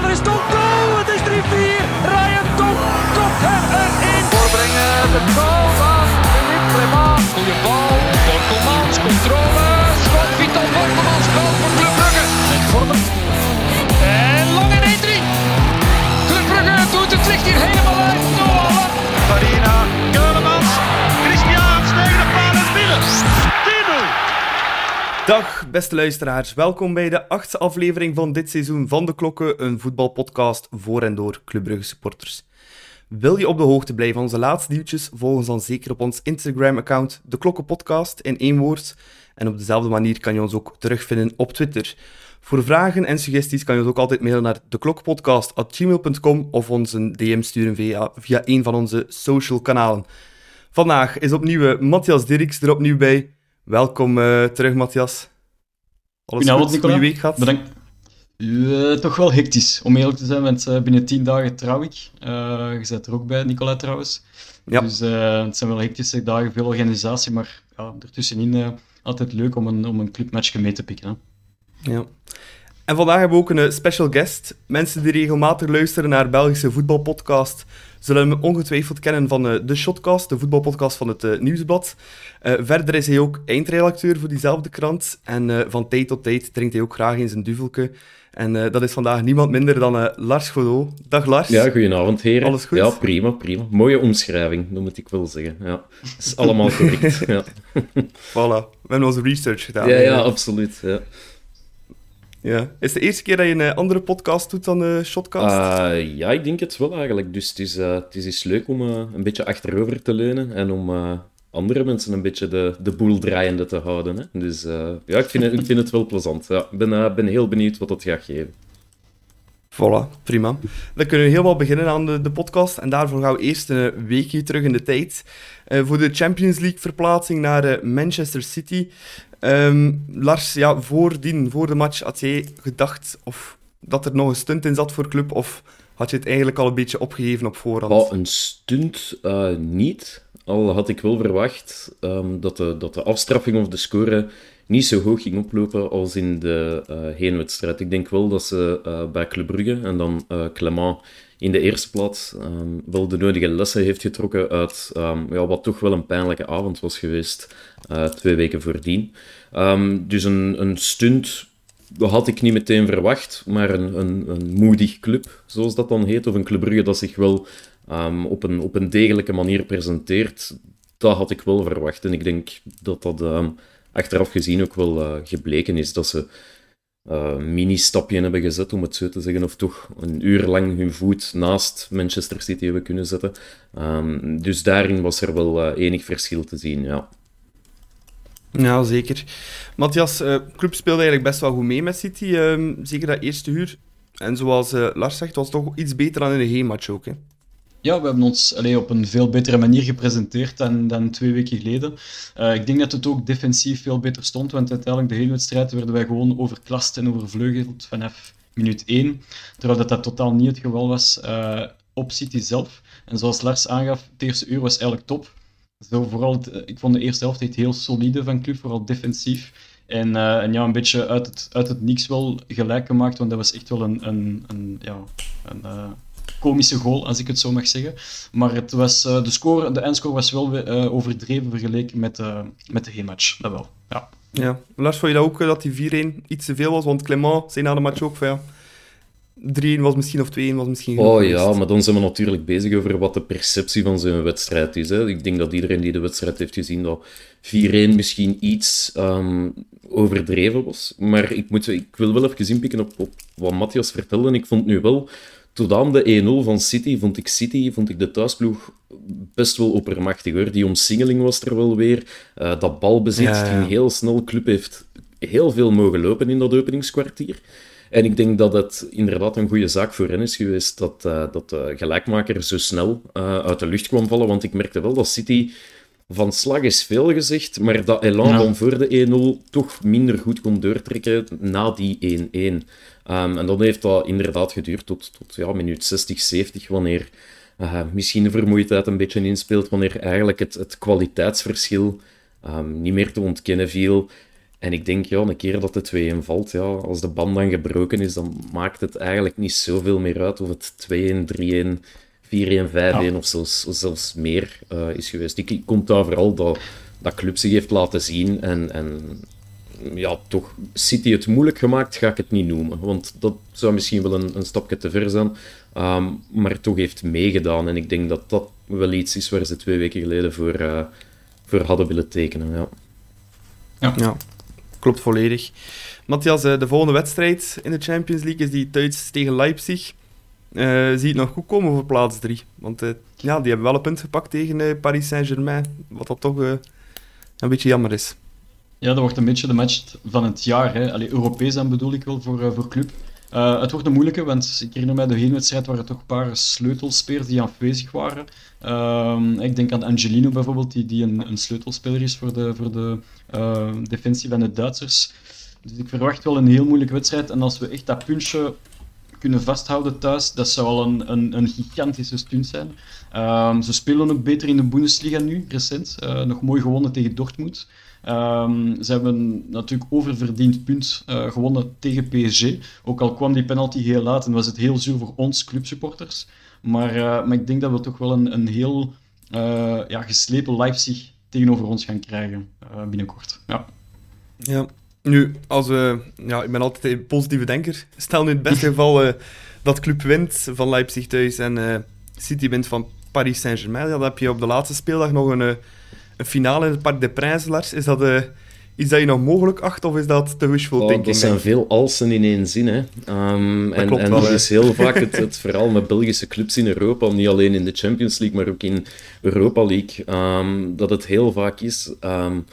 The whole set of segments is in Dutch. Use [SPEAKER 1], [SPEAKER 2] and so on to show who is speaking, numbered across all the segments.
[SPEAKER 1] wel, er is toch goal! Het is 3-4. Ryan Top kopt hem erin. Voorbrengen, de goal van Philippe Clement. Goeie bal, Borkelmans, controle. Schot, Vital Borkelmans, goal voor Club Brugge. Met Vormer. En lang in 1-3. Club Brugge doet het licht hier helemaal uit.
[SPEAKER 2] Farina,
[SPEAKER 3] Dag beste luisteraars, welkom bij de achtste aflevering van dit seizoen van De Klokken, een voetbalpodcast voor en door Club Brugge supporters. Wil je op de hoogte blijven van onze laatste nieuwtjes, volg ons dan zeker op ons Instagram-account De Klokken Podcast in één woord. En op dezelfde manier kan je ons ook terugvinden op Twitter. Voor vragen en suggesties kan je ons ook altijd mailen naar deklokkenpodcast.gmail.com of ons een DM sturen via, via een van onze social kanalen. Vandaag is opnieuw eh, Matthias Dirks er opnieuw bij. Welkom eh, terug, Matthias. Alles goed? Goeie week gehad?
[SPEAKER 4] Bedankt. Eh, toch wel hectisch, om eerlijk te zijn, want eh, binnen tien dagen trouw ik. Je zit er ook bij, Nicola trouwens.
[SPEAKER 3] Ja.
[SPEAKER 4] Dus het zijn wel hectische dagen, veel organisatie, maar ja, ertussenin altijd leuk om een, om een clubmatchje mee te pikken. Hè.
[SPEAKER 3] Ja. En vandaag hebben we ook een special guest. Mensen die regelmatig luisteren naar Belgische voetbalpodcast zullen hem ongetwijfeld kennen van eh, de Shotcast, de voetbalpodcast van het eh, Nieuwsblad. Eh, verder is hij ook eindredacteur voor diezelfde krant. En van tijd tot tijd drinkt hij ook graag in zijn duvelke. En dat is vandaag niemand minder dan Lars Godot. Dag Lars.
[SPEAKER 5] Ja, goedenavond, heren.
[SPEAKER 3] Alles goed?
[SPEAKER 5] Ja, prima, prima. Mooie omschrijving, dat moet ik wel zeggen. Ja, is allemaal correct. ja.
[SPEAKER 3] Voilà. We hebben onze research gedaan.
[SPEAKER 5] ja, ja, absoluut. Ja.
[SPEAKER 3] Ja. Is het de eerste keer dat je een eh, andere podcast doet dan de Shotcast?
[SPEAKER 5] Ah, ja, ik denk het wel eigenlijk. Dus het is, eh, het is eens leuk om eh, een beetje achterover te leunen en om eh, andere mensen een beetje de, de boel draaiende te houden. Hè. Dus eh, ja, ik vind, het, ik vind het wel plezant. Ja, ik ben, eh, ben heel benieuwd wat het gaat geven.
[SPEAKER 3] Voilà, prima. Dan kunnen we helemaal beginnen aan de, de podcast. En daarvoor gaan we eerst een weekje terug in de tijd. eh, voor de Champions League verplaatsing naar eh, Manchester City. Ehm, Lars, ja, voordien, voor de match, had jij gedacht of dat er nog een stunt in zat voor club? Of had je het eigenlijk al een beetje opgegeven op voorhand?
[SPEAKER 5] Oh, een stunt eh, niet. Al had ik wel verwacht ehm, dat, de, dat de afstraffing of de score niet zo hoog ging oplopen als in de eh, heenwedstrijd. Ik denk wel dat ze eh, bij Club Brugge en dan eh Clement in de eerste plaats ehm, wel de nodige lessen heeft getrokken uit ehm, ja, wat toch wel een pijnlijke avond was geweest eh, twee weken voordien. Ehm, dus een, een stunt had ik niet meteen verwacht, maar een, een, een moedig club, zoals dat dan heet, of een Club Brugge dat zich wel op, een, op een degelijke manier presenteert, dat had ik wel verwacht. En ik denk dat dat achteraf gezien ook wel eh, gebleken is, dat ze een mini-stapje hebben gezet, om het zo te zeggen, of toch een uur lang hun voet naast Manchester City hebben kunnen zetten. Ehm, dus daarin was er wel eh, enig verschil te zien, ja.
[SPEAKER 3] Ja, zeker. Matthias, eh club speelde eigenlijk best wel goed mee met City. ehm, zeker dat eerste uur. En zoals Lars zegt, was het toch iets beter dan in de heenmatch ook. Hè?
[SPEAKER 4] Ja, we hebben ons allee, op een veel betere manier gepresenteerd dan, dan twee weken geleden. Eh, ik denk dat het ook defensief veel beter stond, want uiteindelijk de hele wedstrijd werden wij gewoon overklast en overvleugeld vanaf minuut 1. Terwijl dat, dat totaal niet het geval was eh, op City zelf. En zoals Lars aangaf, het eerste uur was eigenlijk top. Zo vooral eh, ik vond de eerste helft heel solide van club, vooral defensief. En, ja, een beetje uit het, uit het niks wel gelijk gemaakt, want dat was echt wel een, een, een, ja, een komische goal, als ik het zo mag zeggen. Maar het was, eh, de, score, de eindscore was wel eh, overdreven vergeleken met, eh, met de heenmatch. Dat wel, ja.
[SPEAKER 3] Ja. Lars, vond je dat ook, dat die 4-1 iets te veel was? Want Clement zei na de match ook van ja, 3-1 was misschien of 2-1 was misschien
[SPEAKER 5] Oh ja, maar dan zijn we natuurlijk bezig over wat de perceptie van zo'n wedstrijd is. Hè. Ik denk dat iedereen die de wedstrijd heeft gezien, dat 4-1 misschien iets ehm, overdreven was. Maar ik, moet, ik wil wel even inpikken op, op wat Matthias vertelde. En ik vond nu wel, tot aan de 1-0 van City, vond ik City, vond ik de thuisploeg best wel oppermachtig hoor. Die omsingeling was er wel weer. Eh, dat balbezit
[SPEAKER 3] Ja, ja.
[SPEAKER 5] ging heel snel. Club heeft heel veel mogen lopen in dat openingskwartier. En ik denk dat het inderdaad een goede zaak voor hen is geweest dat, eh, dat de gelijkmaker zo snel eh, uit de lucht kwam vallen. Want ik merkte wel dat City van slag is veel gezegd, maar dat elan
[SPEAKER 4] Ja.
[SPEAKER 5] van voor de 1-0 toch minder goed kon doortrekken na die 1-1. Ehm, en dan heeft dat inderdaad geduurd tot, tot ja, minuut 60, 70, wanneer eh, misschien de vermoeidheid een beetje inspeelt, wanneer eigenlijk het, het kwaliteitsverschil ehm, niet meer te ontkennen viel. en ik denk, ja, een keer dat de 2-1 valt, ja, als de band dan gebroken is, dan maakt het eigenlijk niet zoveel meer uit of het 2-1, 3-1, 4-1, 5-1 of zelfs, zelfs meer uh, is geweest. Ik, ik komt daar vooral dat, dat club zich heeft laten zien en, en ja, toch City het moeilijk gemaakt, ga ik het niet noemen. Want dat zou misschien wel een, een stapje te ver zijn. Um, maar toch heeft meegedaan. En ik denk dat dat wel iets is waar ze twee weken geleden voor, uh, voor hadden willen tekenen. Ja.
[SPEAKER 3] Ja. ja. klopt volledig. Matthias, eh, de volgende wedstrijd in de Champions League is die thuis tegen Leipzig. Uh, zie je het nog goed komen voor plaats 3? Want uh, ja, die hebben wel een punt gepakt tegen Paris Saint-Germain. Wat dat toch een beetje jammer is.
[SPEAKER 4] Ja, dat wordt een beetje de match van het jaar. Hè. Allee, Europees dan bedoel ik wel voor, voor club. Uh, het wordt een moeilijke, want ik herinner mij de heenwedstrijd waren toch een paar sleutelspelers die aanwezig waren. Uh, ik denk aan Angelino bijvoorbeeld, die, die een, een sleutelspeler is voor de, voor de uh, defensie van de Duitsers. Dus ik verwacht wel een heel moeilijke wedstrijd. En als we echt dat puntje kunnen vasthouden thuis, dat zou al een, een, een gigantische stunt zijn. Uh, ze spelen ook beter in de Bundesliga nu, recent. Nog mooi gewonnen tegen Dortmund. Um, ze hebben natuurlijk oververdiend punt uh, gewonnen tegen PSG. Ook al kwam die penalty heel laat en was het heel zuur voor ons clubsupporters. Maar, uh, maar ik denk dat we toch wel een, een heel uh, ja, geslepen Leipzig tegenover ons gaan krijgen binnenkort. Ja.
[SPEAKER 3] ja. Nu, als we, ja, ik ben altijd een positieve denker. Stel nu in het beste geval dat club wint van Leipzig thuis en City wint van Paris Saint-Germain. dan heb je op de laatste speeldag nog een een finale in het Parc des Princes, Lars, is dat uh, iets dat je nog mogelijk acht of is dat te wishful oh, thinking?
[SPEAKER 5] Dat zijn veel alsen in één zin. Hè. Um, dat en, dat is heel vaak het, het verhaal met Belgische clubs in Europa, niet alleen in de Champions League, maar ook in Europa League, um, dat het heel vaak is... Um,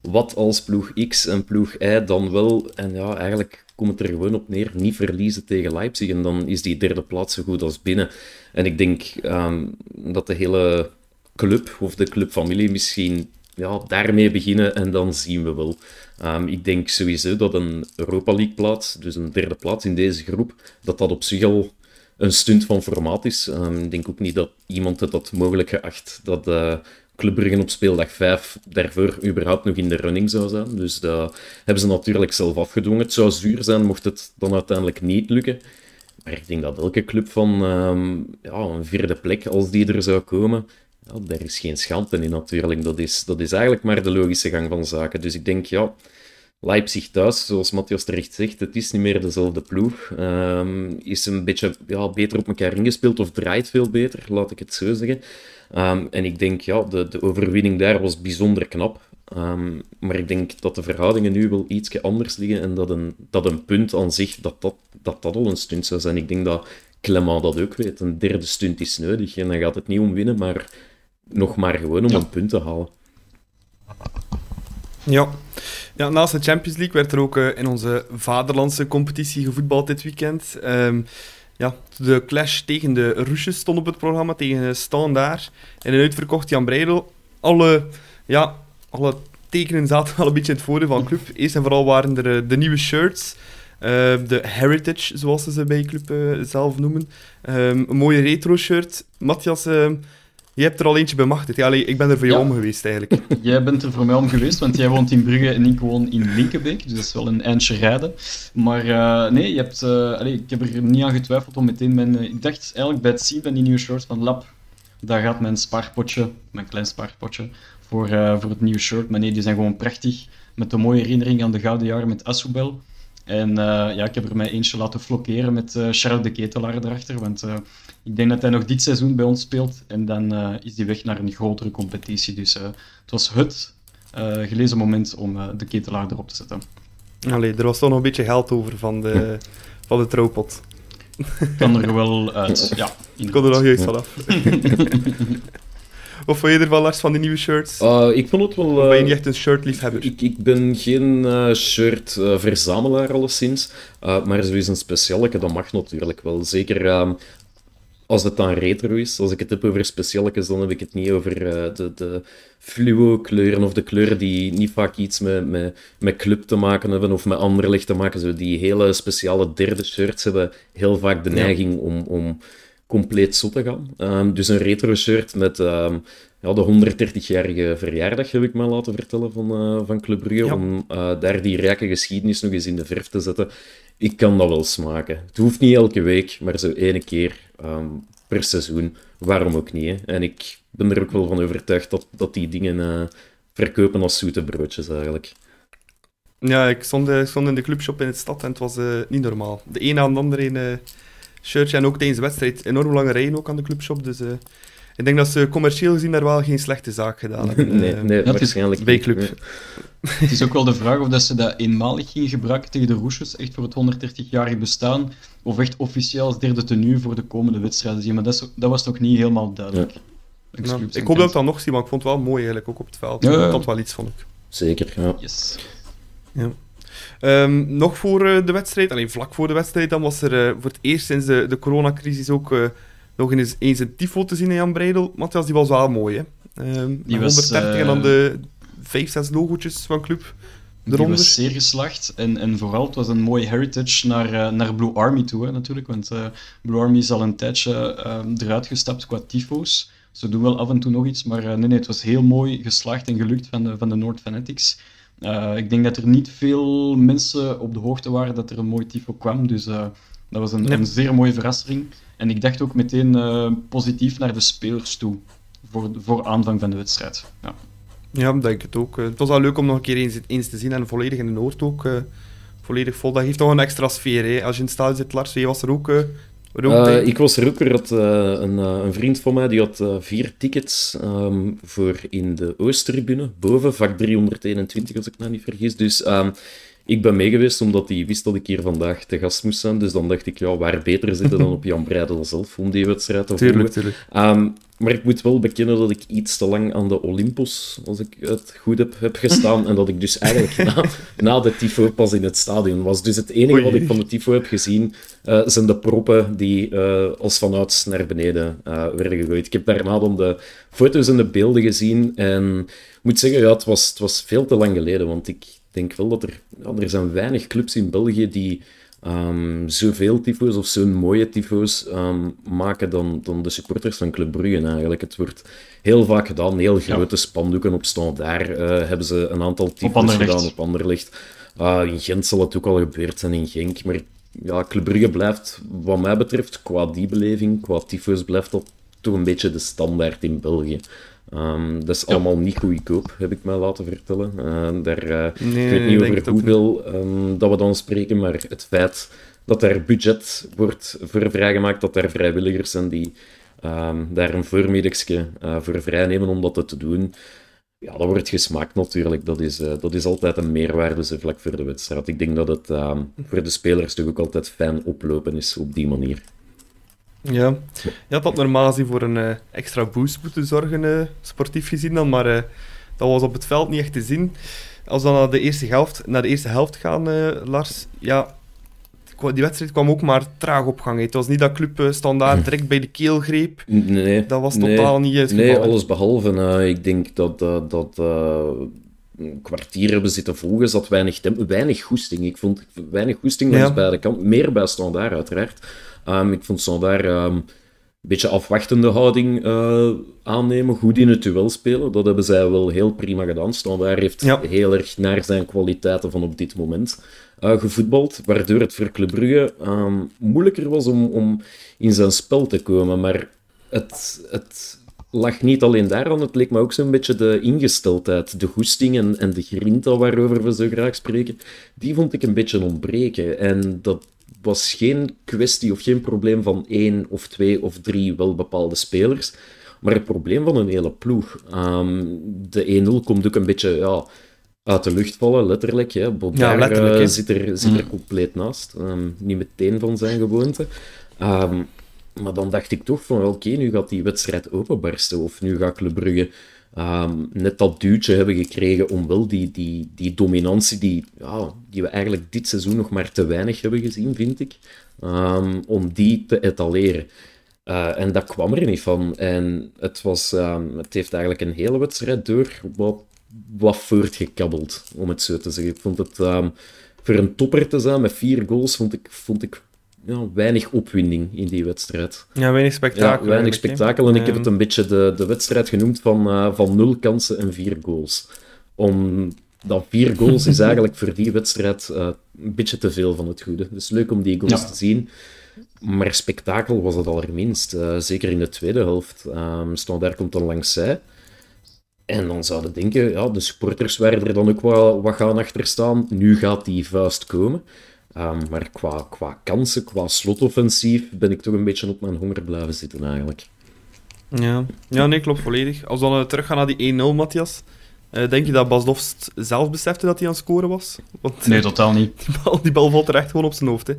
[SPEAKER 5] wat als ploeg X en ploeg Y dan wel, en ja, eigenlijk komt het er gewoon op neer, niet verliezen tegen Leipzig. En dan is die derde plaats zo goed als binnen. En ik denk um, dat de hele club of de clubfamilie misschien ja, daarmee beginnen en dan zien we wel. Um, ik denk sowieso dat een Europa League plaats, dus een derde plaats in deze groep, dat dat op zich al een stunt van formaat is. Um, ik denk ook niet dat iemand het had mogelijk geacht dat uh, op speeldag 5 daarvoor überhaupt nog in de running zou zijn. Dus dat hebben ze natuurlijk zelf afgedwongen. Het zou zuur zijn mocht het dan uiteindelijk niet lukken. Maar ik denk dat elke club van um, ja, een vierde plek, als die er zou komen, ja, daar is geen schande in natuurlijk. Dat is, dat is eigenlijk maar de logische gang van zaken. Dus ik denk, ja, Leipzig thuis, zoals Matthias terecht zegt, het is niet meer dezelfde ploeg. Um, is een beetje ja, beter op elkaar ingespeeld of draait veel beter, laat ik het zo zeggen. Um, en ik denk, ja, de, de overwinning daar was bijzonder knap. Um, maar ik denk dat de verhoudingen nu wel iets anders liggen en dat een, dat een punt aan zich, dat dat, dat dat al een stunt zou zijn. Ik denk dat Clement dat ook weet. Een derde stunt is nodig en dan gaat het niet om winnen, maar nog maar gewoon om een punt te halen.
[SPEAKER 3] Ja. ja, naast de Champions League werd er ook uh, in onze vaderlandse competitie gevoetbald dit weekend. Um, ja, de clash tegen de Rusjes stond op het programma, tegen Standaard. En een uitverkocht Jan Breidel. Alle, ja, alle tekenen zaten wel een beetje in het voordeel van de club. Eerst en vooral waren er uh, de nieuwe shirts. Uh, de Heritage, zoals ze ze bij de club uh, zelf noemen. Um, een mooie retro-shirt. Matthias, uh, je hebt er al eentje bemachtigd. Ja, ik ben er voor jou om geweest, eigenlijk.
[SPEAKER 4] Jij bent er voor mij om geweest, want jij woont in Brugge en ik woon in Linkenbeek. Dus dat is wel een eindje rijden. Maar uh, nee, je hebt, uh, ik heb er niet aan getwijfeld om meteen mijn... Uh, ik dacht eigenlijk bij het zien van die nieuwe shirts van Lab, daar gaat mijn spaarpotje, mijn klein spaarpotje, voor, voor het nieuwe shirt. Maar nee, die zijn gewoon prachtig. Met een mooie herinnering aan de gouden jaren met Asubel. En ja, ik heb er mij eentje laten flokkeren met Charles de Ketelaar erachter. Want ik denk dat hij nog dit seizoen bij ons speelt. En dan is hij weg naar een grotere competitie. Dus het was het gelezen moment om de Ketelaar erop te zetten.
[SPEAKER 3] Allee, er was toch nog een beetje geld over van de, van de trouwpot.
[SPEAKER 4] Kan er wel uit, ja.
[SPEAKER 3] Ik kon er nog juist vanaf. Of vond je ervan, Lars, van die nieuwe shirts?
[SPEAKER 5] Uh, ik vond het wel...
[SPEAKER 3] Uh, ben je niet echt een shirtliefhebber?
[SPEAKER 5] Ik, ik ben geen uh, shirt-verzamelaar, alleszins. maar sowieso een specialeke, dat mag natuurlijk wel. Zeker ehm, als het dan retro is. Als ik het heb over specialekes, dan heb ik het niet over de, de fluo-kleuren of de kleuren die niet vaak iets met, met, met club te maken hebben of met anderlicht te maken. Zo die hele speciale derde shirts hebben heel vaak de neiging om... om compleet zot te gaan. Ehm, dus een retro shirt met ehm, ja, de 130-jarige verjaardag, heb ik me laten vertellen, van, uh, van Club Brugge.
[SPEAKER 3] Ja.
[SPEAKER 5] Om uh, daar die rijke geschiedenis nog eens in de verf te zetten. Ik kan dat wel smaken. Het hoeft niet elke week, maar zo ene keer um, per seizoen. Waarom ook niet? Hè? En ik ben er ook wel van overtuigd dat, dat die dingen uh, verkopen als zoete broodjes eigenlijk.
[SPEAKER 3] Ja, ik stond, ik stond in de clubshop in het stad en het was uh, niet normaal. De ene aan de andere in uh, shirtje en ook tijdens de wedstrijd enorm lange rijen ook aan de clubshop. Dus ik denk dat ze commercieel gezien daar wel geen slechte zaak gedaan hebben.
[SPEAKER 5] nee, nee
[SPEAKER 3] dat
[SPEAKER 5] waarschijnlijk
[SPEAKER 3] bij club.
[SPEAKER 5] niet.
[SPEAKER 4] Het is ook wel de vraag of dat ze dat eenmalig gingen gebruiken tegen de Roesjes, echt voor het 130-jarige bestaan, of echt officieel als derde tenue voor de komende wedstrijden zien. Maar dat, is, dat was nog niet helemaal duidelijk.
[SPEAKER 3] Ja. Ja, ik hoop dat ik dat nog zie, maar ik vond het wel mooi eigenlijk, ook op het veld. Ja, dat wel iets, vond ik.
[SPEAKER 5] Zeker, ja.
[SPEAKER 4] Yes.
[SPEAKER 3] Ja. Um, nog voor uh, de wedstrijd, alleen vlak voor de wedstrijd, dan was er uh, voor het eerst sinds de, de coronacrisis ook uh, nog eens, eens een tifo te zien in Jan Breidel. Matthias, die was wel mooi, hè? Um, die was, 130 en dan de 5, 6 logootjes van club.
[SPEAKER 4] Die was zeer geslaagd en, en vooral het was een mooie heritage naar, uh, naar Blue Army toe, hè, natuurlijk. Want uh, Blue Army is al een tijdje uh, eruit gestapt qua tifo's. Ze doen wel af en toe nog iets, maar nee, nee, het was heel mooi geslaagd en gelukt van de, van de Noord Fanatics. Uh, ik denk dat er niet veel mensen op de hoogte waren dat er een mooi tifo kwam. Dus uh, dat was een, nee. een, zeer mooie verrassing. En ik dacht ook meteen uh, positief naar de spelers toe. Voor, voor aanvang van de wedstrijd. Ja,
[SPEAKER 3] ja denk ik het ook. Het was wel leuk om nog een keer eens, eens te zien. En volledig in de Noord ook. volledig vol. Dat geeft toch een extra sfeer. Hè? Als je in het stadion zit, Lars, jij was er ook...
[SPEAKER 5] Uh, ik was er ook. Er had, uh, een, uh, een, vriend van mij die had vier tickets um, voor in de Oosttribune, boven, vak 321 als ik me niet vergis. Dus um, ik ben meegeweest omdat hij wist dat ik hier vandaag te gast moest zijn. Dus dan dacht ik, ja, waar beter zitten dan op Jan Breidel zelf om die wedstrijd te
[SPEAKER 3] tuurlijk, tuurlijk.
[SPEAKER 5] Um, maar ik moet wel bekennen dat ik iets te lang aan de Olympus, als ik het goed heb, heb gestaan. en dat ik dus eigenlijk na, na de tifo pas in het stadion was. Dus het enige Oei. wat ik van de tifo heb gezien, uh, zijn de proppen die uh, als vanouds naar beneden uh, werden gegooid. Ik heb daarna dan de foto's en de beelden gezien. En ik moet zeggen, ja, het, was, het was veel te lang geleden. Want ik denk wel dat er, ja, er zijn weinig clubs in België die um, zoveel tyfo's of zo'n mooie tyfo's um, maken dan, dan de supporters van Club Brugge eigenlijk. Het wordt heel vaak gedaan, heel grote ja. spandoeken op staan. Daar uh, hebben ze een aantal tyfo's gedaan op Anderlecht. Uh, in Gent zal het ook al gebeurd zijn, in Genk. Maar ja, Club Brugge blijft, wat mij betreft, qua die beleving, qua tyfo's, blijft dat toch een beetje de standaard in België. Um, dat is ja. allemaal niet goedkoop, heb ik mij laten vertellen. Uh, daar, uh, nee, ik weet niet over hoeveel um, dat we dan spreken, maar het feit dat er budget wordt voor vrijgemaakt, dat er vrijwilligers zijn die um, daar een voormiddagje uh, voor vrijnemen om dat te doen, ja, dat wordt gesmaakt natuurlijk. Dat is, dat is altijd een meerwaarde zo vlak voor de wedstrijd. Ik denk dat het voor de spelers toch ook altijd fijn oplopen is op die manier.
[SPEAKER 3] Ja, je had dat normaal gezien voor een uh, extra boost moeten zorgen, uh, sportief gezien dan, maar uh, dat was op het veld niet echt te zien. Als we dan naar de eerste helft, naar de eerste helft gaan, Lars, ja, die wedstrijd kwam ook maar traag op gang. Het was niet dat club standaard direct bij de keel greep.
[SPEAKER 5] Nee.
[SPEAKER 3] Dat was totaal
[SPEAKER 5] nee,
[SPEAKER 3] niet het
[SPEAKER 5] Nee, alles behalve. ik denk dat... dat een kwartier hebben zitten volgen, zat weinig tempo, weinig goesting. Ik vond weinig goesting langs ja. beide kanten. Meer bij standaard, uiteraard. Um, ik vond Standaard um, een beetje afwachtende houding uh, aannemen, goed in het duel spelen. Dat hebben zij wel heel prima gedaan. Standaard heeft ja. heel erg naar zijn kwaliteiten van op dit moment uh, gevoetbald, waardoor het voor Club Brugge um, moeilijker was om, om in zijn spel te komen. Maar het, het lag niet alleen daaraan, het leek me ook zo'n beetje de ingesteldheid, de goesting en, en de grinta waarover we zo graag spreken. Die vond ik een beetje ontbreken. En dat was geen kwestie of geen probleem van één of twee of drie wel bepaalde spelers, maar het probleem van een hele ploeg. Um, de 1-0 komt ook een beetje ja, uit de lucht vallen, letterlijk. Hè.
[SPEAKER 3] ja, letterlijk
[SPEAKER 5] uh, zit, er, zit er compleet naast. Um, niet meteen van zijn gewoonte. Um, maar dan dacht ik toch van, oké, okay, nu gaat die wedstrijd openbarsten. Of nu gaat Club Brugge um, net dat duwtje hebben gekregen om wel die, die, die dominantie die, die we eigenlijk dit seizoen nog maar te weinig hebben gezien, vind ik, um, om die te etaleren. Uh, en dat kwam er niet van. En het, was, um, het heeft eigenlijk een hele wedstrijd door wat, wat voortgekabbeld, om het zo te zeggen. Ik vond het, voor een topper te zijn met vier goals, vond ik, vond ik ja, weinig opwinding in die wedstrijd.
[SPEAKER 3] Ja, weinig spektakel.
[SPEAKER 5] Ja, weinig spektakel. En ik heb het een beetje de, de wedstrijd genoemd van, uh, van nul kansen en vier goals. Omdat vier goals is eigenlijk voor die wedstrijd uh, een beetje te veel van het goede. Het is leuk om die goals ja. te zien. Maar spektakel was het allerminst. Uh, zeker in de tweede helft. Um, Standaard komt dan langs zij. En dan zouden denken, ja, de supporters waren er dan ook wat, wat gaan achter staan. Nu gaat die vuist komen. Um, maar qua, qua kansen, qua slotoffensief, ben ik toch een beetje op mijn honger blijven zitten eigenlijk.
[SPEAKER 3] Ja, ja nee, klopt volledig. Als we dan uh, teruggaan naar die 1-0, Matthias. Uh, denk je dat Bas Dofst zelf besefte dat hij aan het scoren was?
[SPEAKER 4] Want, nee, totaal niet.
[SPEAKER 3] Die bal, die bal valt er echt gewoon op zijn hoofd. Hè.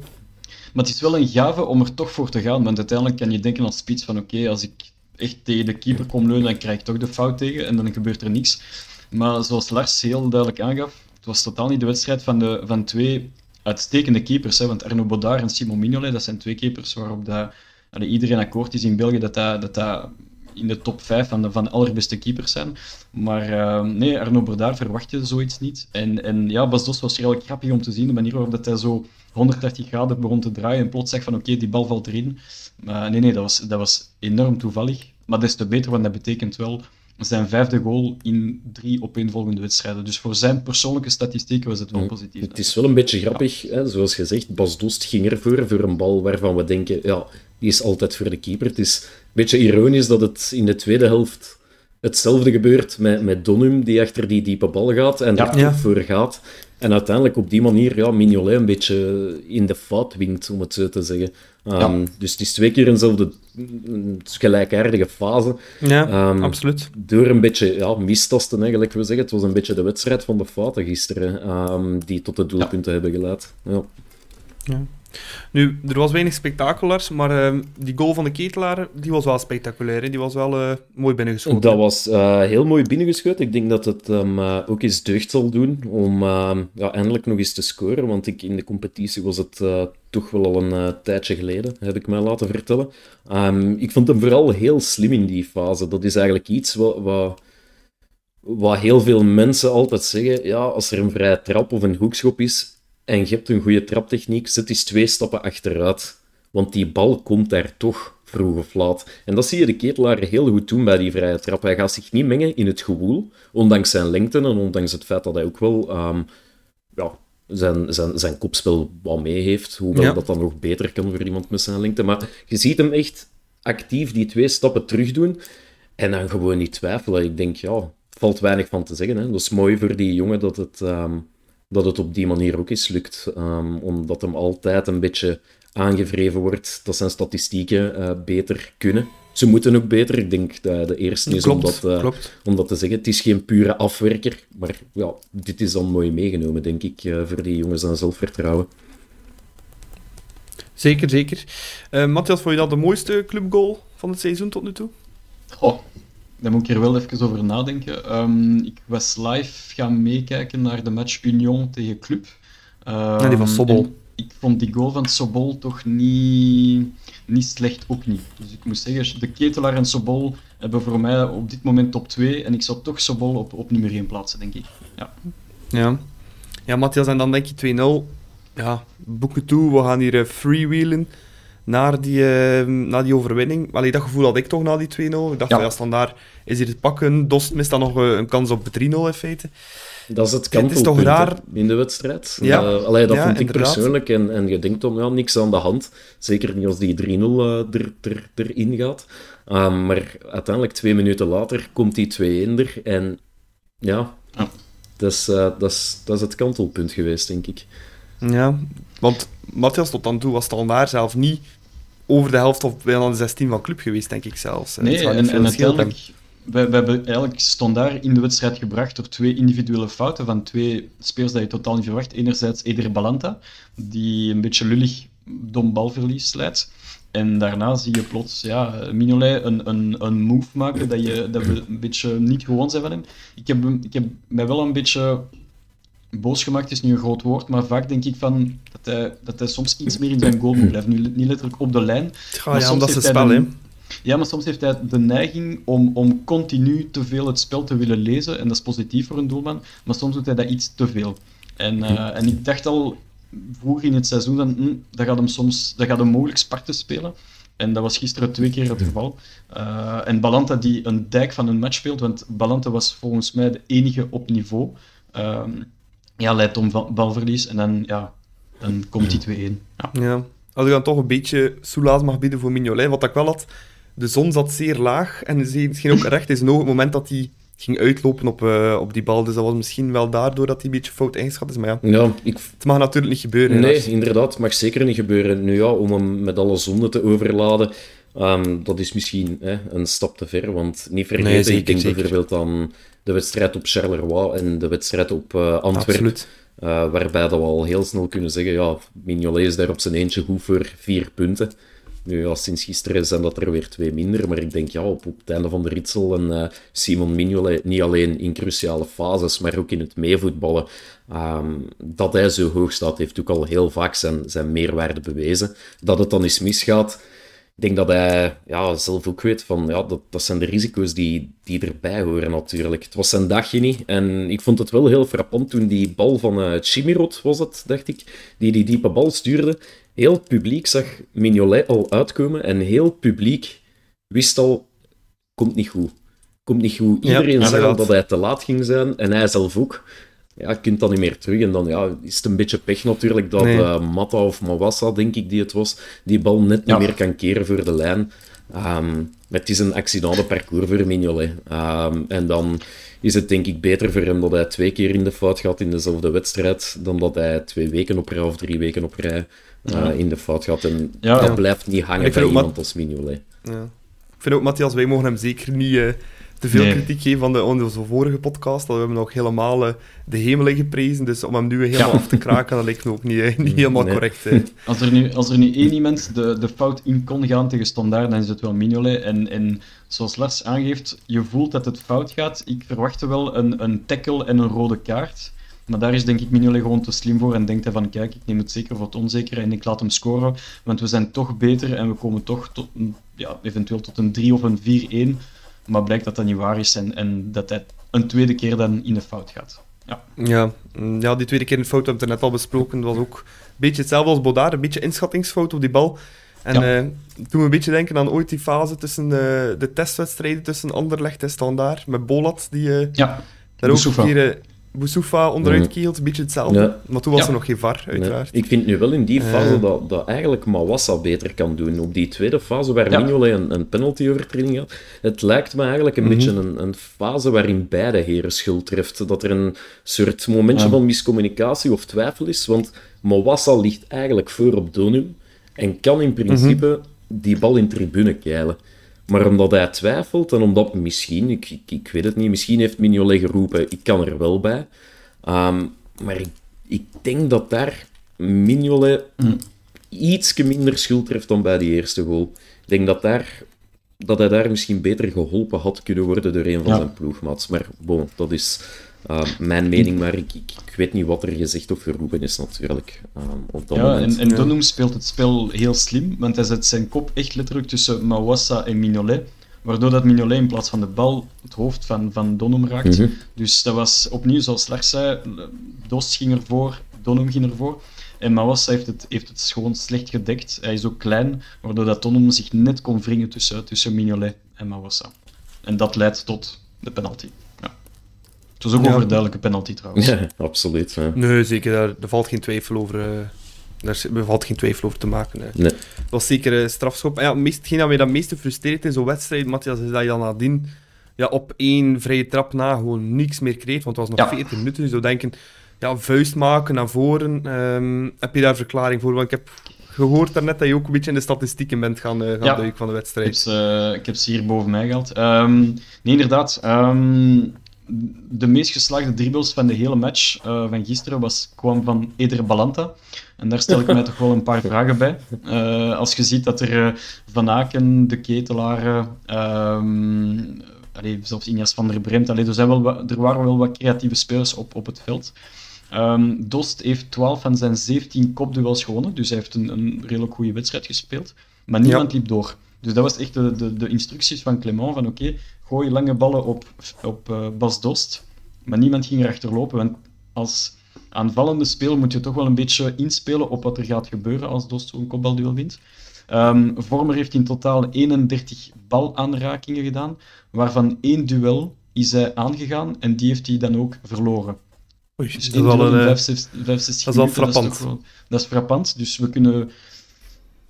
[SPEAKER 4] Maar het is wel een gave om er toch voor te gaan. Want uiteindelijk kan je denken als spits van oké, okay, als ik echt tegen de keeper kom leunen, dan krijg ik toch de fout tegen en dan gebeurt er niks. Maar zoals Lars heel duidelijk aangaf, het was totaal niet de wedstrijd van, de, van twee uitstekende keepers. Hè, want Arno Bodard en Simon Mignolet, dat zijn twee keepers waarop dat, iedereen akkoord is in België dat dat, dat, dat in de top 5 van de, van allerbeste keepers zijn. Maar uh, nee, Arno Bodard verwacht je zoiets niet. En, en ja, Bas Dos was redelijk grappig om te zien, de manier waarop dat hij zo 130 graden begon te draaien en plots zegt van oké, die bal valt erin. Nee, nee, dat was, dat was enorm toevallig. Maar des te beter, want dat betekent wel zijn vijfde goal in drie opeenvolgende wedstrijden. Dus voor zijn persoonlijke statistieken was het wel positief.
[SPEAKER 5] Het is wel een beetje grappig, hè? zoals gezegd. Bas Dost ging ervoor, voor een bal waarvan we denken, ja, die is altijd voor de keeper. Het is een beetje ironisch dat het in de tweede helft hetzelfde gebeurt met, met Donum, die achter die diepe bal gaat en ja. er voor gaat. En uiteindelijk op die manier ja, Mignolet een beetje in de fout winkt, om het zo te zeggen. Um, ja. Dus het is twee keer eenzelfde gelijkaardige fase.
[SPEAKER 3] Ja, um, absoluut.
[SPEAKER 5] Door een beetje ja, mistasten, eigenlijk, we zeggen. Het was een beetje de wedstrijd van de fouten gisteren, um, die tot de doelpunten ja. hebben geleid. Ja.
[SPEAKER 3] ja. Nu, er was weinig spektakelars, maar uh, die goal van de Ketelaar, die was wel spectaculair. Hè? Die was wel uh, mooi binnengeschoten.
[SPEAKER 5] Dat was uh, heel mooi binnengeschoten. Ik denk dat het um, ook eens deugd zal doen om ehm, ja, eindelijk nog eens te scoren. Want ik, in de competitie was het toch wel al een tijdje geleden, heb ik mij laten vertellen. Um, ik vond hem vooral heel slim in die fase. Dat is eigenlijk iets wat heel veel mensen altijd zeggen, ja, als er een vrije trap of een hoekschop is, en je hebt een goede traptechniek, zet eens twee stappen achteruit. Want die bal komt daar toch vroeg of laat. En dat zie je de ketelaar heel goed doen bij die vrije trap. Hij gaat zich niet mengen in het gewoel, ondanks zijn lengte en ondanks het feit dat hij ook wel um, ja, zijn, zijn, zijn kopspel wat mee heeft. Hoewel ja. dat dan nog beter kan voor iemand met zijn lengte. Maar je ziet hem echt actief die twee stappen terug doen en dan gewoon niet twijfelen. Ik denk, ja, valt weinig van te zeggen. Hè. Dat is mooi voor die jongen dat het... Um, dat het op die manier ook eens lukt. Um, omdat hem altijd een beetje aangevreven wordt dat zijn statistieken uh, beter kunnen. Ze moeten ook beter. Ik denk dat de eerste is
[SPEAKER 3] klopt,
[SPEAKER 5] om, dat, uh, om dat te zeggen. Het is geen pure afwerker, maar ja, dit is dan mooi meegenomen, denk ik, uh, voor die jongens aan zelfvertrouwen.
[SPEAKER 3] Zeker, zeker. Matthias, vond je dat de mooiste clubgoal van het seizoen tot nu toe?
[SPEAKER 4] Oh, daar moet ik er wel even over nadenken. Um, ik was live gaan meekijken naar de match Union tegen Club.
[SPEAKER 3] Um, ja, die van Sobol.
[SPEAKER 4] Ik vond die goal van Sobol toch niet, niet slecht, ook niet. Dus ik moet zeggen, de Ketelaar en Sobol hebben voor mij op dit moment top 2. En ik zou toch Sobol op, op nummer 1 plaatsen, denk ik. Ja,
[SPEAKER 3] ja. ja Matthias, en dan denk je 2-0. Ja, boeken toe, we gaan hier uh, freewheelen naar die, uh, naar die overwinning. Allee, dat gevoel had ik toch na die 2-0. Ik dacht, ja. ja, standaard is hier het pakken. Dost mist dan nog uh, een kans op 3-0 in feite.
[SPEAKER 5] Dat is het kantelpunt is raar... in de wedstrijd.
[SPEAKER 3] Ja.
[SPEAKER 5] Uh, allee, dat ja, vond ik inderdaad. persoonlijk. En, en je denkt om ja, niks aan de hand. Zeker niet als die 3-0 uh, er, er, erin gaat. Um, maar uiteindelijk, twee minuten later, komt die 2-1 er. En ja, ja. Dat, is, uh, dat, is, dat is het kantelpunt geweest, denk ik.
[SPEAKER 3] Ja, want Matthias tot dan toe was Standaard zelf niet over de helft of bijna de 16 van club geweest, denk ik zelfs.
[SPEAKER 4] Nee, en, en, en uiteindelijk, we, we, hebben eigenlijk Standaard in de wedstrijd gebracht door twee individuele fouten van twee spelers dat je totaal niet verwacht. Enerzijds Eder Balanta, die een beetje lullig dom balverlies leidt. En daarna zie je plots ja, Mignolet een, een, een move maken dat, je, dat we een beetje niet gewoon zijn van hem. Ik heb, ik heb mij wel een beetje boos gemaakt is nu een groot woord, maar vaak denk ik van dat hij, dat hij soms iets meer in zijn goal moet blijven. Nu niet letterlijk op de lijn.
[SPEAKER 3] Ja, ja omdat het spel, hè?
[SPEAKER 4] Ja, maar soms heeft hij de neiging om, om continu te veel het spel te willen lezen. En dat is positief voor een doelman. Maar soms doet hij dat iets te veel. En, uh, en ik dacht al vroeger in het seizoen dan, hm, dat gaat hem soms dat gaat hem mogelijk Sparta spelen. En dat was gisteren twee keer het geval. Uh, en Balanta die een dijk van een match speelt, want Balanta was volgens mij de enige op niveau. Uh, ja, leidt om balverlies en dan, ja, dan komt die 2-1. Ja.
[SPEAKER 3] ja. Als je dan toch een beetje soelaas mag bieden voor Mignolet, wat ik wel had, de zon zat zeer laag en ze ging ook recht ogen op het moment dat hij ging uitlopen op, uh, op die bal. Dus dat was misschien wel daardoor dat hij een beetje fout ingeschat is. Maar ja,
[SPEAKER 5] ja ik...
[SPEAKER 3] het mag natuurlijk niet gebeuren.
[SPEAKER 5] Nee, inderdaad, het mag zeker niet gebeuren. Nu ja, om hem met alle zonde te overladen, um, dat is misschien hè, een stap te ver. Want niet vergeten, nee, ik denk bijvoorbeeld aan de wedstrijd op Charleroi en de wedstrijd op uh, Antwerpen. Uh, waarbij dat we al heel snel kunnen zeggen, ja, Mignolet is daar op zijn eentje goed voor vier punten. Nu, ja, sinds gisteren zijn dat er weer twee minder, maar ik denk ja, op, op het einde van de ritsel en uh, Simon Mignolet, niet alleen in cruciale fases, maar ook in het meevoetballen, um, dat hij zo hoog staat, heeft ook al heel vaak zijn, zijn meerwaarde bewezen. Dat het dan eens misgaat, ik denk dat hij ja, zelf ook weet van ja, dat, dat zijn de risico's die, die erbij horen natuurlijk. Het was zijn dagje niet en ik vond het wel heel frappant toen die bal van uh, Chimirot was het, dacht ik, die die diepe bal stuurde. Heel het publiek zag Mignolet al uitkomen en heel het publiek wist al, komt niet goed. Komt niet goed. Iedereen ja, zag al dat hij te laat ging zijn en hij zelf ook ja, je kunt dan niet meer terug. En dan ja, is het een beetje pech natuurlijk dat nee. uh, Matta of Mawassa, denk ik, die het was, die bal net niet meer kan keren voor de lijn. Um, het is een accidente parcours voor Mignolet. Um, en dan is het denk ik beter voor hem dat hij twee keer in de fout gaat in dezelfde wedstrijd, dan dat hij twee weken op rij of drie weken op rij uh, in de fout gaat. En dat blijft niet hangen bij iemand als Mignolet.
[SPEAKER 3] Ja. Ik vind ook, Matthias, wij mogen hem zeker niet... Uh te veel kritiek geven van de, onze vorige podcast. Dat we hebben nog helemaal uh, de hemel geprezen. Dus om hem nu helemaal af te kraken, dat lijkt me ook niet, niet helemaal correct.
[SPEAKER 4] Als, er nu, als er nu één iemand de, de fout in kon gaan tegen Standaard, dan is het wel Mignolet. En, en zoals Lars aangeeft, je voelt dat het fout gaat. Ik verwachtte wel een, een tackle en een rode kaart. Maar daar is denk ik Mignolet gewoon te slim voor en denkt hij van kijk, ik neem het zeker voor het onzekere en ik laat hem scoren, want we zijn toch beter en we komen toch tot, ja, eventueel tot een 3 of een 4-1 maar blijkt dat dat niet waar is en, en dat hij een tweede keer dan in de fout gaat. Ja.
[SPEAKER 3] Ja, ja, die tweede keer in de fout hebben we het net al besproken. Dat was ook een beetje hetzelfde als Bodard, een beetje inschattingsfout op die bal. En ja. uh, toen we een beetje denken aan ooit die fase tussen uh, de testwedstrijden tussen Anderlecht en Standaard, met Bolat, die uh,
[SPEAKER 4] ja.
[SPEAKER 3] daar ook een keer Boussoufa onderuit keelt, een beetje hetzelfde. Maar toen was er nog geen VAR, uiteraard.
[SPEAKER 5] Ik vind nu wel in die fase uh. dat, dat eigenlijk Mawassa beter kan doen. Op die tweede fase, waar ja. Mignolet een, een penalty-overtreding had, het lijkt me eigenlijk een mm -hmm. beetje een, een, fase waarin beide heren schuld treft. Dat er een soort momentje van miscommunicatie of twijfel is, want Mawassa ligt eigenlijk voor op Donum en kan in principe mm -hmm. die bal in tribune keilen. Maar omdat hij twijfelt en omdat misschien, ik, ik, ik weet het niet, misschien heeft Mignolet geroepen, ik kan er wel bij. Um, maar ik, ik denk dat daar Mignolet mm. iets minder schuld heeft dan bij die eerste goal. Ik denk dat, daar, dat hij daar misschien beter geholpen had kunnen worden door een van ja. zijn ploegmaats. Maar bon, dat is uh, mijn mening, maar ik, ik, ik, weet niet wat er gezegd of geroepen is natuurlijk. Um, op dat
[SPEAKER 4] ja,
[SPEAKER 5] moment.
[SPEAKER 4] en, en Donum speelt het spel heel slim, want hij zet zijn kop echt letterlijk tussen Mawassa en Mignolet, waardoor dat Mignolet in plaats van de bal het hoofd van, van Donum raakt. Mm -hmm. Dus dat was opnieuw, zoals Lars zei, Dost ging ervoor, Donum ging ervoor. En Mawassa heeft het, heeft het gewoon slecht gedekt. Hij is ook klein, waardoor dat Donum zich net kon wringen tussen, tussen Mignolet en Mawassa. En dat leidt tot de penalty. Het was ook ja. overduidelijke penalty trouwens.
[SPEAKER 5] Ja, absoluut. Ja.
[SPEAKER 3] Nee, zeker. Daar, daar, valt geen twijfel over. Uh, daar valt geen twijfel over te maken. Hè.
[SPEAKER 5] Nee.
[SPEAKER 3] Dat was zeker een strafschop. Ja, meest, hetgeen dat mij dat meeste frustreert in zo'n wedstrijd, Matthias, is dat je dan nadien ja, op één vrije trap na gewoon niks meer kreeg. Want het was nog ja. 14 minuten. Je zou denken, ja, vuist maken naar voren. Um, heb je daar verklaring voor? Want ik heb gehoord daarnet dat je ook een beetje in de statistieken bent gaan, uh, gaan ja. duiken van de wedstrijd.
[SPEAKER 4] Ik heb, uh, ik heb ze hier boven mij gehaald. Um, nee, inderdaad. Um, de meest geslaagde dribbles van de hele match uh, van gisteren was, kwam van Eder Balanta. En daar stel ik mij toch wel een paar vragen bij. Uh, als je ziet dat er uh, Van Aken, de Ketelaar, um, allee, zelfs Inias van der Bremt, allee, er, zijn wel wat, er waren wel wat creatieve spelers op, op het veld. Um, Dost heeft 12 van zijn 17 kopduels gewonnen, dus hij heeft een, een redelijk goede wedstrijd gespeeld. Maar niemand ja. liep door. Dus dat was echt de, de, de instructies van Clement van oké, okay, gooi lange ballen op, op uh, Bas Dost, maar niemand ging erachter lopen. Want als aanvallende spelen moet je toch wel een beetje inspelen op wat er gaat gebeuren als Dost zo'n kopbalduel wint. Um, Vormer heeft in totaal 31 balaanrakingen gedaan, waarvan één duel is hij aangegaan en die heeft hij dan ook verloren.
[SPEAKER 3] Oei,
[SPEAKER 4] Dus
[SPEAKER 3] dat is wel een... eh,
[SPEAKER 4] 65
[SPEAKER 3] dat is wel frappant.
[SPEAKER 4] wel- dat is frappant. Dus we kunnen...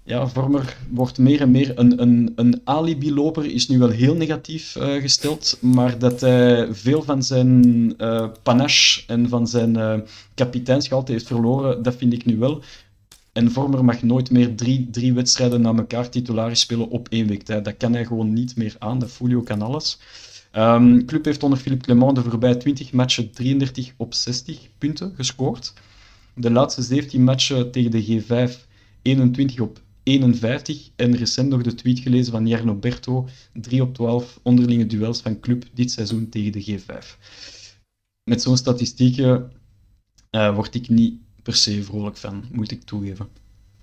[SPEAKER 4] Ja, Vormer wordt meer en meer een, een, een alibi-loper, is nu wel heel negatief eh, gesteld, maar dat hij veel van zijn eh, panache en van zijn eh kapiteinsgehalte heeft verloren, dat vind ik nu wel. En Vormer mag nooit meer drie, drie wedstrijden na elkaar titularis spelen op één week tijd. Dat kan hij gewoon niet meer aan, dat ook aan alles. Ehm club heeft onder Philippe Clement de voorbije 20 matchen 33 op 60 punten gescoord. De laatste 17 matchen tegen de G5 21 op 51. En recent nog de tweet gelezen van Jarno Berto. 3 op 12 onderlinge duels van club dit seizoen tegen de G5. Met zo'n statistieken eh, word ik niet per se vrolijk van, moet ik toegeven.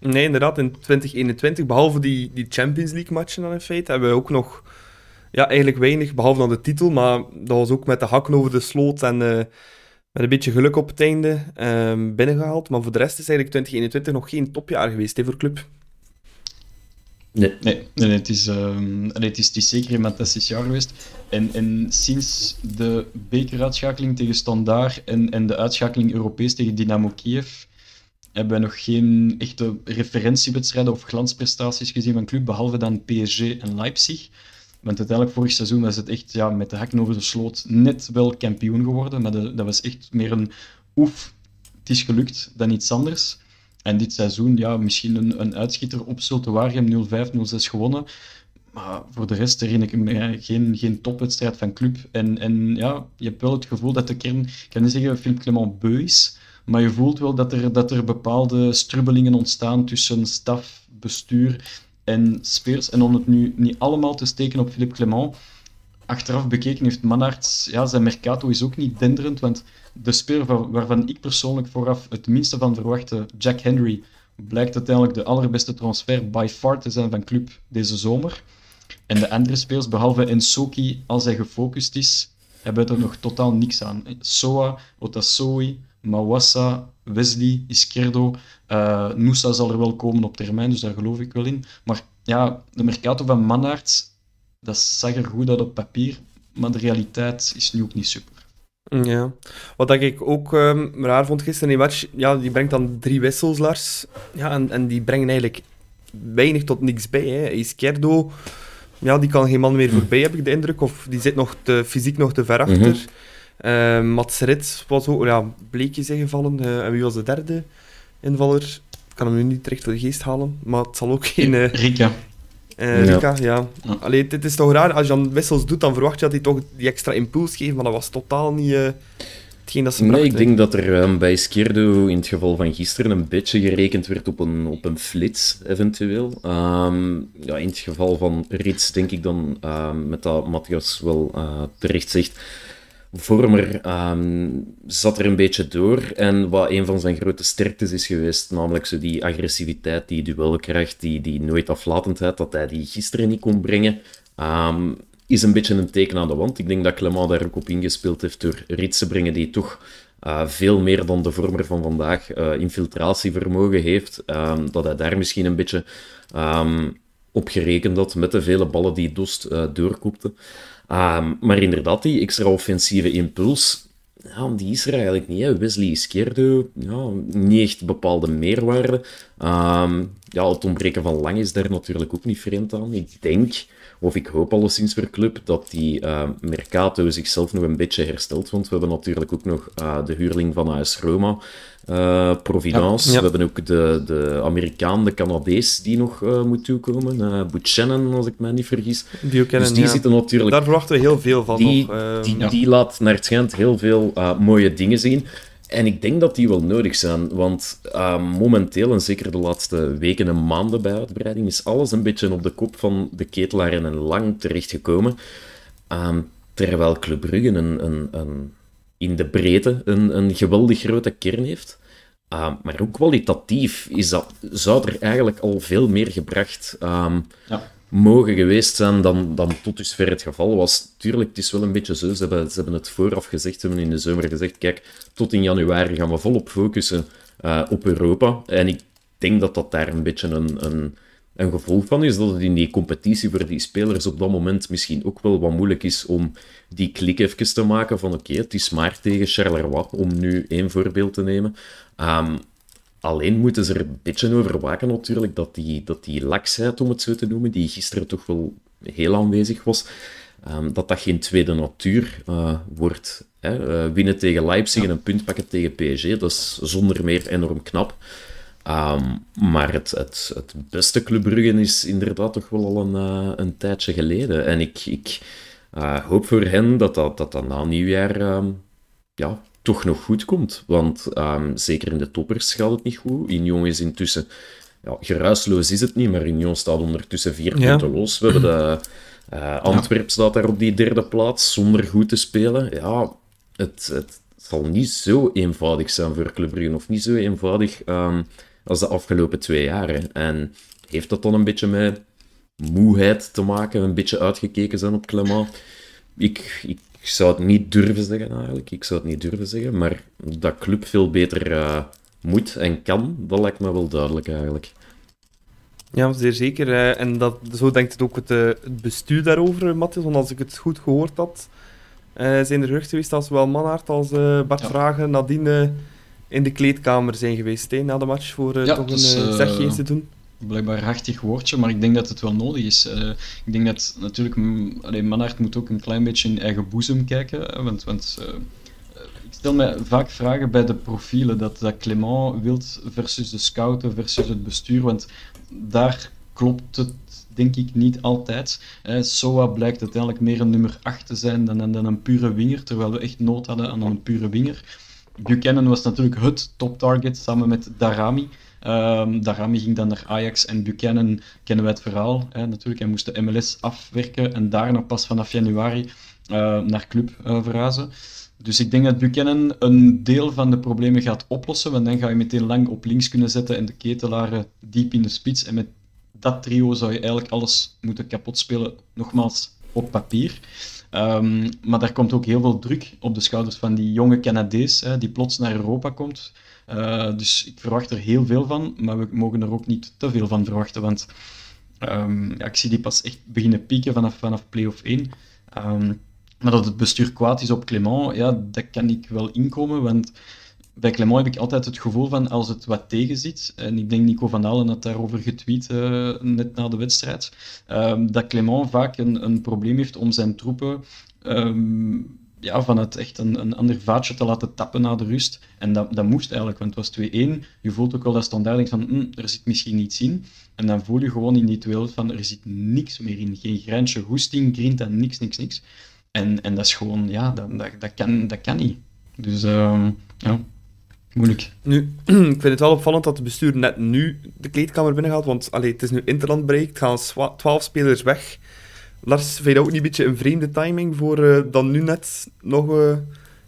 [SPEAKER 3] Nee, inderdaad, in 2021, behalve die, die Champions League matchen dan in feite, hebben we ook nog ja, eigenlijk weinig, behalve dan de titel, maar dat was ook met de hakken over de sloot en eh, met een beetje geluk op het einde ehm, binnengehaald. Maar voor de rest is eigenlijk 2021 nog geen topjaar geweest hè, voor club.
[SPEAKER 5] Nee.
[SPEAKER 4] Nee, nee, het, is, ehm, het, is, het is zeker een fantastisch jaar geweest. En, en sinds de bekeruitschakeling tegen Standaard en, en de uitschakeling Europees tegen Dynamo Kiev hebben wij nog geen echte referentiewedstrijden of glansprestaties gezien van club, behalve dan PSG en Leipzig. Want uiteindelijk vorig seizoen was het echt ja, met de hakken over de sloot net wel kampioen geworden. Maar dat was echt meer een oef, het is gelukt, dan iets anders. En dit seizoen, ja, misschien een, een uitschieter op Zulte Waregem 0-5, 0-6 gewonnen. Maar voor de rest herinner ik me geen, geen topwedstrijd van club. En, en ja, je hebt wel het gevoel dat de kern, ik kan niet zeggen Philippe Clement beu is, maar je voelt wel dat er, dat er bepaalde strubbelingen ontstaan tussen staf, bestuur en spelers. En om het nu niet allemaal te steken op Philippe Clement, achteraf bekeken heeft Mannaerts, ja, zijn mercato is ook niet denderend, want de speler waar- waarvan ik persoonlijk vooraf het minste van verwachtte, Jack Henry, blijkt uiteindelijk de allerbeste transfer by far te zijn van club deze zomer. En de andere spelers, behalve Ensoki, als hij gefocust is, hebben er nog totaal niks aan. Soa, Otasoi, Mawassa, Wesley, Izquierdo, eh Nusa zal er wel komen op termijn, dus daar geloof ik wel in. Maar ja, de mercato van Mannaerts, dat zag er goed uit op papier, maar de realiteit is nu ook niet super.
[SPEAKER 3] Ja. Wat dat ik ook ehm, raar vond gisteren in die match, ja, die brengt dan drie wissels, Lars. Ja, en, en die brengen eigenlijk weinig tot niks bij. Hè. Izquierdo, ja, die kan geen man meer voorbij, heb ik de indruk. Of die zit nog te, fysiek nog te ver achter.
[SPEAKER 5] Mhm.
[SPEAKER 3] Eh, Mats Rit was ook, ja, bleekjes ingevallen. Eh, en wie was de derde invaller? Ik kan hem nu niet direct voor de geest halen, maar het zal ook geen... eh
[SPEAKER 4] Rika.
[SPEAKER 3] Eh,
[SPEAKER 5] Ja.
[SPEAKER 3] Rika, ja.
[SPEAKER 4] Ja.
[SPEAKER 3] Allee, het, het is toch raar, als je dan wissels doet, dan verwacht je dat hij toch die extra impuls geeft, maar dat was totaal niet eh, hetgeen dat ze
[SPEAKER 5] Nee,
[SPEAKER 3] brachten.
[SPEAKER 5] ik denk dat er ehm, bij Skirdo in het geval van gisteren een beetje gerekend werd op een, op een flits, eventueel. Ehm, ja, in het geval van Rits denk ik dan, ehm, met dat Matthias wel eh, terecht zegt, Vormer ehm, zat er een beetje door. En wat een van zijn grote sterktes is geweest, namelijk zo die agressiviteit, die duelkracht, die, die nooit aflatendheid, dat hij die gisteren niet kon brengen, ehm, is een beetje een teken aan de wand. Ik denk dat Clement daar ook op ingespeeld heeft door Rits te brengen, die toch eh, veel meer dan de vormer van vandaag eh, infiltratievermogen heeft. ehm, dat hij daar misschien een beetje op gerekend had met de vele ballen die Dost eh doorkoepte. Ehm, maar inderdaad, die extra offensieve impuls, ja, die is er eigenlijk niet. Wesley Izquierdo, ja, niet echt bepaalde meerwaarde. Ehm, ja, het ontbreken van lang is daar natuurlijk ook niet vreemd aan. Ik denk, of ik hoop alleszins voor club, dat die eh, Mercato zichzelf nog een beetje herstelt. Want we hebben natuurlijk ook nog eh, de huurling van AS Roma, eh, Providence.
[SPEAKER 3] Ja, ja.
[SPEAKER 5] We hebben ook de, de Amerikaan, de Canadees, die nog eh, moet toekomen. eh Buchanan, als ik mij niet vergis.
[SPEAKER 3] Die ook kennen,
[SPEAKER 5] dus die
[SPEAKER 3] ja.
[SPEAKER 5] zitten natuurlijk
[SPEAKER 3] Daar verwachten we heel veel van
[SPEAKER 5] die,
[SPEAKER 3] nog.
[SPEAKER 5] die,
[SPEAKER 4] ja.
[SPEAKER 5] die laat naar het schijnt heel veel mooie dingen zien. En ik denk dat die wel nodig zijn, want eh, momenteel, en zeker de laatste weken en maanden bij uitbreiding, is alles een beetje op de kop van de ketelaar en lang terechtgekomen. Ehm, terwijl Club Brugge een, een, een, in de breedte een, een geweldig grote kern heeft. Ehm, maar ook kwalitatief is dat, zou er eigenlijk al veel meer gebracht. Ehm,
[SPEAKER 4] Ja.
[SPEAKER 5] Mogen geweest zijn dan, dan tot dusver het geval was. Tuurlijk, het is wel een beetje zo. Ze hebben, ze hebben het vooraf gezegd, ze hebben in de zomer gezegd, kijk, tot in januari gaan we volop focussen uh, op Europa. En ik denk dat dat daar een beetje een, een, een gevolg van is, dat het in die competitie voor die spelers op dat moment misschien ook wel wat moeilijk is om die klik even te maken van oké, het is maar tegen Charleroi, om nu één voorbeeld te nemen. Um, Alleen moeten ze er een beetje over waken natuurlijk, dat die, dat die laksheid, om het zo te noemen, die gisteren toch wel heel aanwezig was, um, dat dat geen tweede natuur uh, wordt. Hè. Uh, winnen tegen Leipzig en een punt pakken tegen PSG, dat is zonder meer enorm knap. Um, maar het, het, het beste Club Brugge is inderdaad toch wel al een, uh, een tijdje geleden. En ik, ik hoop voor hen dat dat, dat, dat na nieuwjaar um, ja, toch nog goed komt. Want um, zeker in de toppers gaat het niet goed. Union is intussen... Ja, geruisloos is het niet, maar Union staat ondertussen vier ja. punten los. We hebben de... Uh, Antwerp staat daar op die derde plaats, zonder goed te spelen. Ja, het, het zal niet zo eenvoudig zijn voor Club Brugge, of niet zo eenvoudig um, als de afgelopen twee jaar. En heeft dat dan een beetje met moeheid te maken, een beetje uitgekeken zijn op Clement? Ik ik zou het niet durven zeggen eigenlijk. Ik zou het niet durven zeggen. Maar dat club veel beter uh, moet en kan, dat lijkt me wel duidelijk eigenlijk.
[SPEAKER 3] Ja, zeer zeker. Uh, en dat, zo denkt het ook het, uh, het bestuur daarover, Matthias. Want als ik het goed gehoord had, zijn er geruchten geweest dat zowel Manhart als Bart ja. Vragen nadien in de kleedkamer zijn geweest hè, na de match voor ja, toch dus, een zegje eens te doen
[SPEAKER 4] blijkbaar hartig woordje, maar ik denk dat het wel nodig is. Uh, ik denk dat natuurlijk, alleen Manhart moet ook een klein beetje in eigen boezem kijken, want, want uh, ik stel mij vaak vragen bij de profielen dat, dat Clement wilt versus de scouten versus het bestuur, want daar klopt het denk ik niet altijd. Eh, Soa blijkt uiteindelijk meer een nummer 8 te zijn dan, dan een pure winger, terwijl we echt nood hadden aan een pure winger. Buchanan was natuurlijk het top target samen met Darami. Um, ging dan naar Ajax en Buchanan kennen wij het verhaal. Hè, natuurlijk, hij moest de MLS afwerken en daarna pas vanaf januari uh, naar club uh, verhuizen. Dus ik denk dat Buchanan een deel van de problemen gaat oplossen, want dan ga je meteen lang op links kunnen zetten en de ketelaren diep in de spits. En met dat trio zou je eigenlijk alles moeten kapot spelen, nogmaals op papier. Um, maar daar komt ook heel veel druk op de schouders van die jonge Canadees, hè, die plots naar Europa komt. Uh, dus ik verwacht er heel veel van, maar we mogen er ook niet te veel van verwachten, want um, ja, ik zie die pas echt beginnen pieken vanaf, vanaf play-off 1. Um, ehm, maar dat het bestuur kwaad is op Clement, ja, dat kan ik wel inkomen, want bij Clement heb ik altijd het gevoel van als het wat tegenzit, en ik denk Nico van Allen had daarover getweet uh, net na de wedstrijd, um, dat Clement vaak een, een probleem heeft om zijn troepen ja, van het echt een, een ander vaatje te laten tappen na de rust. En dat, dat moest eigenlijk, want het was 2-1. Je voelt ook wel dat standaard van, hm, er zit misschien iets in. En dan voel je gewoon in die tweede van, er zit niks meer in. Geen grijntje goesting, grint en niks, niks, niks. En, en dat is gewoon, ja, dat, dat, dat, kan, dat kan niet. Dus, uh, ja, moeilijk.
[SPEAKER 3] Nu, ik vind het wel opvallend dat de bestuur net nu de kleedkamer binnengaat, want allee, het is nu interland bereikt, gaan 12 spelers weg. Lars, vind je dat ook niet een beetje een vreemde timing voor uh, dan nu net nog uh,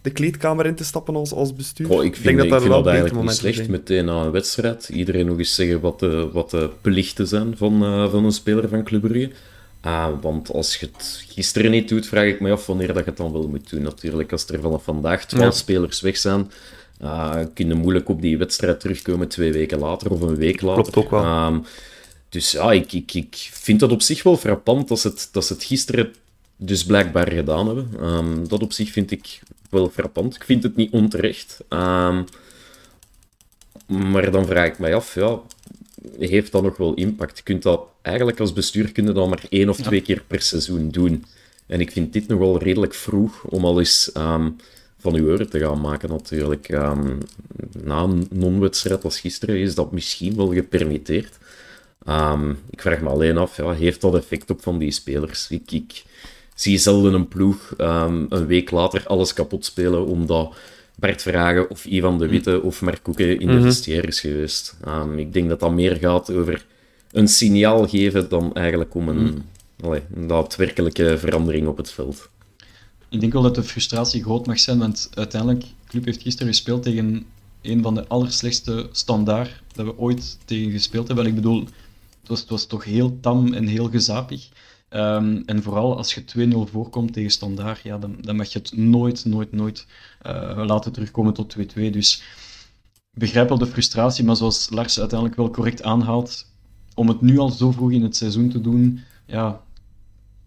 [SPEAKER 3] de kleedkamer in te stappen als, als bestuur?
[SPEAKER 5] Ik, vind, ik denk dat, ik vind dat eigenlijk niet slecht, zijn. meteen na een wedstrijd. Iedereen nog eens zeggen wat de, wat de plichten zijn van, uh, van een speler van Club Brugge. Uh, want als je het gisteren niet doet, vraag ik me af wanneer dat je het dan wel moet doen. Natuurlijk, als er vanaf vandaag 12 ja. spelers weg zijn, uh, kun je moeilijk op die wedstrijd terugkomen twee weken later of een week later.
[SPEAKER 3] Klopt ook wel.
[SPEAKER 5] Uh, dus ja, ik, ik, ik vind dat op zich wel frappant dat ze het, dat ze het gisteren dus blijkbaar gedaan hebben. Um, dat op zich vind ik wel frappant. Ik vind het niet onterecht. Um, maar dan vraag ik mij af, ja, heeft dat nog wel impact? Je kunt dat eigenlijk als bestuur kun je dat maar één of twee keer per seizoen doen. En ik vind dit nog wel redelijk vroeg om al eens um, van uw oren te gaan maken, natuurlijk. na een non-wedstrijd als gisteren is dat misschien wel gepermitteerd. Um, ik vraag me alleen af, ja, heeft dat effect op van die spelers? Ik, ik zie zelden een ploeg um, een week later alles kapot spelen omdat Bert Vragen of Ivan de Witte of Mark Koeken in de mm vestiaire is geweest. Um, ik denk dat dat meer gaat over een signaal geven dan eigenlijk om een, mm. allee, een daadwerkelijke verandering op het veld.
[SPEAKER 4] Ik denk wel dat de frustratie groot mag zijn, want uiteindelijk, de club heeft gisteren gespeeld tegen een van de allerslechtste standaard dat we ooit tegen gespeeld hebben. Ik bedoel, was, het was toch heel tam en heel gezapig. Ehm, en vooral als je 2-0 voorkomt tegen Standaard, ja, dan, dan mag je het nooit, nooit, nooit uh, laten terugkomen tot 2-2. Dus ik begrijp wel de frustratie, maar zoals Lars uiteindelijk wel correct aanhaalt, om het nu al zo vroeg in het seizoen te doen, ja,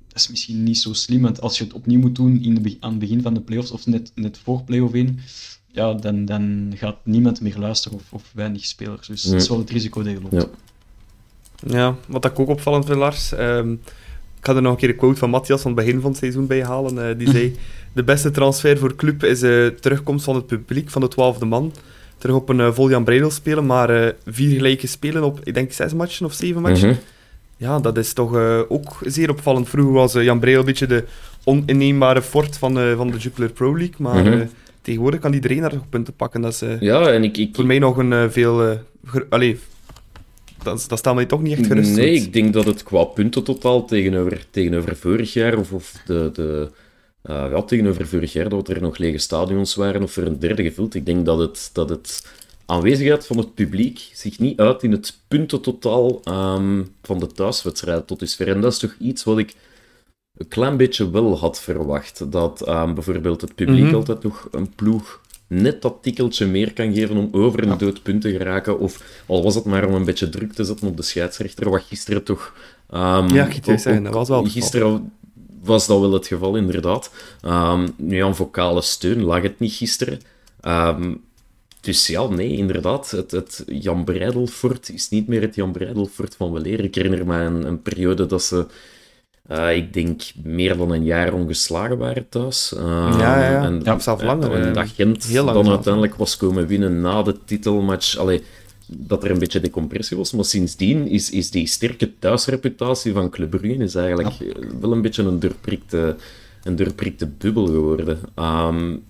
[SPEAKER 4] dat is misschien niet zo slim. Want als je het opnieuw moet doen in de, aan het begin van de playoffs of net, net voor play-off 1, ja, dan, dan gaat niemand meer luisteren of, of weinig spelers. Dus dat is wel het risico dat je loopt.
[SPEAKER 3] Ja. Ja, wat ik ook opvallend vind, Lars. Um, ik ga er nog een keer een quote van Matthias van het begin van het seizoen bij halen. Uh, die zei: De beste transfer voor club is de uh, terugkomst van het publiek, van de twaalfde man. Terug op een uh, vol Jan Breidel spelen, maar vier gelijke spelen op, ik denk, zes matchen of zeven matchen. Mm -hmm. Ja, dat is toch ook zeer opvallend. Vroeger was Jan Breidel een beetje de oninneembare fort van, van de Jupiler Pro League, maar. Mm -hmm tegenwoordig kan iedereen daar nog punten pakken. Dat is
[SPEAKER 5] ja, en ik, ik,
[SPEAKER 3] voor mij nog een veel... Allee, dat, dat mij toch niet echt gerust.
[SPEAKER 5] Nee, ik denk dat het qua punten totaal tegenover, tegenover vorig jaar, of, of de, de, ja, tegenover vorig jaar, dat er nog lege stadions waren, of er een derde gevuld, ik denk dat het, dat het aanwezigheid van het publiek zich niet uit in het puntentotaal um, van de thuiswedstrijden tot dusver. En dat is toch iets wat ik een klein beetje wel had verwacht. Dat um, bijvoorbeeld het publiek mm -hmm. altijd nog een ploeg net dat tikkeltje meer kan geven om over een dood punt te geraken. Of al was het maar om een beetje druk te zetten op de scheidsrechter, wat gisteren toch... Um,
[SPEAKER 3] ja, ik ook, zeggen, dat was wel
[SPEAKER 5] Gisteren was dat wel het geval, inderdaad. Um, nu, aan vocale steun lag het niet gisteren. Um, dus ja, nee, inderdaad. Het, het Jan Breidelfort is niet meer het Jan Breidelfort van weleer. Ik herinner me een, een periode dat ze uh, ik denk meer dan een jaar ongeslagen waren thuis. Uh,
[SPEAKER 3] ja, ja, ja. En, ja, zelf langer.
[SPEAKER 5] En dat Gent dan uiteindelijk was komen winnen na de titelmatch. Allee, dat er een beetje decompressie was. Maar sindsdien is, is die sterke thuisreputatie van Club Brugge is eigenlijk ja. wel een beetje een doorprikte, een doorprikte bubbel geworden. Um,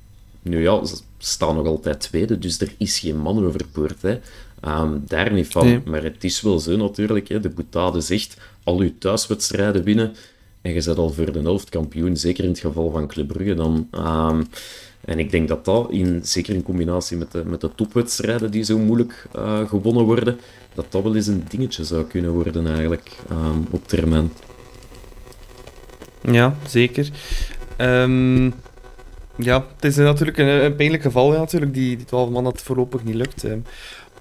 [SPEAKER 5] nu ja, ze staan nog altijd tweede, dus er is geen man overpoort. Hè. Um, daar niet van. Nee. Maar het is wel zo natuurlijk. Hè. De boutade zegt al uw thuiswedstrijden winnen en je zet al voor de helft kampioen, zeker in het geval van Club dan. Um, en ik denk dat dat, in, zeker in combinatie met de, met de topwedstrijden die zo moeilijk uh, gewonnen worden, dat dat wel eens een dingetje zou kunnen worden eigenlijk um, op termijn.
[SPEAKER 3] Ja, zeker. Um, ja, het is natuurlijk een, pijnlijk geval ja, natuurlijk, die, die 12 man dat voorlopig niet lukt.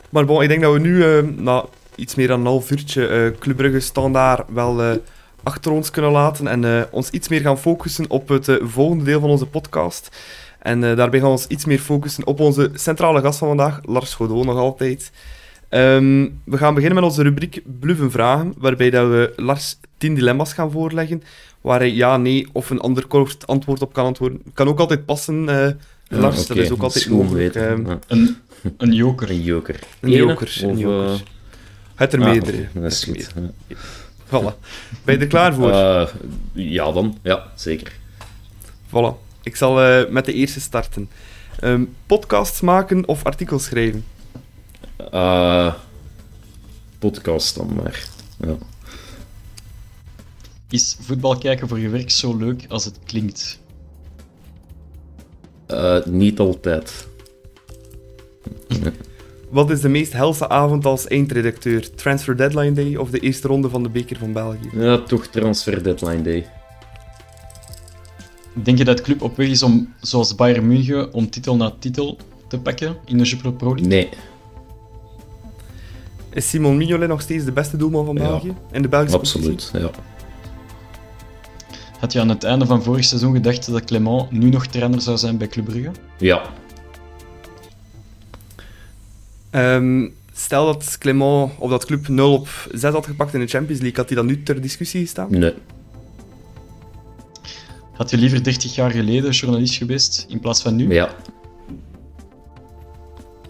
[SPEAKER 3] Maar bon, ik denk dat we nu uh, iets meer dan een half uurtje uh, Club Brugge standaard wel uh, achter ons kunnen laten en uh, ons iets meer gaan focussen op het volgende deel van onze podcast. En daarbij gaan we ons iets meer focussen op onze centrale gast van vandaag, Lars Godot nog altijd. Um, we gaan beginnen met onze rubriek Bluffen Vragen, waarbij dat we Lars 10 dilemma's gaan voorleggen, waar hij ja, nee of een ander kort antwoord op kan antwoorden. Kan ook altijd passen, Lars, ja, okay. dat is ook altijd mogelijk. Um,
[SPEAKER 4] ja. een, een joker.
[SPEAKER 5] Een joker.
[SPEAKER 3] Een joker. Een joker. Het er
[SPEAKER 5] ah,
[SPEAKER 3] meerdere.
[SPEAKER 5] Dat is goed.
[SPEAKER 3] Voilà. Ben je er klaar voor?
[SPEAKER 5] Uh, ja, dan. Ja, zeker.
[SPEAKER 3] Voilà. Ik zal uh, met de eerste starten. Um, podcasts maken of artikels schrijven?
[SPEAKER 5] Uh, podcast dan maar. Ja.
[SPEAKER 4] Is voetbal kijken voor je werk zo leuk als het klinkt?
[SPEAKER 5] niet altijd.
[SPEAKER 3] Wat is de meest helse avond als eindredacteur? Transfer Deadline Day of de eerste ronde van de Beker van België?
[SPEAKER 5] Ja, toch Transfer Deadline Day.
[SPEAKER 4] Denk je dat de club op weg is om, zoals Bayern München, om titel na titel te pakken in de Jupiler Pro League?
[SPEAKER 5] Nee.
[SPEAKER 3] Is Simon Mignolet nog steeds de beste doelman van België?
[SPEAKER 5] Ja.
[SPEAKER 3] In de Belgische
[SPEAKER 5] Absoluut, ja.
[SPEAKER 4] Had je aan het einde van vorig seizoen gedacht dat Clement nu nog trainer zou zijn bij Club Brugge?
[SPEAKER 5] Ja,
[SPEAKER 3] Um, stel dat Clement of dat club 0 op 6 had gepakt in de Champions League, had hij dan nu ter discussie gestaan?
[SPEAKER 5] Nee.
[SPEAKER 4] Had je liever 30 jaar geleden journalist geweest in plaats van nu?
[SPEAKER 5] Ja.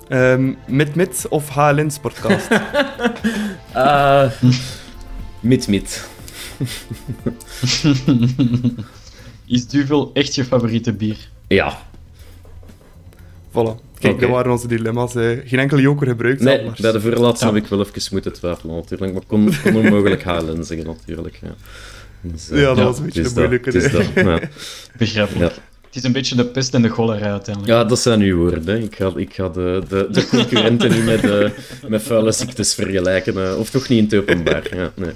[SPEAKER 3] Um, mit Mit of HLN Sportcast?
[SPEAKER 5] uh, mit Mit.
[SPEAKER 4] Is Duvel echt je favoriete bier?
[SPEAKER 5] Ja.
[SPEAKER 3] Voilà. Kijk, okay. dat waren onze dilemma's. Eh. Geen enkele joker gebruikt.
[SPEAKER 5] Nee, bij de voorlaatste ja. heb ik wel even moeten twijfelen natuurlijk. Maar ik kon, kon onmogelijk halen zeggen natuurlijk. Ja,
[SPEAKER 3] dus, uh, ja dat ja, was een beetje de moeilijke.
[SPEAKER 5] Dat, ja.
[SPEAKER 4] Begrijpelijk. Het is een beetje de pest en de cholera uiteindelijk.
[SPEAKER 5] Ja, dat zijn uw woorden. Ik ga, ik ga de, de, de concurrenten niet met, uh, met vuile ziektes vergelijken. Uh, of toch niet in het openbaar. Ja, nee.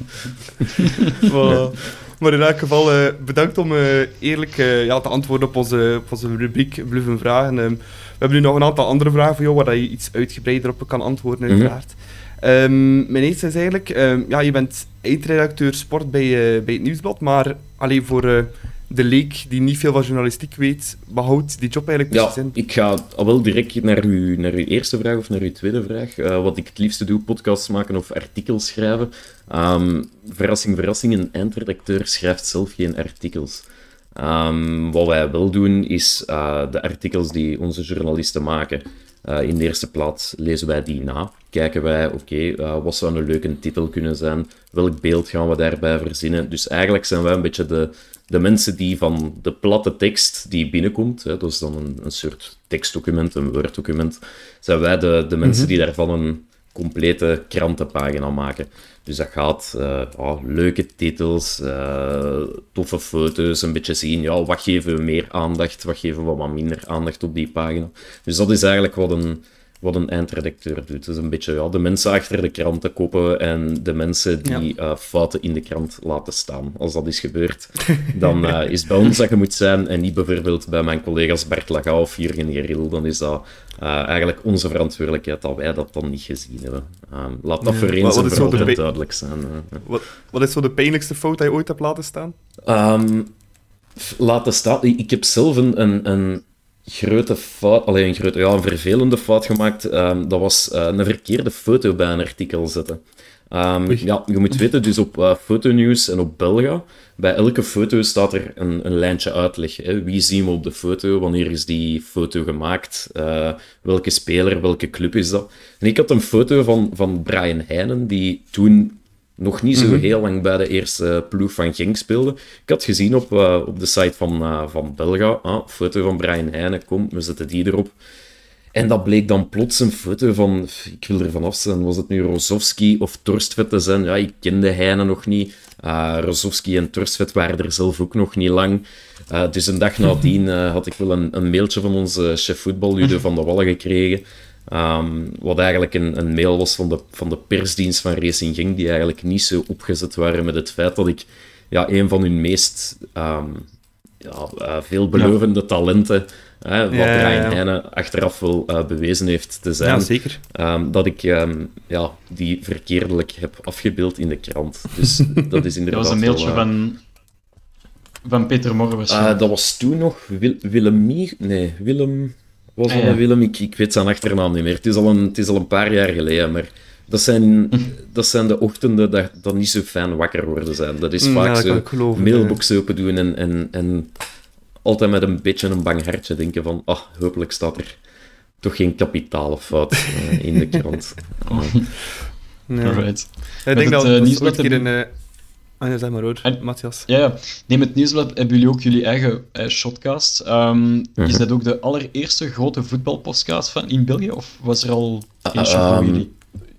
[SPEAKER 3] voilà. Maar in elk geval, uh, bedankt om eerlijk ja, te antwoorden op onze, op onze rubriek Bluffen Vragen. Um, we hebben nu nog een aantal andere vragen voor jou, waar je iets uitgebreider op kan antwoorden, uiteraard. Mm -hmm. um, mijn eerste is eigenlijk, um, ja, je bent eindredacteur sport bij, bij het Nieuwsblad, maar alleen voor de leek die niet veel van journalistiek weet, behoudt die job eigenlijk precies
[SPEAKER 5] ja, in? ik ga al wel direct naar uw, naar uw eerste vraag of naar uw tweede vraag. Uh, wat ik het liefste doe, podcasts maken of artikels schrijven. Um, verrassing, verrassing, een eindredacteur schrijft zelf geen artikels. Um, wat wij wel doen, is uh, de artikels die onze journalisten maken. Uh, in de eerste plaats lezen wij die na. Kijken wij, oké, okay, uh, wat zou een leuke titel kunnen zijn? Welk beeld gaan we daarbij verzinnen? Dus eigenlijk zijn wij een beetje de, de mensen die van de platte tekst die binnenkomt, hè, dat is dan een, een soort tekstdocument, een Word-document, zijn wij de, de mensen mm -hmm. die daarvan een complete krantenpagina maken. Dus dat gaat uh, oh, leuke titels, uh, toffe foto's, een beetje zien, ja, wat geven we meer aandacht, wat geven we wat minder aandacht op die pagina. Dus dat is eigenlijk wat een, wat een eindredacteur doet. Dus een beetje ja, de mensen achter de kranten koppen en de mensen die ja. uh, fouten in de krant laten staan. Als dat is gebeurd, dan uh, is bij ons dat je moet zijn en niet bijvoorbeeld bij mijn collega's Bert Laga of Jurgen Geril. Dan is dat uh, eigenlijk onze verantwoordelijkheid dat wij dat dan niet gezien hebben. Um, laat dat ja. voor eens en voor altijd duidelijk zijn.
[SPEAKER 3] Wat, wat, is zo de pijnlijkste fout die je ooit hebt laten staan?
[SPEAKER 5] Um, laten staan... Ik heb zelf een, een, een grote fout, alleen een, grote, ja, een vervelende fout gemaakt. Um, dat was uh, een verkeerde foto bij een artikel zetten. Um, ja, je moet weten, dus op uh, Fotonews en op Belga, bij elke foto staat er een, een lijntje uitleg. Hè. Wie zien we op de foto? Wanneer is die foto gemaakt? Uh, welke speler, welke club is dat? En ik had een foto van, van Brian Heijnen, die toen nog niet zo mm -hmm. heel lang bij de eerste ploeg van Genk speelde. Ik had gezien op, uh, op de site van, uh, van Belga, ah, foto van Brian Heijnen, kom, we zetten die erop. En dat bleek dan plots een foto van, ik wil er vanaf zijn, was het nu Rozovski of Torstvet te zijn? Ja, ik kende Heijnen nog niet. Uh, Rozovski en Torstvet waren er zelf ook nog niet lang. Uh, dus een dag nadien had ik wel een, een mailtje van onze chef voetbal, Lude van der Wallen, gekregen. Um, wat eigenlijk een, een, mail was van de, van de persdienst van Racing Genk, die eigenlijk niet zo opgezet waren met het feit dat ik ja, een van hun meest um, ja, uh, veelbelovende ja. talenten, hè, wat ja, Heijnen achteraf wel uh, bewezen heeft te zijn,
[SPEAKER 3] ja, zeker.
[SPEAKER 5] Um, dat ik ja, die verkeerdelijk heb afgebeeld in de krant. Dus dat is inderdaad
[SPEAKER 4] Dat was een mailtje
[SPEAKER 5] wel,
[SPEAKER 4] van, van Peter Morwes.
[SPEAKER 5] Uh, dat was toen nog Wil Willem... Nee, Willem was ah, ja. Willem, ik, ik weet zijn achternaam niet meer. Het is al een, het is al een paar jaar geleden, maar dat zijn, dat zijn de ochtenden dat, dat niet zo fijn wakker worden zijn. Dat is
[SPEAKER 3] Mm,
[SPEAKER 5] vaak
[SPEAKER 3] ja, dat
[SPEAKER 5] zo mailbox open doen en, en, en altijd met een beetje een bang hartje denken van, ah, hopelijk staat er toch geen kapitale fout eh, in de krant.
[SPEAKER 3] Oh.
[SPEAKER 5] Uh,
[SPEAKER 3] Ja.
[SPEAKER 4] Alright.
[SPEAKER 3] Ik denk
[SPEAKER 4] het,
[SPEAKER 3] dat dat een keer
[SPEAKER 4] hebben-
[SPEAKER 3] een... Ah, ja, zeg maar hoor,
[SPEAKER 4] En-
[SPEAKER 3] Matthias.
[SPEAKER 4] Ja, ja. Neem het nieuwsblad, hebben jullie ook jullie eigen eh, shotcast. Ehm,
[SPEAKER 5] Mhm.
[SPEAKER 4] Is dat ook de allereerste grote voetbalpodcast van in België? Of was er al
[SPEAKER 5] Ah,
[SPEAKER 4] eentje voor
[SPEAKER 5] ehm,
[SPEAKER 4] jullie?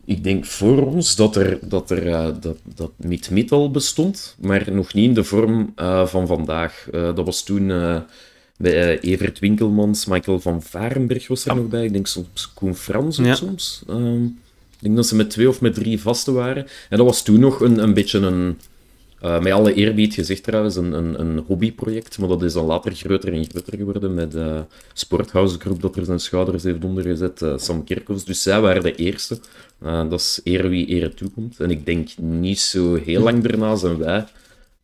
[SPEAKER 5] Ik denk voor ons dat er, dat, er, eh, dat, dat Meet Meet al bestond, maar nog niet in de vorm eh, van vandaag. Eh, dat was toen eh, bij Evert Winkelmans, Michael van Varenberg was er nog bij. Ik denk soms Koen Frans ook
[SPEAKER 3] Ja.
[SPEAKER 5] soms. Ehm, ik denk dat ze met twee of met drie vasten waren. En dat was toen nog een, een beetje een, eh, met alle eerbied gezegd trouwens, een, een, een hobbyproject. Maar dat is dan later groter en groter geworden met de Sporthouse Groep dat er zijn schouders heeft ondergezet, eh, Sam Kerkhoffs. Dus zij waren de eerste. Dat is eer wie ere toekomt. En ik denk niet zo heel lang daarna zijn wij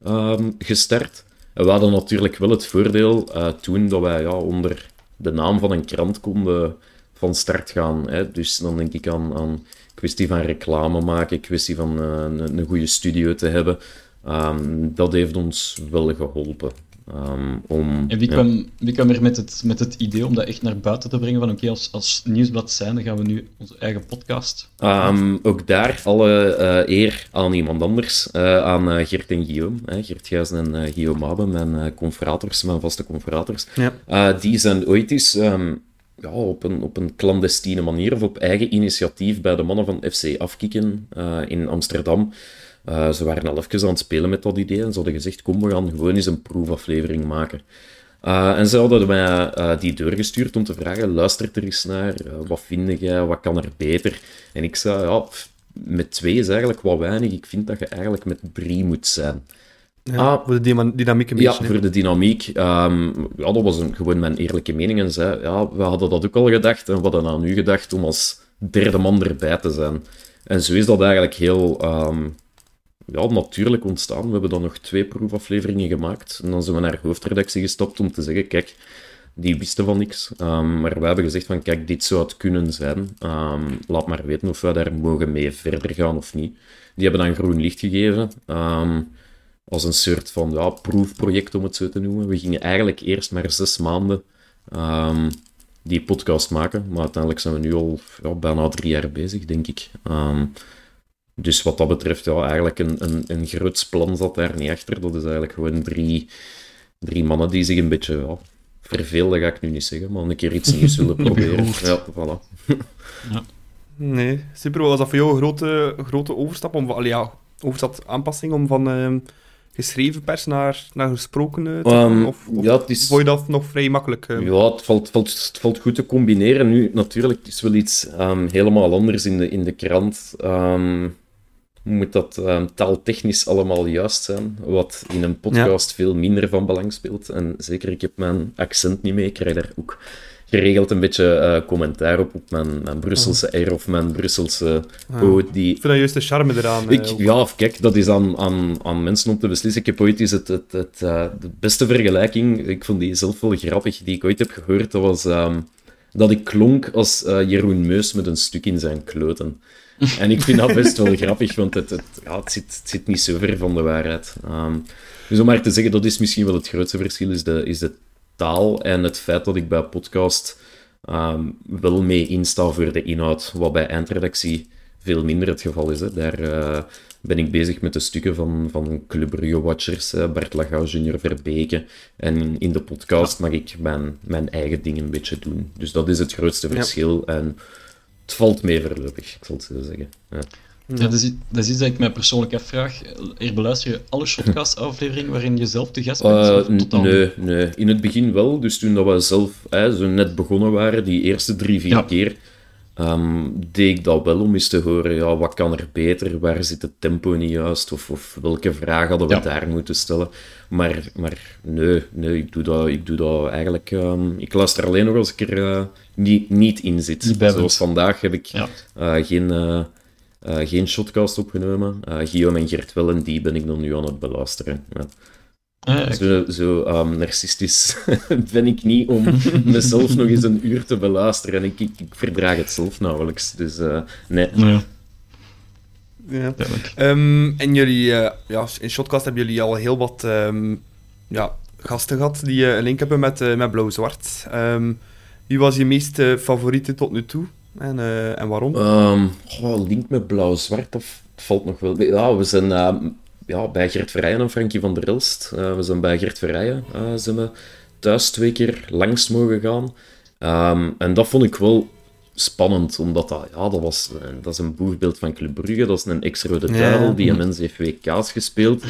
[SPEAKER 5] ehm, gestart. En we hadden natuurlijk wel het voordeel toen dat wij ja, onder de naam van een krant konden van start gaan. Hè. Dus dan denk ik aan, aan kwestie van reclame maken, kwestie van een, een goede studio te hebben. Ehm, dat heeft ons wel geholpen. Ehm, om,
[SPEAKER 4] En wie,
[SPEAKER 5] ja.
[SPEAKER 4] kwam, wie kwam er met het, met het idee om dat echt naar buiten te brengen? Van oké, als, als nieuwsblad zijn, dan gaan we nu onze eigen podcast.
[SPEAKER 5] Ehm, ook daar alle eh, eer aan iemand anders, eh, aan eh, Gert en Guillaume. Hè, Gert Gijzen en Guillaume Mabe, mijn confrators, mijn vaste confrators.
[SPEAKER 3] Ja.
[SPEAKER 5] Eh, die zijn ooit eens ehm, ja, op, een, op een clandestine manier of op eigen initiatief bij de mannen van FC Afkikken eh, in Amsterdam. Eh, ze waren al even aan het spelen met dat idee en ze hadden gezegd, kom, we gaan gewoon eens een proefaflevering maken. Uh, en ze hadden mij uh, die doorgestuurd om te vragen, luister er eens naar, wat vind jij, wat kan er beter? En ik zei, ja, pff, met twee is eigenlijk wat weinig, ik vind dat je eigenlijk met drie moet zijn.
[SPEAKER 3] Ja, ah, voor de dynamiek een
[SPEAKER 5] beetje. Ja, voor de dynamiek. Um, ja, dat was een, gewoon mijn eerlijke mening. En zei, ja, we hadden dat ook al gedacht. En we hadden aan u gedacht om als derde man erbij te zijn. En zo is dat eigenlijk heel um, ja, natuurlijk ontstaan. We hebben dan nog twee proefafleveringen gemaakt. En dan zijn we naar hoofdredactie gestapt om te zeggen, kijk, die wisten van niks. Um, maar we hebben gezegd van, kijk, dit zou het kunnen zijn. Um, laat maar weten of we daar mogen mee verder gaan of niet. Die hebben dan groen licht gegeven. Um, als een soort van ja, proefproject, om het zo te noemen. We gingen eigenlijk eerst maar zes maanden die podcast maken. Maar uiteindelijk zijn we nu al ja, bijna drie jaar bezig, denk ik. Dus wat dat betreft, ja, eigenlijk een, een, een groot plan zat daar niet achter. Dat is eigenlijk gewoon drie, drie mannen die zich een beetje... Ja, verveelden ga ik nu niet zeggen, maar een keer iets nieuws willen proberen. ja, voilà.
[SPEAKER 3] ja. Nee, super. Was dat voor jou een grote, grote overstap? Om, allee, ja, overstap aanpassing om van uh, geschreven pers naar, naar gesproken te gaan? Um, of, of ja, het is... vond je dat nog vrij makkelijk? Uh...
[SPEAKER 5] Ja, het valt, valt, het valt goed te combineren. Nu, natuurlijk, het is wel iets um, helemaal anders in de, in de krant. Um, moet dat um, taaltechnisch allemaal juist zijn, wat in een podcast veel minder van belang speelt. En zeker, ik heb mijn accent niet mee, ik krijg daar ook geregeld een beetje uh, commentaar op, op mijn, mijn Brusselse R of mijn Brusselse O. Die...
[SPEAKER 3] Ik vind dat juist de charme eraan.
[SPEAKER 5] Ik, uh, ja, kijk, dat is aan, aan, aan mensen om te beslissen. Ik heb ooit eens het, het, het, uh, de beste vergelijking, ik vond die zelf wel grappig, die ik ooit heb gehoord, dat was um, dat ik klonk als Jeroen Meus met een stuk in zijn kloten. En ik vind dat best wel grappig, want het, het, ja, het, zit, het zit niet zo ver van de waarheid. Um, dus om maar te zeggen, dat is misschien wel het grootste verschil, is de, is de taal en het feit dat ik bij podcast um, wel mee insta voor de inhoud, wat bij eindredactie veel minder het geval is. Hè. Daar uh, ben ik bezig met de stukken van, van Club Brugge Watchers, uh, Bart Lagau, Junior Verbeke. En in de podcast mag ik mijn, mijn eigen ding een beetje doen. Dus dat is het grootste verschil. Ja. En het valt mee voorlopig, ik zal het zo zeggen. Ja.
[SPEAKER 4] Ja, dat, is, dat is iets dat ik mij persoonlijk afvraag. Er beluister je alle shotcast-afleveringen waarin je zelf te gast bent?
[SPEAKER 5] Uh, nee, nee, in het begin wel. Dus toen dat we zelf hè, zo net begonnen waren, die eerste drie, vier keer, um, deed ik dat wel om eens te horen, ja, wat kan er beter, waar zit het tempo niet juist, of, of welke vraag hadden we ja. daar moeten stellen. Maar, maar nee, nee ik, doe dat, ik doe dat eigenlijk... Um, ik luister alleen nog als ik er uh, niet, niet in zit. Zoals vandaag heb ik ja. uh, geen... Uh, geen shotcast opgenomen. Guillaume en Gert wel, en die ben ik dan nu aan het beluisteren. Ja. Ah, zo zo um, narcistisch ben ik niet om mezelf nog eens een uur te beluisteren. En ik, ik, ik verdraag het zelf nauwelijks. Dus uh, nee. Ja.
[SPEAKER 3] Ja. Um, en jullie, uh, ja, in Shotcast hebben jullie al heel wat um, ja, gasten gehad die een link hebben met, met Blauw-Zwart. wie was je meest favoriete tot nu toe? En, uh, en waarom?
[SPEAKER 5] Um, oh, link met blauw-zwart, dat valt nog wel. Ja, we zijn uh, ja, bij Gert Verrijen en Frankie van der Elst. Uh, we zijn bij Gert Verrijen zijn we thuis twee keer langs mogen gaan. Um, en dat vond ik wel spannend, omdat dat, ja, dat, was, dat is een boegbeeld van Club Brugge. Dat is een ex-rode duivel, ja. die een mens heeft WK's gespeeld.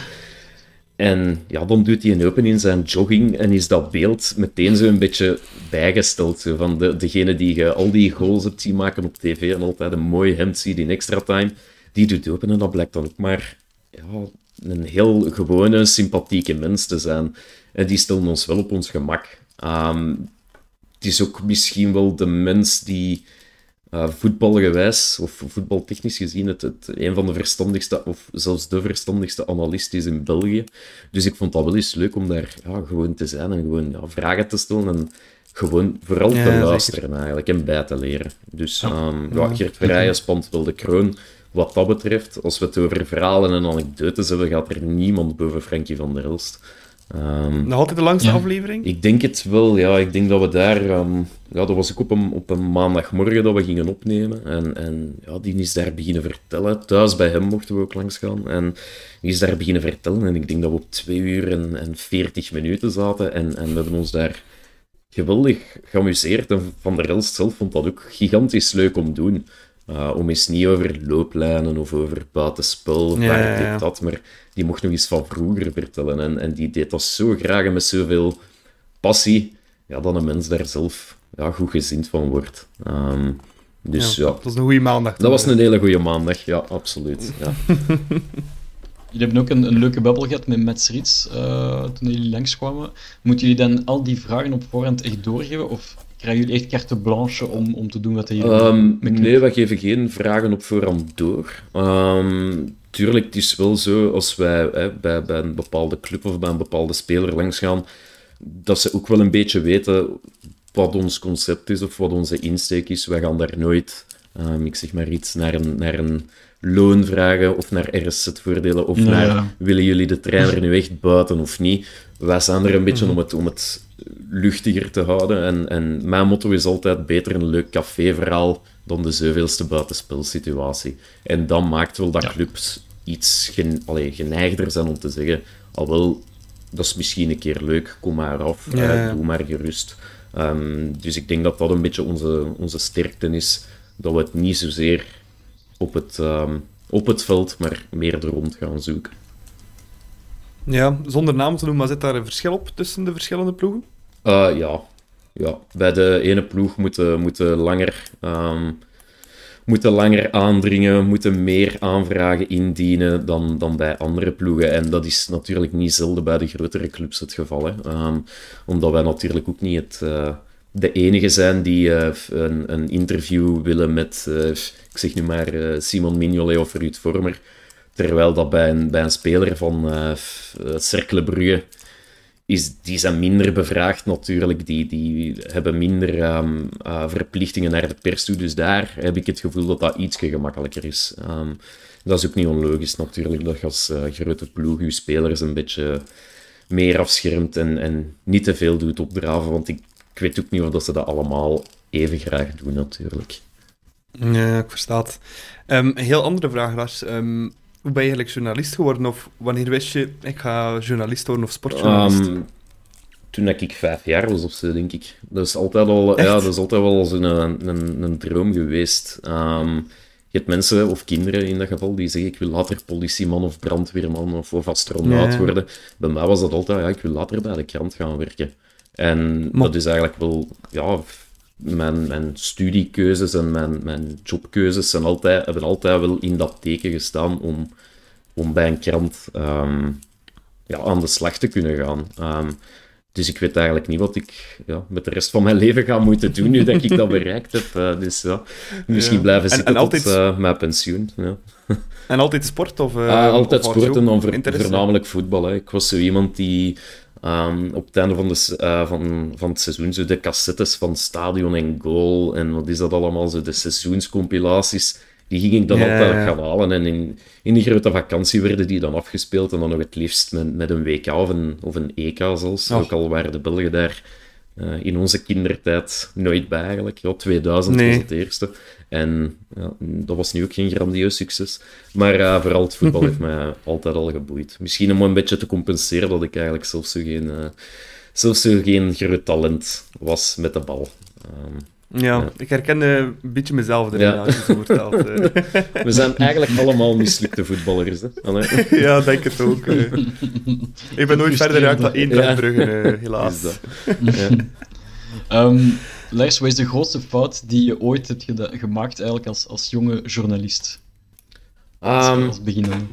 [SPEAKER 5] En ja, dan doet hij een open in zijn jogging en is dat beeld meteen zo een beetje bijgesteld. Zo van de, degene die je al die goals hebt zien maken op tv en altijd een mooi hemd ziet in extra time, die doet open en dat blijkt dan ook maar ja, een heel gewone, sympathieke mens te zijn. En die stellen ons wel op ons gemak. Um, het is ook misschien wel de mens die uh, voetbalgewijs of voetbaltechnisch gezien het, het, een van de verstandigste, of zelfs de verstandigste analist is in België. Dus ik vond dat wel eens leuk om daar ja, gewoon te zijn en gewoon ja, vragen te stellen en gewoon vooral te luisteren zeker. eigenlijk en bij te leren. Dus um, ja, Gert Verrijen spant wel de kroon wat dat betreft. Als we het over verhalen en anekdotes hebben, gaat er niemand boven Frankie van der Elst.
[SPEAKER 3] Um, Nog altijd de langste ja. aflevering?
[SPEAKER 5] Ik denk het wel, ja. Ik denk dat we daar... Um, ja, dat was ik op een, op een maandagmorgen dat we gingen opnemen. En, en ja, die is daar beginnen vertellen. Thuis bij hem mochten we ook langs gaan. En die is daar beginnen vertellen. En ik denk dat we op twee uur en, en veertig minuten zaten. En, en we hebben ons daar geweldig geamuseerd. En Van der Elst zelf vond dat ook gigantisch leuk om te doen. Uh, om eens niet over looplijnen of over buitenspel of ja, waar ja, ja. dat, maar die mocht nog eens van vroeger vertellen. En, en die deed dat zo graag en met zoveel passie, ja, dat een mens daar zelf ja, goed gezind van wordt. Ehm, dus ja,
[SPEAKER 3] Dat was een goede maandag.
[SPEAKER 5] dat was een hele goede maandag, ja, absoluut. Ja.
[SPEAKER 4] Jullie hebben ook een, een leuke babbel gehad met Matt Sriets eh, toen jullie langskwamen. Moeten jullie dan al die vragen op voorhand echt doorgeven? Of krijgen jullie echt carte blanche om, om te doen wat jullie
[SPEAKER 5] Ehm,
[SPEAKER 4] doen? met
[SPEAKER 5] nee, wij geven geen vragen op voorhand door. Ehm, tuurlijk, het is wel zo als wij hè, bij, bij een bepaalde club of bij een bepaalde speler langs gaan, dat ze ook wel een beetje weten wat ons concept is of wat onze insteek is. Wij gaan daar nooit, ehm, ik zeg maar iets, naar een, naar een loon vragen of naar RSZ-voordelen of
[SPEAKER 4] Ja,
[SPEAKER 5] naar
[SPEAKER 4] ja.
[SPEAKER 5] willen jullie de trainer nu echt buiten of niet. Wij zijn er een beetje om het, om het luchtiger te houden. En, en mijn motto is altijd beter een leuk caféverhaal dan de zoveelste buitenspelsituatie. En dat maakt wel dat
[SPEAKER 4] Ja.
[SPEAKER 5] clubs iets gen, allee, geneigder zijn om te zeggen, al wel, dat is misschien een keer leuk, kom maar af,
[SPEAKER 3] Ja,
[SPEAKER 5] eh, doe maar gerust. Ehm, dus ik denk dat dat een beetje onze, onze sterkte is, dat we het niet zozeer op het, ehm, op het veld, maar meer er rond gaan zoeken.
[SPEAKER 3] Ja, zonder naam te noemen, maar zit daar een verschil op tussen de verschillende ploegen?
[SPEAKER 5] Eh, ja. ja, bij de ene ploeg moeten, moeten, langer, ehm, moeten langer aandringen, moeten meer aanvragen indienen dan, dan bij andere ploegen. En dat is natuurlijk niet zelden bij de grotere clubs het geval. Hè. Ehm, omdat wij natuurlijk ook niet het, eh, de enige zijn die eh, een, een interview willen met, ik zeg nu maar, Simon Mignolet of Ruud Vormer. Terwijl dat bij een, bij een speler van Cercle Brugge is, die zijn minder bevraagd natuurlijk. Die, die hebben minder ehm, eh, verplichtingen naar de pers toe. Dus daar heb ik het gevoel dat dat iets gemakkelijker is. Ehm, dat is ook niet onlogisch natuurlijk, dat je als eh, grote ploeg je spelers een beetje meer afschermt en, en niet te veel doet opdraven. Want ik, ik weet ook niet of dat ze dat allemaal even graag doen natuurlijk.
[SPEAKER 3] Ja, ik versta het. Ehm, een heel andere vraag, Lars. Hoe ben je eigenlijk journalist geworden? Of wanneer wist je, ik ga journalist worden of sportjournalist?
[SPEAKER 5] Ehm, toen ik vijf jaar was of zo, denk ik. Dat is altijd, al, ja, dat is altijd wel zo'n een, een, een droom geweest. Ehm, je hebt mensen, of kinderen in dat geval, die zeggen ik wil later politieman of brandweerman of, of astronaut worden. Bij mij was dat altijd, ja, ik wil later bij de krant gaan werken. En
[SPEAKER 3] Maar-
[SPEAKER 5] dat is eigenlijk wel, ja, mijn, mijn studiekeuzes en mijn, mijn jobkeuzes zijn altijd, hebben altijd wel in dat teken gestaan om, om bij een krant ehm, ja, aan de slag te kunnen gaan. Ehm, dus ik weet eigenlijk niet wat ik ja, met de rest van mijn leven ga moeten doen nu dat ik dat bereikt heb. Eh, dus ja, misschien
[SPEAKER 3] Ja.
[SPEAKER 5] blijven
[SPEAKER 3] En-
[SPEAKER 5] zitten
[SPEAKER 3] en altijd-
[SPEAKER 5] tot eh, mijn pensioen. Ja.
[SPEAKER 3] En altijd sport? Of, eh,
[SPEAKER 5] Ah, altijd
[SPEAKER 3] of
[SPEAKER 5] sporten,
[SPEAKER 3] ook
[SPEAKER 5] dan ver-
[SPEAKER 3] interesse?
[SPEAKER 5] voornamelijk voetbal. Hè. Ik was zo iemand die ehm, op het einde van, de, eh, van, van het seizoen zo de cassettes van Stadion en Goal en wat is dat allemaal, zo de seizoenscompilaties, die ging ik dan
[SPEAKER 3] Ja,
[SPEAKER 5] altijd
[SPEAKER 3] ja.
[SPEAKER 5] gaan halen. En in, in de grote vakantie werden die dan afgespeeld en dan nog het liefst met, met een WK of een, of een EK zelfs.
[SPEAKER 3] Oh.
[SPEAKER 5] Ook al waren de Belgen daar eh, in onze kindertijd nooit bij eigenlijk. Ja, 2000
[SPEAKER 3] Nee.
[SPEAKER 5] was het eerste. En ja, dat was nu ook geen grandieus succes. Maar eh, vooral het voetbal heeft mij altijd al geboeid. Misschien om een beetje te compenseren dat ik eigenlijk zelfs zo geen, eh, zelfs zo geen groot talent was met de bal. Ehm,
[SPEAKER 3] Ja,
[SPEAKER 5] Ja.
[SPEAKER 3] ik herken eh, een beetje mezelf erin,
[SPEAKER 5] Ja.
[SPEAKER 3] als je vertelt.
[SPEAKER 5] we zijn eigenlijk allemaal mislukte voetballers. Hè? Allee,
[SPEAKER 3] ja, denk het ook. ik ben nooit verder uit dan één
[SPEAKER 5] Ja.
[SPEAKER 3] Brugge, helaas.
[SPEAKER 5] is dat. Ja.
[SPEAKER 4] Ehm, Lars, wat is de grootste fout die je ooit hebt gemaakt eigenlijk als, als jonge journalist? Als,
[SPEAKER 5] Ehm,
[SPEAKER 4] als beginnende.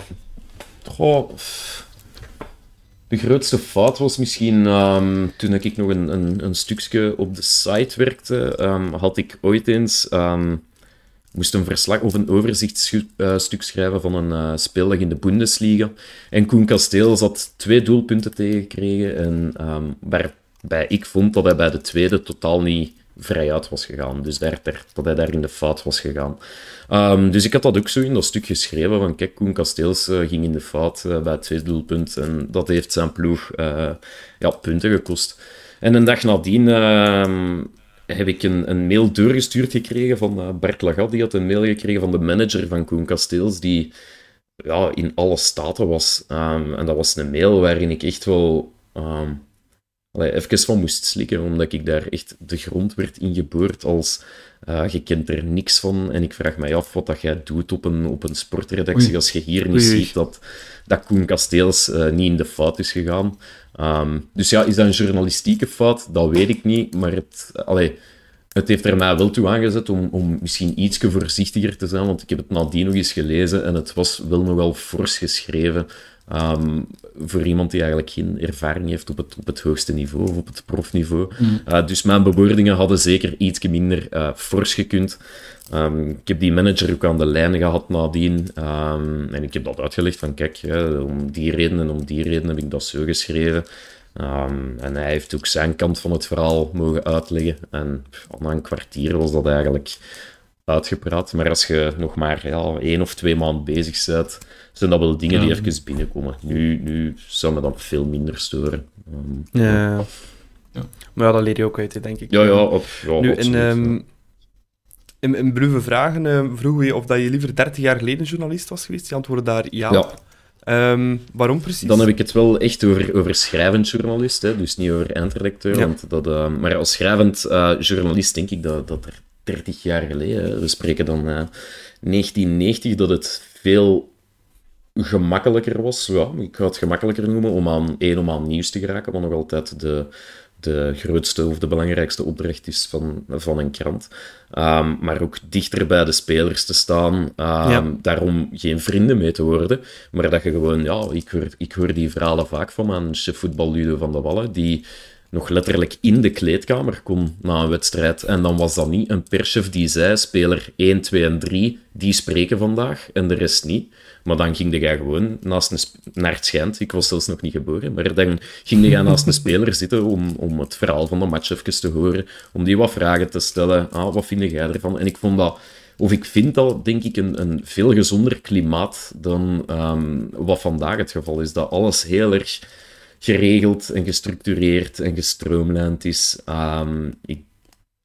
[SPEAKER 5] Goh, pff. de grootste fout was misschien ehm, toen ik nog een, een, een stukje op de site werkte, ehm, had ik ooit eens moest een verslag of een overzichtsstuk schrijven van een eh, speeldag in de Bundesliga. En Koen Kasteels had twee doelpunten tegengekregen en ehm, waarbij ik vond dat hij bij de tweede totaal niet vrijuit was gegaan. Dus daar, dat hij daar in de fout was gegaan. Ehm, dus ik had dat ook zo in dat stuk geschreven, van kijk, Koen Kasteels eh, ging in de fout eh, bij het tweede doelpunt en dat heeft zijn ploeg eh, ja, punten gekost. En een dag nadien ehm, heb ik een, een mail doorgestuurd gekregen van Bart Lagat, die had een mail gekregen van de manager van Koen Kasteels, die ja, in alle staten was. Ehm, en dat was een mail waarin ik echt wel... allee, even van moest slikken, omdat ik daar echt de grond werd ingeboord als uh, je kent er niks van. En ik vraag mij af wat dat jij doet op een, op een sportredactie Oei. als je hier niet Oei. ziet dat, dat Koen Kasteels uh, niet in de fout is gegaan. Um, dus ja, is dat een journalistieke fout? Dat weet ik niet, maar het... Allee, het heeft er mij wel toe aangezet om, om misschien iets voorzichtiger te zijn, want ik heb het nadien nog eens gelezen en het was wel nogal fors geschreven. Um, voor iemand die eigenlijk geen ervaring heeft op het, op het hoogste niveau of op het profniveau. Mm. Uh, dus mijn bewoordingen hadden zeker iets minder uh, fors gekund. Um, ik heb die manager ook aan de lijn gehad nadien. Um, en ik heb dat uitgelegd van kijk, ja, om die reden en om die reden heb ik dat zo geschreven. Um, en hij heeft ook zijn kant van het verhaal mogen uitleggen. En na een kwartier was dat eigenlijk uitgepraat. Maar als je nog maar ja, één of twee maanden bezig bent, zijn dat wel dingen die even binnenkomen. Nu, nu zou me dat veel minder storen.
[SPEAKER 3] Um, ja. ja. Maar ja, dat leer je ook uit, denk ik.
[SPEAKER 5] Ja, ja, op, ja
[SPEAKER 3] nu, in, um, in, in Brugge Vragen uh, vroegen we of dat je liever 30 jaar geleden journalist was geweest. Je antwoordde daar ja. ja. Um, waarom precies?
[SPEAKER 5] Dan heb ik het wel echt over, over schrijvend journalist, hè, dus niet over eindredacteur. Ja. Want dat, uh, maar als schrijvend uh, journalist denk ik dat, dat er 30 jaar geleden, we spreken dan 1990, dat het veel gemakkelijker was. Ja, ik ga het gemakkelijker noemen om aan één om aan nieuws te geraken, wat nog altijd de, de grootste of de belangrijkste opdracht is van, van een krant. Um, maar ook dichter bij de spelers te staan. Um, ja. Daarom geen vrienden mee te worden. Maar dat je gewoon, ja, ik hoor, ik hoor die verhalen vaak van mijn chef voetbal Ludo van de Wallen, die nog letterlijk in de kleedkamer kon na een wedstrijd. En dan was dat niet een perschef die zei, speler 1, 2 en 3, die spreken vandaag en de rest niet. Maar dan ging jij gewoon naast een... Naar het ik was zelfs nog niet geboren, maar dan ging jij naast een speler zitten om, om het verhaal van de match even te horen, om die wat vragen te stellen. Ah, wat vind jij ervan? En ik vond dat... Of ik vind dat, denk ik, een, een veel gezonder klimaat dan um, wat vandaag het geval is. Dat alles heel erg geregeld en gestructureerd en gestroomlijnd is. Um, ik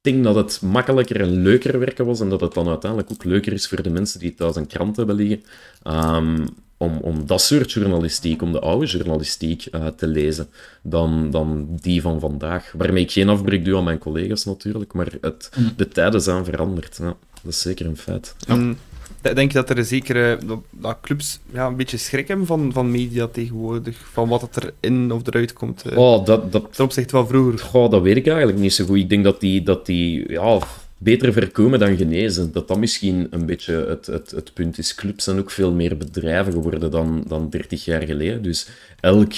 [SPEAKER 5] denk dat het makkelijker en leuker werken was en dat het dan uiteindelijk ook leuker is voor de mensen die thuis een krant hebben liggen. Um, om, om dat soort journalistiek, om de oude journalistiek uh, te lezen, dan, dan die van vandaag. Waarmee ik geen afbreuk doe aan mijn collega's natuurlijk, maar het, mm. de tijden zijn veranderd. Ja, dat is zeker een feit.
[SPEAKER 3] Ja. Mm denk je dat er zeker dat clubs ja, een beetje schrik hebben van, van media tegenwoordig? Van wat er in of eruit komt?
[SPEAKER 5] Eh, oh, dat, dat,
[SPEAKER 3] ten opzichte van vroeger?
[SPEAKER 5] Oh, dat weet ik eigenlijk niet zo goed. Ik denk dat die, dat die ja, beter verkomen dan genezen. Dat dat misschien een beetje het, het, het punt is. Clubs zijn ook veel meer bedrijven geworden dan, dan 30 jaar geleden. Dus elk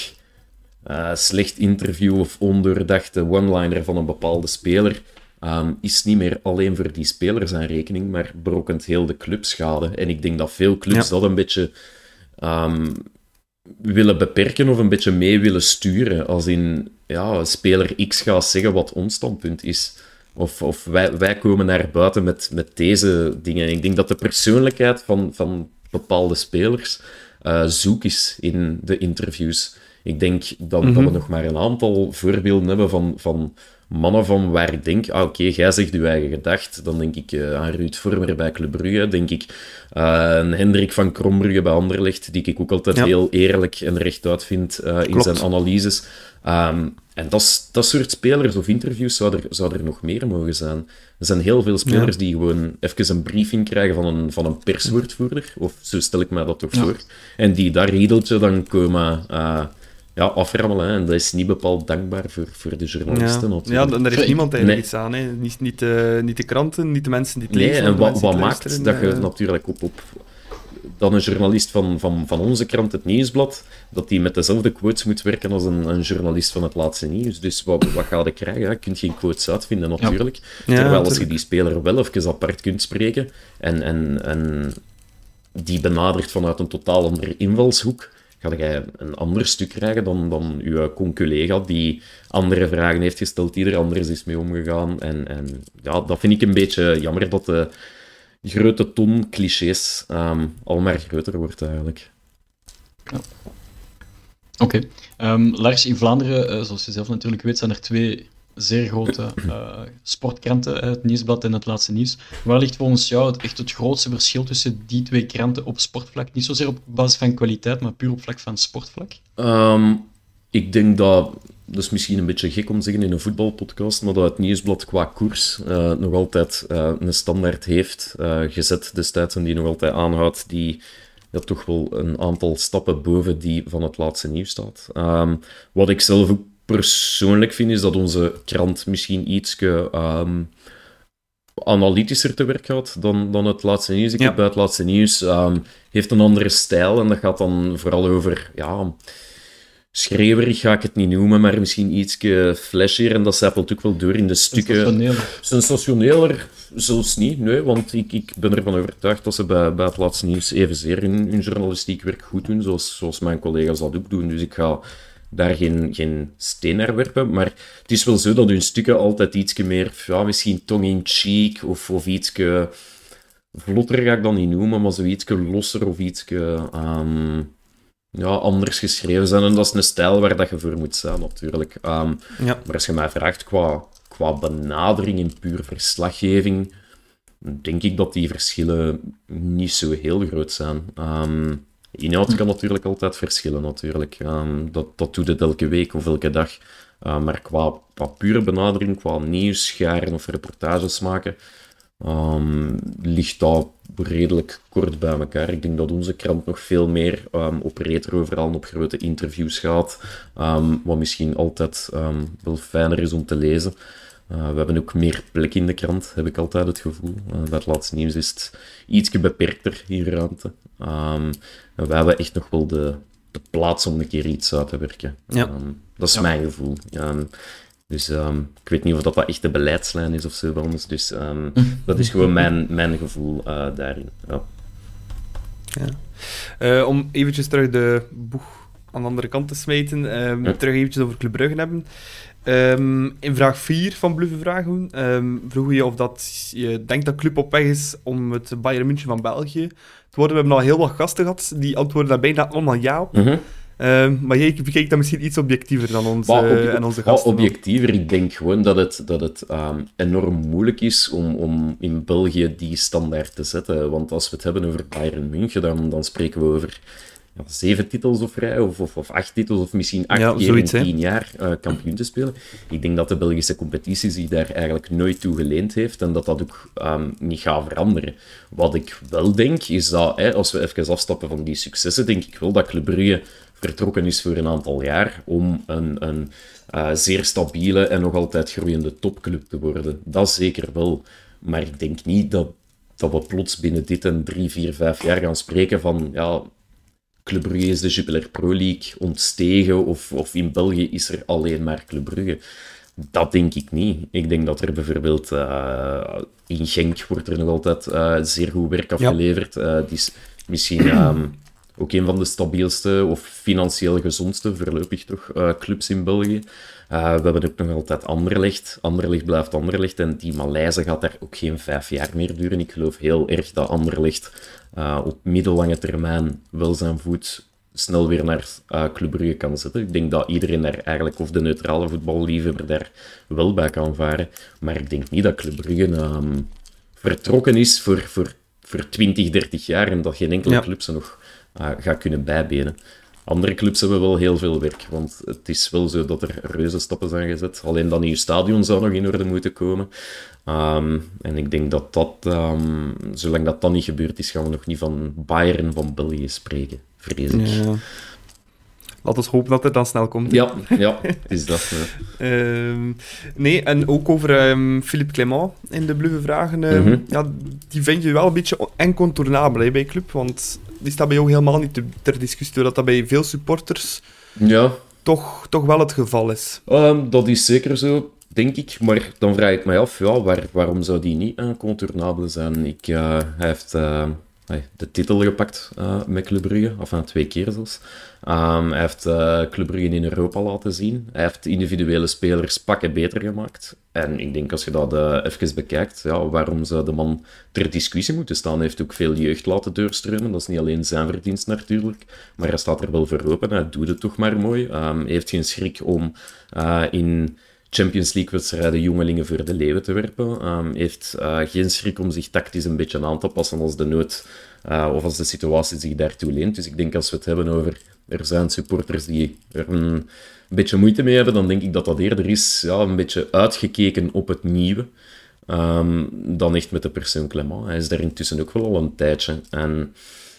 [SPEAKER 5] uh, slecht interview of ondoordachte one-liner van een bepaalde speler um, is niet meer alleen voor die spelers aan rekening, maar berokkent heel de clubschade. En ik denk dat veel clubs dat een beetje um, willen beperken of een beetje mee willen sturen. Als in, ja, speler X gaat zeggen wat ons standpunt is. Of, of wij, wij komen naar buiten met, met deze dingen. ik denk dat de persoonlijkheid van, van bepaalde spelers uh, zoek is in de interviews. Ik denk dat, dat we mhm. nog maar een aantal voorbeelden hebben van, van mannen van waar ik denk, ah, oké, jij zegt uw eigen gedacht. Dan denk ik uh, aan Ruud Vormer bij Club Brugge. Denk ik uh, een Hendrik van Krombrugge bij Anderlecht, die ik ook altijd heel eerlijk en rechtuit vind uh, in zijn analyses. Um, en dat, dat soort spelers of interviews zou er, zou er nog meer mogen zijn. Er zijn heel veel spelers die gewoon even een briefing krijgen van een, van een perswoordvoerder, of zo stel ik mij dat toch voor, en die daar riedeltje dan komen ja, aframmelen. En dat is niet bepaald dankbaar voor, voor de journalisten.
[SPEAKER 3] Ja, ja daar heeft niemand eigenlijk iets aan. Hè. Niet, niet, uh, niet de kranten, niet de mensen die het
[SPEAKER 5] lezen. Nee, en wat, wat maakt dat je natuurlijk op, op dan een journalist van, van, van onze krant, het Nieuwsblad, dat die met dezelfde quotes moet werken als een, een journalist van het laatste nieuws. Dus wat, wat ga je krijgen? Je kunt geen quotes uitvinden, natuurlijk. Ja. Terwijl als je die speler wel even apart kunt spreken en, en, en die benadert vanuit een totaal andere invalshoek, ga jij een ander stuk krijgen dan, dan uw collega die andere vragen heeft gesteld, die er anders is mee omgegaan. En, en ja, dat vind ik een beetje jammer dat de grote ton clichés um, al maar groter wordt eigenlijk.
[SPEAKER 4] Ja. Oké. Ehm, Lars, in Vlaanderen, uh, zoals je zelf natuurlijk weet, zijn er twee zeer grote uh, sportkranten, het Nieuwsblad en het Laatste Nieuws. Waar ligt volgens jou het, echt het grootste verschil tussen die twee kranten op sportvlak? Niet zozeer op basis van kwaliteit, maar puur op vlak van sportvlak?
[SPEAKER 5] Um, ik denk dat dat is misschien een beetje gek om te zeggen in een voetbalpodcast, maar dat het nieuwsblad qua koers uh, nog altijd uh, een standaard heeft gezet destijds en die nog altijd aanhoudt, die ja, toch wel een aantal stappen boven die van het laatste nieuws staat. Um, wat ik zelf ook persoonlijk vind, is dat onze krant misschien iets um, analytischer te werk gaat dan, dan het laatste nieuws. Ik ja. heb bij het laatste nieuws um, heeft een andere stijl en dat gaat dan vooral over ja, schreeuwerig ga ik het niet noemen, maar misschien iets flashier. En dat zijpelt ook wel door in de stukken.
[SPEAKER 4] Sensationeler.
[SPEAKER 5] Sensationeler, zelfs niet, nee. Want ik, ik ben ervan overtuigd dat ze bij, bij het laatste nieuws evenzeer in hun journalistiek werk goed doen, zoals, zoals mijn collega's dat ook doen. Dus ik ga daar geen, geen steen naar werpen. Maar het is wel zo dat hun stukken altijd iets meer, ja, misschien tong-in-cheek of, of iets vlotter ga ik dat niet noemen, maar zoiets losser of iets um, ja, anders geschreven zijn. En dat is een stijl waar dat je voor moet zijn, natuurlijk. Um, ja. Maar als je mij vraagt qua, qua benadering in puur verslaggeving, denk ik dat die verschillen niet zo heel groot zijn. Um, inhoud kan natuurlijk altijd verschillen, natuurlijk. Um, dat, dat doet het elke week of elke dag. Uh, maar qua, qua pure benadering, qua nieuws, scharen of reportages maken, um, ligt dat redelijk kort bij elkaar. Ik denk dat onze krant nog veel meer um, op retro, vooral op grote interviews gaat, wat misschien altijd wel fijner is om te lezen. Uh, we hebben ook meer plek in de krant, heb ik altijd het gevoel. Uh, bij het laatste nieuws is het ietsje beperkter, hier ruimte. en we hebben echt nog wel de, de plaats om een keer iets uit te werken.
[SPEAKER 3] Ja.
[SPEAKER 5] dat is
[SPEAKER 3] ja.
[SPEAKER 5] mijn gevoel. Dus um, ik weet niet of dat, dat echt de beleidslijn is of zo bij ons. Dus um, dat is gewoon mijn, mijn gevoel uh, daarin. Ja.
[SPEAKER 3] ja. Om eventjes terug de boeg aan de andere kant te smijten, um, ja. terug eventjes over Club Brugge hebben. In vraag 4 van Bluffe Vragen vroeg je of dat je denkt dat Club op weg is om het Bayern München van België te worden. We hebben al heel wat gasten gehad, die antwoorden daar bijna allemaal ja op.
[SPEAKER 5] Mm -hmm.
[SPEAKER 3] Uh, maar jij bekijkt dat misschien iets objectiever dan ons, uh, en onze gasten.
[SPEAKER 5] objectiever. Ik denk gewoon dat het, dat het enorm moeilijk is om, om in België die standaard te zetten. Want als we het hebben over Bayern München, dan, dan spreken we over zeven titels of vrij, of, of, of, acht titels, of misschien acht
[SPEAKER 3] ja,
[SPEAKER 5] keer
[SPEAKER 3] zoiets,
[SPEAKER 5] in tien jaar uh, kampioen te spelen. Ik denk dat de Belgische competitie zich daar eigenlijk nooit toe geleend heeft en dat dat ook um, niet gaat veranderen. Wat ik wel denk, is dat hè, als we even afstappen van die successen, denk ik wel dat Club Brugge vertrokken is voor een aantal jaar om een, een uh, zeer stabiele en nog altijd groeiende topclub te worden. Dat zeker wel. Maar ik denk niet dat, dat we plots binnen dit en drie, vier, vijf jaar gaan spreken van ja, Club Brugge is de Jupiler Pro League ontstegen of, of in België is er alleen maar Club Brugge. Dat denk ik niet. Ik denk dat er bijvoorbeeld uh, in Genk wordt er nog altijd uh, zeer goed werk afgeleverd. Ja. Uh, die is misschien um, ook een van de stabielste of financieel gezondste, voorlopig toch, clubs in België. We hebben ook nog altijd Anderlecht. Anderlecht blijft Anderlecht en die Maleise gaat daar ook geen vijf jaar meer duren. Ik geloof heel erg dat Anderlecht uh, op middellange termijn wel zijn voet snel weer naar uh, Club Brugge kan zetten. Ik denk dat iedereen daar eigenlijk, of de neutrale voetballiefhebber daar wel bij kan varen. Maar ik denk niet dat Club Brugge um, vertrokken is voor, voor, voor 20, 30 jaar en dat geen enkele ja. club ze nog uh, gaat kunnen bijbenen. Andere clubs hebben wel heel veel werk, want het is wel zo dat er reuze stappen zijn gezet. Alleen dat nieuwe stadion zou nog in orde moeten komen. Um, en ik denk dat dat, um, zolang dat dan niet gebeurd is, gaan we nog niet van Bayern van België spreken, vrees ik.
[SPEAKER 3] Laten we hopen dat het dan snel komt.
[SPEAKER 5] Ja, ja is dat. Ja.
[SPEAKER 3] uh, nee, en ook over um, Philippe Clement in de bluffe vragen. Mm -hmm. ja, die vind je wel een beetje incontournabel hè, bij club, want die staat bij jou helemaal niet ter discussie, doordat dat bij veel supporters
[SPEAKER 5] ja.
[SPEAKER 3] toch, toch wel het geval is.
[SPEAKER 5] Dat is zeker zo, denk ik. Maar dan vraag ik mij af, ja, waar, waarom zou die niet incontournabel zijn? Ik, uh, hij heeft uh, de titel gepakt uh, met Club Brugge, of enfin, twee keer zelfs. Um, hij heeft uh, Club Brugge in Europa laten zien. Hij heeft individuele spelers pakken beter gemaakt. En ik denk, als je dat uh, even bekijkt, ja, waarom zou de man ter discussie moeten staan? Hij heeft ook veel jeugd laten doorstromen. Dat is niet alleen zijn verdienst natuurlijk, maar hij staat er wel voor open. Hij doet het toch maar mooi. Um, hij heeft geen schrik om in Champions League-wedstrijden jongelingen voor de leeuwen te werpen. Um, heeft uh, geen schrik om zich tactisch een beetje aan te passen als de nood uh, of als de situatie zich daartoe leent. Dus ik denk als we het hebben over er zijn supporters die er een beetje moeite mee hebben, dan denk ik dat dat eerder is ja, een beetje uitgekeken op het nieuwe. Ehm, dan echt met de persoon Clement. Hij is daar intussen ook wel al een tijdje. En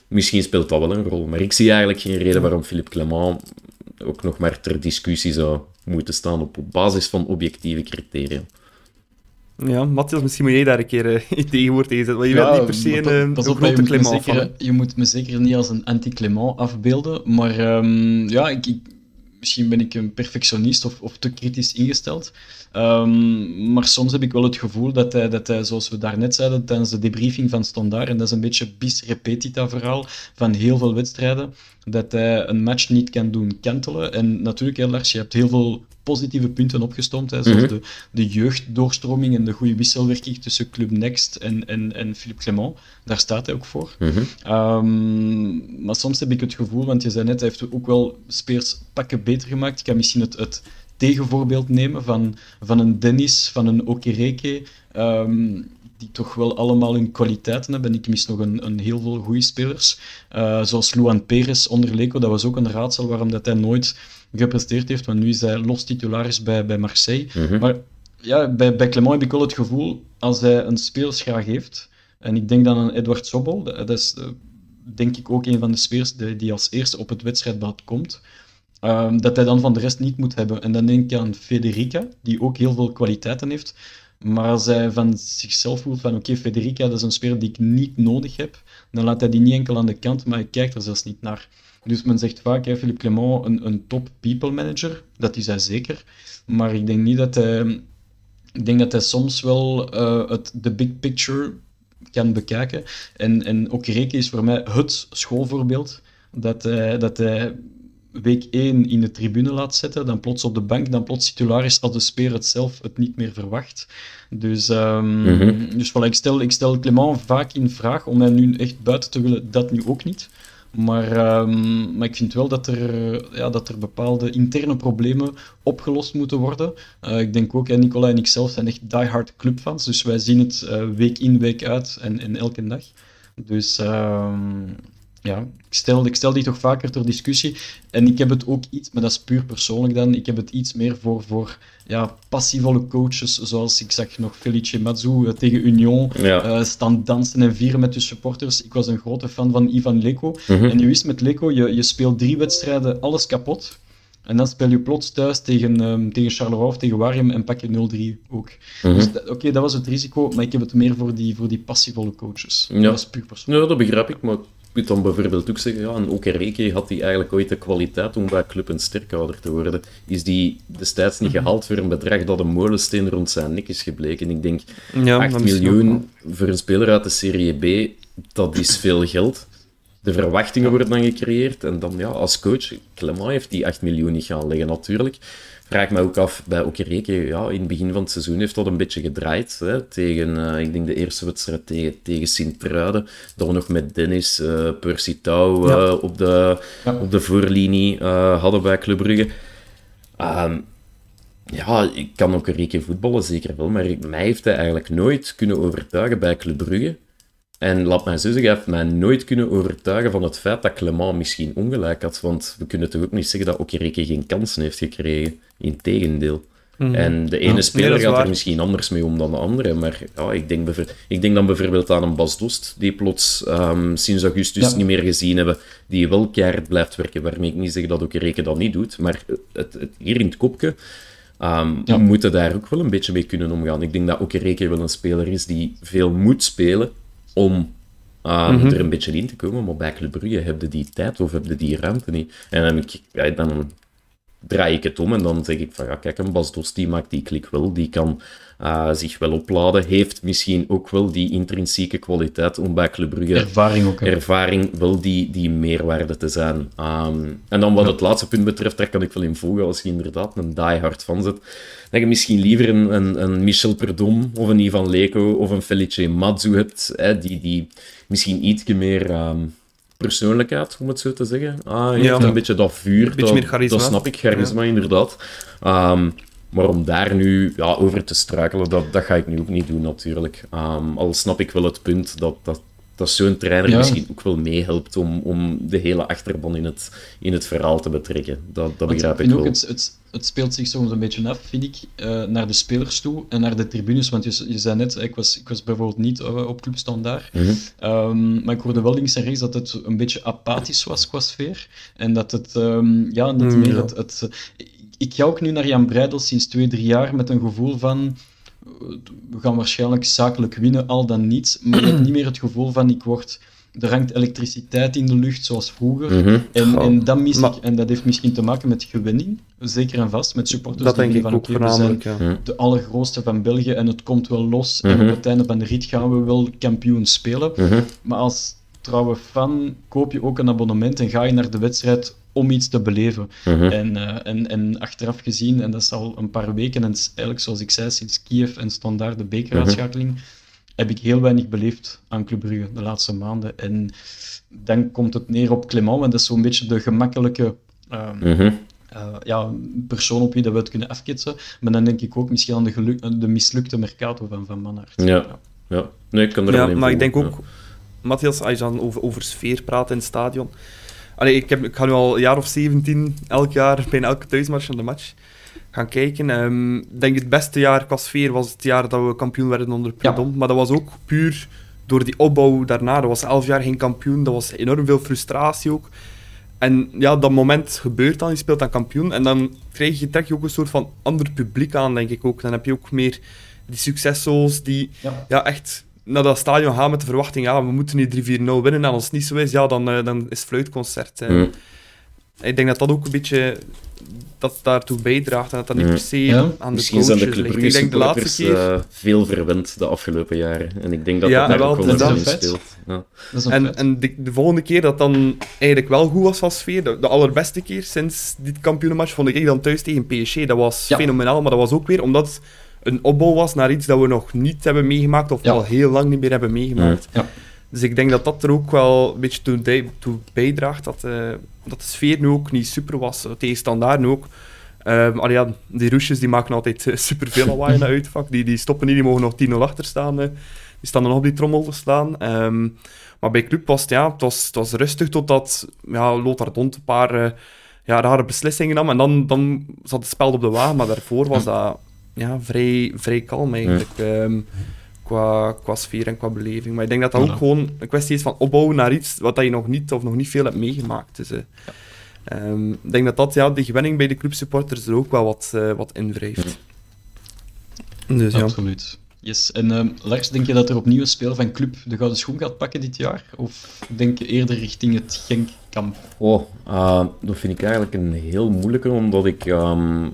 [SPEAKER 5] misschien speelt dat wel een rol. Maar ik zie eigenlijk geen reden waarom Philippe Clement ook nog maar ter discussie zou moeten staan op, basis van objectieve criteria.
[SPEAKER 3] Ja, Matthias, misschien moet jij daar een keer uh, tegenwoord tegen zetten. Want je bent niet per se een, een grote Clement.
[SPEAKER 4] Je moet me zeker niet als een anti-Clement afbeelden. Maar um, ja, ik, ik, misschien ben ik een perfectionist of, of te kritisch ingesteld. Um, maar soms heb ik wel het gevoel dat hij, dat hij, zoals we daarnet zeiden tijdens de debriefing van Standaard, en dat is een beetje bis repetita verhaal van heel veel wedstrijden, dat hij een match niet kan doen kentelen. En natuurlijk, hè, Lars, je hebt heel veel positieve punten opgestomd, hè, zoals mm -hmm. de, de jeugddoorstroming en de goede wisselwerking tussen Club Next en, en, en Philippe Clement. Daar staat hij ook voor. Mm -hmm. um, maar soms heb ik het gevoel, want je zei net, hij heeft ook wel speers pakken beter gemaakt. Ik kan misschien het, het tegenvoorbeeld nemen van, van een Dennis, van een Okereke, um, die toch wel allemaal hun kwaliteiten hebben. En ik mis nog een, een heel veel goede spelers. Uh, zoals Luan Perez onder Leco, dat was ook een raadsel waarom dat hij nooit gepresteerd heeft, want nu is hij los titularis bij, bij Marseille. Mm -hmm. Maar ja, bij, bij Clement heb ik wel het gevoel, als hij een spelersgraag heeft, en ik denk dan aan Edward Sobol, dat is uh, denk ik ook een van de spelers die, die als eerste op het wedstrijdblad komt, um, dat hij dan van de rest niet moet hebben. En dan denk ik aan Federica, die ook heel veel kwaliteiten heeft, maar als hij van zichzelf voelt van oké, okay, Federica, dat is een speler die ik niet nodig heb, dan laat hij die niet enkel aan de kant, maar hij kijkt er zelfs niet naar. Dus men zegt vaak, hè, Philippe Clement, een, een top people manager. Dat is hij zeker. Maar ik denk niet dat hij... Ik denk dat hij soms wel uh, het, de big picture kan bekijken. En, en ook Reke is voor mij het schoolvoorbeeld. Dat hij, dat hij week 1 in de tribune laat zetten, dan plots op de bank, dan plots titularis als de speler het zelf het niet meer verwacht. Dus, um, mm -hmm. dus voilà, ik, stel, ik stel Clement vaak in vraag om hij nu echt buiten te willen, dat nu ook niet. Maar, um, maar ik vind wel dat er, ja, dat er bepaalde interne problemen opgelost moeten worden. Uh, ik denk ook, hè, Nicola en ik zelf zijn echt diehard clubfans, dus wij zien het uh, week in, week uit en, en elke dag. Dus um, ja, ik stel, ik stel die toch vaker ter discussie. En ik heb het ook iets, maar dat is puur persoonlijk dan, ik heb het iets meer voor, voor ja, passievolle coaches, zoals ik zag nog Felice Mazzu uh, tegen Union ja. uh, staan dansen en vieren met de supporters. Ik was een grote fan van Ivan Leko. Mm -hmm. En je wist met Leko, je, je speelt drie wedstrijden, alles kapot. En dan speel je plots thuis tegen, um, tegen Charleroi of tegen Warium en pak je 0-3 ook. Mm -hmm. Dus oké, okay, dat was het risico, maar ik heb het meer voor die, voor die passievolle coaches.
[SPEAKER 5] Ja.
[SPEAKER 4] Dat is puur persoonlijk.
[SPEAKER 5] Ja, dat begrijp ik, maar moet dan bijvoorbeeld ook zeggen, ja, een Okereke had die eigenlijk ooit de kwaliteit om bij club een sterkhouder te worden. Is die destijds niet gehaald voor een bedrag dat een molensteen rond zijn nek is gebleken? Ik denk, ja, 8 miljoen voor een speler uit de Serie B, dat is veel geld. De verwachtingen worden dan gecreëerd en dan ja, als coach, Clement heeft die 8 miljoen niet gaan leggen natuurlijk. Vraag me ook af, bij Okereke, ja, in het begin van het seizoen heeft dat een beetje gedraaid. Hè, tegen, uh, ik denk de eerste wedstrijd tegen, tegen Sint-Truiden. We nog met Dennis, uh, Percy uh, ja. op, de, ja. op de voorlinie hadden bij Club Brugge. Um, ja, ik kan Okereke voetballen, zeker wel. Maar mij heeft hij eigenlijk nooit kunnen overtuigen bij Club Brugge. En laat mij zo zeggen, hij heeft mij nooit kunnen overtuigen van het feit dat Clement misschien ongelijk had. Want we kunnen toch ook niet zeggen dat Okereke geen kansen heeft gekregen. Integendeel. Mm. En de ene ja, speler nee, gaat waar. er misschien anders mee om dan de andere. Maar ja, ik, denk ik denk dan bijvoorbeeld aan een Bas Dost, die plots um, sinds augustus ja. niet meer gezien hebben, die wel keihard blijft werken. Waarmee ik niet zeg dat Okereke dat niet doet. Maar het, het, hier in het kopje um, ja. moeten daar ook wel een beetje mee kunnen omgaan. Ik denk dat Okereke wel een speler is die veel moet spelen om uh, mm-hmm. er een beetje in te komen. Maar bij Club Brugge heb je die tijd of heb je die ruimte niet. En dan, ik, ja, dan draai ik het om en dan zeg ik van ja, kijk, een Bas Dost die maakt die klik wel, die kan uh, zich wel opladen, heeft misschien ook wel die intrinsieke kwaliteit om bij Club Brugge
[SPEAKER 4] ervaring, ook,
[SPEAKER 5] ervaring wel die, die meerwaarde te zijn. Um, en dan wat ja. het laatste punt betreft, daar kan ik wel in volgen als je inderdaad een diehard van zet. Dat je misschien liever een, een, een Michel Perdom of een Ivan Leko of een Felice Mazzu hebt, hè, die, die misschien iets meer... Um, persoonlijkheid, om het zo te zeggen. Ah, je ja, heeft een beetje dat vuur. Een
[SPEAKER 3] beetje meer charisma.
[SPEAKER 5] Dat snap ik, charisma, ja. inderdaad. Um, maar om daar nu ja, over te struikelen, dat, dat ga ik nu ook niet doen, natuurlijk. Um, al snap ik wel het punt dat, dat, dat zo'n trainer
[SPEAKER 4] Ja.
[SPEAKER 5] misschien ook wel meehelpt om, om de hele achterban in het, in het verhaal te betrekken. Dat, dat begrijp ik
[SPEAKER 4] ook,
[SPEAKER 5] wel.
[SPEAKER 4] het, het, het speelt zich soms een beetje af, vind ik, eh, naar de spelers toe en naar de tribunes. Want je, je zei net, ik was, ik was bijvoorbeeld niet eh, op Club Standaard,
[SPEAKER 5] Mhm.
[SPEAKER 4] Ehm, maar ik hoorde wel links en rechts dat het een beetje apathisch was qua sfeer. En dat het ehm, ja, niet
[SPEAKER 3] Mm,
[SPEAKER 4] meer
[SPEAKER 3] ja.
[SPEAKER 4] het... het ik ga ook nu naar Jan Breidel sinds twee, drie jaar met een gevoel van... eh, We gaan waarschijnlijk zakelijk winnen, al dan niet. Maar je hebt niet meer het gevoel van ik word... Er hangt elektriciteit in de lucht, zoals vroeger.
[SPEAKER 5] Mhm.
[SPEAKER 4] En, en, dat mis
[SPEAKER 3] maar-
[SPEAKER 4] ik, en dat heeft misschien te maken met gewenning, zeker en vast, met supporters
[SPEAKER 3] Dat
[SPEAKER 4] die
[SPEAKER 3] denk ik
[SPEAKER 4] van, oké, zijn.
[SPEAKER 3] Ja.
[SPEAKER 4] de allergrootste van België en het komt wel los. En
[SPEAKER 5] Mhm.
[SPEAKER 4] op het einde van de rit gaan we wel kampioen spelen.
[SPEAKER 5] Mhm.
[SPEAKER 4] Maar als trouwe fan koop je ook een abonnement en ga je naar de wedstrijd om iets te beleven.
[SPEAKER 5] Mhm.
[SPEAKER 4] En, eh, en, en achteraf gezien, en dat is al een paar weken, en eigenlijk zoals ik zei, sinds Kiev en Standaard de bekeruitschakeling, heb ik heel weinig beleefd aan Club Brugge de laatste maanden. En dan komt het neer op Clement, en dat is zo'n beetje de gemakkelijke ehm,
[SPEAKER 5] Mhm.
[SPEAKER 4] eh, ja, persoon op wie dat we het kunnen afketsen. Maar dan denk ik ook misschien aan de, geluk, de mislukte Mercato van Van Manhart.
[SPEAKER 5] Ja. Ja, nee, ik kan er
[SPEAKER 3] Ja, maar ik denk ook, Matthias, als je dan over, over sfeer praat in het stadion. Allee, ik, heb, ik ga nu al een jaar of 17, elk jaar, bijna elke thuismatch naar de match gaan kijken. Ehm, Ik denk het beste jaar qua sfeer was het jaar dat we kampioen werden onder Prudhomme. Maar dat was ook puur door die opbouw daarna. Dat was elf jaar geen kampioen, dat was enorm veel frustratie ook. En ja, dat moment gebeurt dan, je speelt dan kampioen. En dan krijg je, trek je ook een soort van ander publiek aan, denk ik ook. Dan heb je ook meer die successo's die
[SPEAKER 4] Ja.
[SPEAKER 3] ja, echt naar dat stadion gaan met de verwachting, ja, we moeten nu 3-4-0 winnen. En als het niet zo is, ja, dan, eh, dan is het fluitconcert.
[SPEAKER 5] Mhm.
[SPEAKER 3] Ik denk dat dat ook een beetje dat daartoe bijdraagt en dat dat niet
[SPEAKER 5] Mhm.
[SPEAKER 3] per se
[SPEAKER 4] Ja.
[SPEAKER 3] aan de
[SPEAKER 5] Misschien zijn de
[SPEAKER 3] coaches
[SPEAKER 5] Club
[SPEAKER 3] ligt. Ik denk de laatste keer...
[SPEAKER 5] eh, veel verwend de afgelopen jaren. En ik denk dat
[SPEAKER 3] Ja,
[SPEAKER 5] dat daar
[SPEAKER 3] wel,
[SPEAKER 5] ook wel
[SPEAKER 3] is
[SPEAKER 5] speelt. Ja.
[SPEAKER 4] Is
[SPEAKER 3] En, en de, de volgende keer dat dan eigenlijk wel goed was van sfeer, de, de allerbeste keer sinds dit kampioenenmatch, vond ik dan thuis tegen PSG. Dat was
[SPEAKER 4] Ja.
[SPEAKER 3] fenomenaal, maar dat was ook weer omdat het een opbouw was naar iets dat we nog niet hebben meegemaakt, of
[SPEAKER 4] Ja.
[SPEAKER 3] al heel lang niet meer hebben meegemaakt.
[SPEAKER 4] Ja.
[SPEAKER 3] Dus ik denk dat dat er ook wel een beetje toe, bijdraagt dat, eh, dat de sfeer nu ook niet super was. Eh, Tegen standaard nu ook. Allee, ja, die roesjes die maken altijd uh, super veel lawaai in het uitvak. Die, die stoppen niet, die mogen nog 10-0 achter staan. eh. Die staan dan op die trommel te slaan. Ehm, maar bij Club was het, ja, het, was, het was rustig totdat ja, Lothar Dont een paar eh, ja, rare beslissingen nam. En dan, dan zat het spel op de wagen, maar daarvoor was dat ja, vrij, vrij kalm eigenlijk. Ehm, qua, qua sfeer en qua beleving. Maar ik denk dat dat
[SPEAKER 4] Ja.
[SPEAKER 3] ook gewoon een kwestie is van opbouwen naar iets wat dat je nog niet of nog niet veel hebt meegemaakt. Dus, eh, ehm, ik denk dat dat, ja, die gewenning bij de clubsupporters er ook wel wat, eh, wat in wrijft. Dus ja.
[SPEAKER 4] Absoluut. Yes. En ehm, Lars, denk je dat er opnieuw een speler van club de gouden schoen gaat pakken dit jaar? Of denk je eerder richting het Genk-kamp?
[SPEAKER 5] Oh, ah, dat vind ik eigenlijk een heel moeilijke, omdat ik... ehm,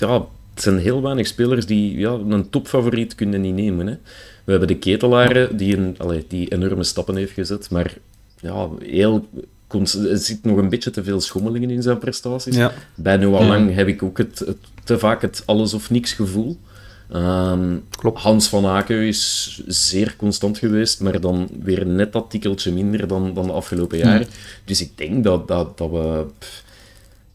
[SPEAKER 5] ja, het zijn heel weinig spelers die ja, een topfavoriet kunnen niet nemen. Hè. We hebben de ketelaren die, een, allee, die enorme stappen heeft gezet, maar ja, heel, er zit nog een beetje te veel schommelingen in zijn prestaties.
[SPEAKER 3] Ja.
[SPEAKER 5] Bij Noah
[SPEAKER 4] Ja.
[SPEAKER 5] Lang heb ik ook het, het- te vaak het alles of niks gevoel. Ehm,
[SPEAKER 3] Klopt.
[SPEAKER 5] Hans van Aken is zeer constant geweest, maar dan weer net dat tikkeltje minder dan, dan de afgelopen jaren. Dus ik denk dat, dat, dat, we, pff,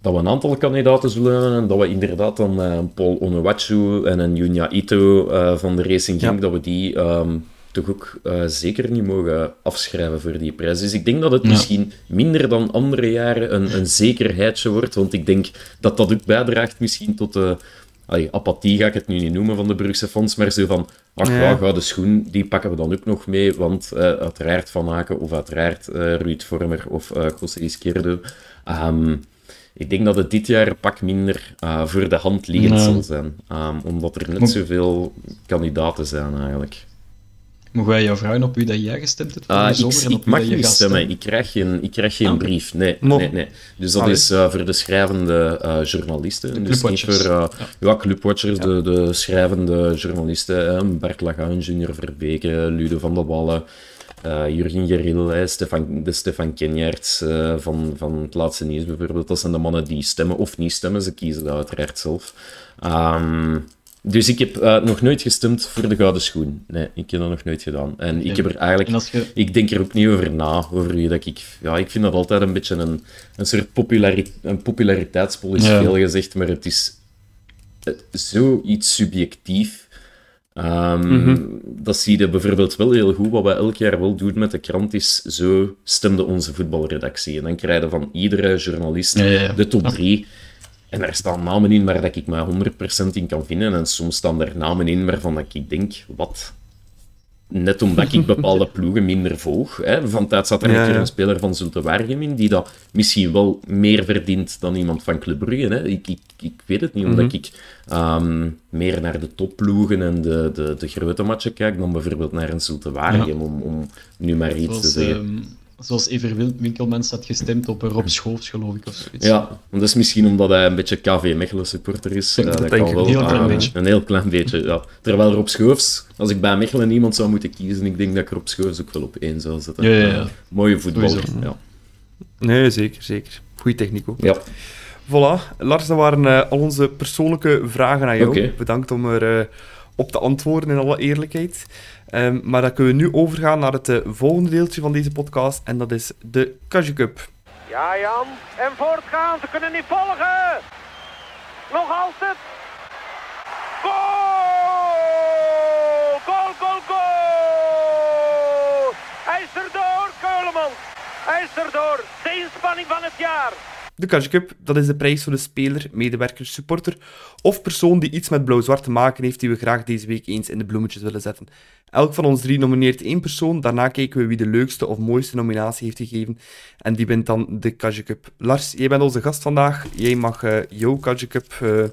[SPEAKER 5] dat we een aantal kandidaten zullen hebben en dat we inderdaad dan eh, Paul Onuwachu en een Junya Ito eh, van de Racing
[SPEAKER 3] Ja.
[SPEAKER 5] dat we die ehm, toch ook eh, zeker niet mogen afschrijven voor die prijs. Dus ik denk dat het
[SPEAKER 4] Ja.
[SPEAKER 5] misschien minder dan andere jaren een, een zekerheidje wordt, want ik denk dat dat ook bijdraagt misschien tot de allee, apathie, ga ik het nu niet noemen, van de Brugse fans, maar zo van, ach ja,
[SPEAKER 3] Ja.
[SPEAKER 5] gouden schoen, die pakken we dan ook nog mee, want eh, uiteraard Van Aken of uiteraard eh Ruud Vormer of eh José Izquierdo. Ik denk dat het dit jaar een pak minder eh, voor de hand liggend zal zijn, Ehm, omdat er net zoveel kandidaten zijn eigenlijk.
[SPEAKER 4] Mogen wij jou vragen op wie dat jij gestemd hebt de
[SPEAKER 5] ik,
[SPEAKER 4] zomer en op
[SPEAKER 5] ik mag niet stemmen. Ik krijg geen, ik krijg geen
[SPEAKER 4] Ah,
[SPEAKER 5] brief. Nee, nee, nee. Dus dat
[SPEAKER 3] Allee.
[SPEAKER 5] is eh, voor de schrijvende eh, journalisten.
[SPEAKER 4] De
[SPEAKER 5] dus niet voor uh,
[SPEAKER 4] Ja.
[SPEAKER 5] ja. clubwatchers, De, de schrijvende journalisten. Bert Lagaan, Junior Verbeke, Ludo van der Wallen, eh Jurgen Geril, Stefan, de Stefan Kenjaerts eh, van, van het laatste nieuws bijvoorbeeld. Dat zijn de mannen die stemmen of niet stemmen. Ze kiezen dat uiteraard zelf. Ehm, dus ik heb eh, nog nooit gestemd voor de Gouden Schoen. Nee, ik heb dat nog nooit gedaan. En ik heb er eigenlijk...
[SPEAKER 4] Je...
[SPEAKER 5] Ik denk er ook niet over na, over wie dat ik... Ja, ik vind dat altijd een beetje een, een soort populari een populariteitspol, is
[SPEAKER 4] Ja.
[SPEAKER 5] veel gezegd, maar het is zoiets subjectief. Ehm,
[SPEAKER 3] Mhm.
[SPEAKER 5] Dat zie je bijvoorbeeld wel heel goed. Wat wij elk jaar wel doen met de krant is, zo stemde onze voetbalredactie. En dan krijg je van iedere journalist
[SPEAKER 4] Ja, ja, ja.
[SPEAKER 5] de top 3. En daar staan namen in waar dat ik maar 100% in kan vinden. En soms staan er namen in waarvan dat ik denk, wat? Net omdat ik bepaalde ploegen minder volg. Hè. Van tijd zat er
[SPEAKER 3] Ja,
[SPEAKER 5] een keer
[SPEAKER 3] ja.
[SPEAKER 5] een speler van Zulte Waregem in, die dat misschien wel meer verdient dan iemand van Club Brugge. Hè. Ik, ik, ik weet het niet, omdat
[SPEAKER 3] Mhm.
[SPEAKER 5] ik ehm, meer naar de topploegen en de, de, de grote matchen kijk dan bijvoorbeeld naar een Zulte Waregem, om, om nu maar iets te zeggen.
[SPEAKER 4] ehm, zoals Ever Winkelmans had gestemd op Rob Schoofs, geloof ik, of zoiets.
[SPEAKER 5] Ja, want dat is misschien omdat hij een beetje KV Mechelen supporter is.
[SPEAKER 4] Dat
[SPEAKER 3] denk
[SPEAKER 5] kan
[SPEAKER 3] ik
[SPEAKER 5] wel,
[SPEAKER 4] een heel klein
[SPEAKER 5] ah,
[SPEAKER 4] beetje.
[SPEAKER 5] Een heel klein beetje, ja. Terwijl Rob Schoofs, als ik bij Mechelen iemand zou moeten kiezen, ik denk dat ik Rob Schoofs ook wel op één zou zetten.
[SPEAKER 4] Ja, ja, ja.
[SPEAKER 5] Mooie voetballer. Ja.
[SPEAKER 3] Nee, zeker, zeker. Goeie techniek ook.
[SPEAKER 5] ja.
[SPEAKER 3] Voilà. Lars, dat waren eh, al onze persoonlijke vragen aan jou. Bedankt om er eh, op te antwoorden, in alle eerlijkheid. Ehm, maar dan kunnen we nu overgaan naar het eh, volgende deeltje van deze podcast. En dat is de Kaju Cup.
[SPEAKER 2] Ja, Jan. En voortgaan. Ze kunnen niet volgen. Nog altijd. Goal! Goal, goal, goal! Hij is erdoor, Keulemans. Hij is erdoor. De inspanning van het jaar.
[SPEAKER 3] De Cup, dat is de prijs voor de speler, medewerker, supporter of persoon die iets met blauw-zwart te maken heeft die we graag deze week eens in de bloemetjes willen zetten. Elk van ons drie nomineert één persoon, daarna kijken we wie de leukste of mooiste nominatie heeft gegeven en die wint dan de Cup. Lars, jij bent onze gast vandaag. Jij mag eh, jouw Cup eh,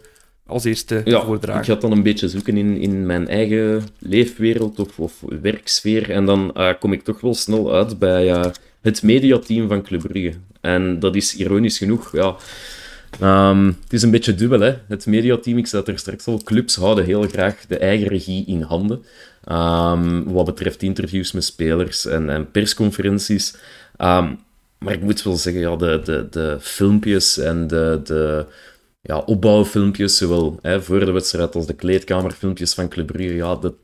[SPEAKER 3] als eerste
[SPEAKER 5] Ja,
[SPEAKER 3] voordragen.
[SPEAKER 5] ik ga dan een beetje zoeken in, in mijn eigen leefwereld of, of werksfeer. En dan eh, kom ik toch wel snel uit bij het mediateam van Club Brugge. En dat is ironisch genoeg, ja... ehm, het is een beetje dubbel, hè. Het mediateam, ik zei het er straks al, clubs houden heel graag de eigen regie in handen. Ehm, wat betreft interviews met spelers en, en persconferenties. Ehm, maar ik moet wel zeggen, ja, de, de, de filmpjes en de, de ja, opbouwfilmpjes, zowel voor de wedstrijd als de kleedkamerfilmpjes van Club ja, dat,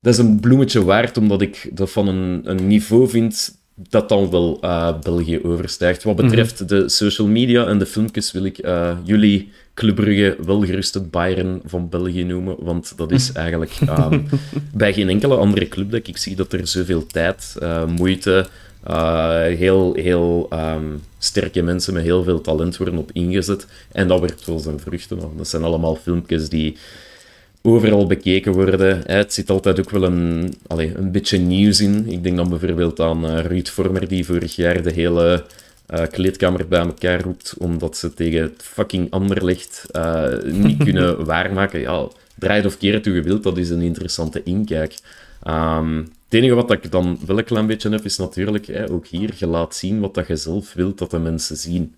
[SPEAKER 5] dat is een bloemetje waard, omdat ik dat van een, een niveau vind dat dan wel eh, België overstijgt. Wat betreft de social media en de filmpjes wil ik eh, jullie Club Brugge wel gerust het Bayern van België noemen, want dat is eigenlijk ehm, bij geen enkele andere club dat ik zie dat er zoveel tijd, eh, moeite, heel, heel ehm, sterke mensen met heel veel talent worden op ingezet. En dat werkt wel zijn vruchten af. Dat zijn allemaal filmpjes die overal bekeken worden. Het zit altijd ook wel een, allee, een beetje nieuws in. Ik denk dan bijvoorbeeld aan eh, Ruud Vormer, die vorig jaar de hele eh, kleedkamer bij elkaar roept, omdat ze tegen het fucking Anderlecht eh, niet kunnen waarmaken. Ja, draait of keer je wilt, dat is een interessante inkijk. Ehm, het enige wat ik dan wel een klein beetje heb, is natuurlijk hè, ook hier, je laat zien wat dat je zelf wilt dat de mensen zien.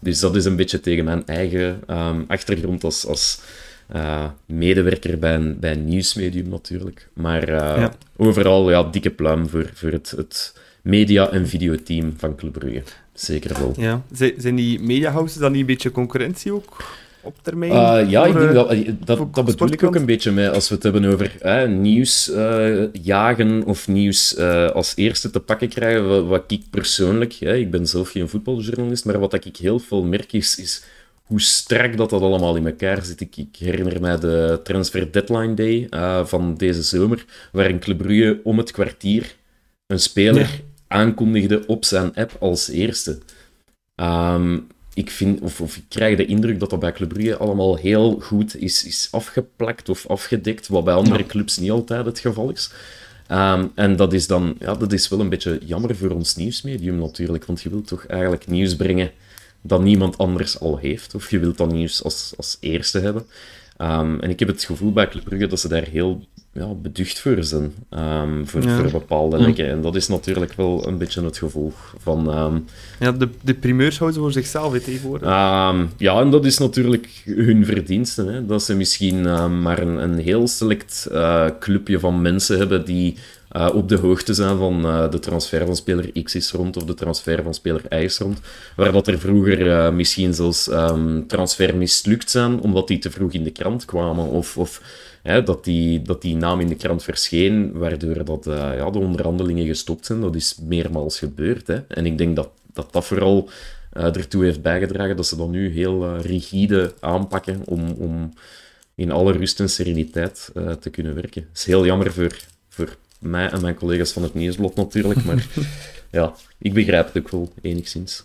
[SPEAKER 5] Dus dat is een beetje tegen mijn eigen ehm, achtergrond als, als eh, medewerker bij een, bij een nieuwsmedium natuurlijk. Maar eh,
[SPEAKER 3] Ja.
[SPEAKER 5] overal ja, dikke pluim voor, voor het, het media- en videoteam van Club Brugge. Zeker wel.
[SPEAKER 3] Ja. Zijn, zijn die mediahouses dan niet een beetje concurrentie ook op termijn?
[SPEAKER 5] Eh, ja, ik denk dat, dat, dat bedoel ik ook een beetje mee als we het hebben over nieuws jagen of nieuws als eerste te pakken krijgen. Wat, wat ik persoonlijk, ik ben zelf geen voetbaljournalist, maar wat ik heel veel merk is, is hoe strak dat, dat allemaal in elkaar zit. Ik, ik herinner mij de Transfer Deadline Day eh, van deze zomer, waarin Club Brugge om het kwartier een speler
[SPEAKER 3] Ja.
[SPEAKER 5] aankondigde op zijn app als eerste. Ehm, ik, vind, of, of ik krijg de indruk dat dat bij Club Brugge allemaal heel goed is, is afgeplakt of afgedekt, wat bij andere clubs niet altijd het geval is. Ehm, en dat is dan ja, dat is wel een beetje jammer voor ons nieuwsmedium natuurlijk, want je wilt toch eigenlijk nieuws brengen dat niemand anders al heeft, of je wilt dat nieuws als, als eerste hebben. Ehm, en ik heb het gevoel bij Club Brugge dat ze daar heel ja, beducht voor zijn, ehm, voor,
[SPEAKER 3] Ja.
[SPEAKER 5] voor bepaalde dingen. En dat is natuurlijk wel een beetje het gevolg van... ehm,
[SPEAKER 3] Ja, de, de primeurs houden ze voor zichzelf hè, tegenwoordig.
[SPEAKER 5] Ja, en dat is natuurlijk hun verdienste. Hè? Dat ze misschien maar een, een heel select eh, clubje van mensen hebben die eh, op de hoogte zijn van eh, de transfer van speler X is rond of de transfer van speler Y is rond. Waar dat er vroeger eh, misschien zelfs ehm transfer mislukt zijn omdat die te vroeg in de krant kwamen. Of, of hè, dat, die, dat die naam in de krant verscheen, waardoor dat, ja, de onderhandelingen gestopt zijn. Dat is meermaals gebeurd. Hè? En ik denk dat dat, dat vooral ertoe heeft bijgedragen dat ze dat nu heel rigide aanpakken om, om in alle rust en sereniteit te kunnen werken. Het is heel jammer voor, voor mij en mijn collega's van het Nieuwsblad natuurlijk, maar ja, ik begrijp het ook wel enigszins.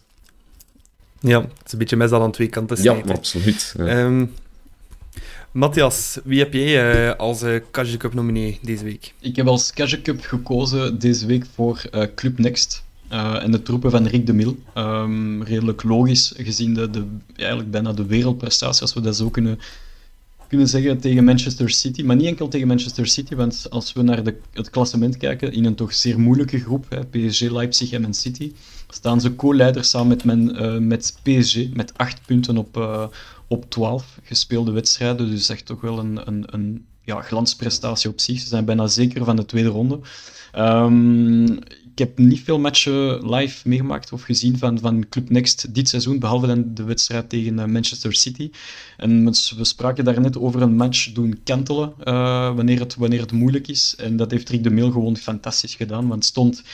[SPEAKER 3] Ja, het is een beetje mes aan twee kanten
[SPEAKER 5] Ja, absoluut.
[SPEAKER 3] Ehm, Matthias, wie heb jij uh, als uh, Cup nominee deze week?
[SPEAKER 4] Ik heb als Cash Cup gekozen deze week voor uh, Club Next. en de troepen van Rick de Mil. Um, redelijk logisch, gezien de, de, eigenlijk bijna de wereldprestatie, als we dat zo kunnen, kunnen zeggen, tegen Manchester City. Maar niet enkel tegen Manchester City, want als we naar de, het klassement kijken, in een toch zeer moeilijke groep, hè, PSG, Leipzig en Man City, staan ze co-leiders samen met, men, met PSG, met acht punten op, op 12 gespeelde wedstrijden. Dus echt toch wel een, een, een ja, glansprestatie op zich. Ze zijn bijna zeker van de tweede ronde. Um, ik heb niet veel matchen live meegemaakt of gezien van, van Club Next dit seizoen, behalve dan de wedstrijd tegen uh, Manchester City. En we spraken daar net over een match doen kantelen uh, wanneer, het, wanneer het moeilijk is. En dat heeft Rick de Meel gewoon fantastisch gedaan, want het stond 3-1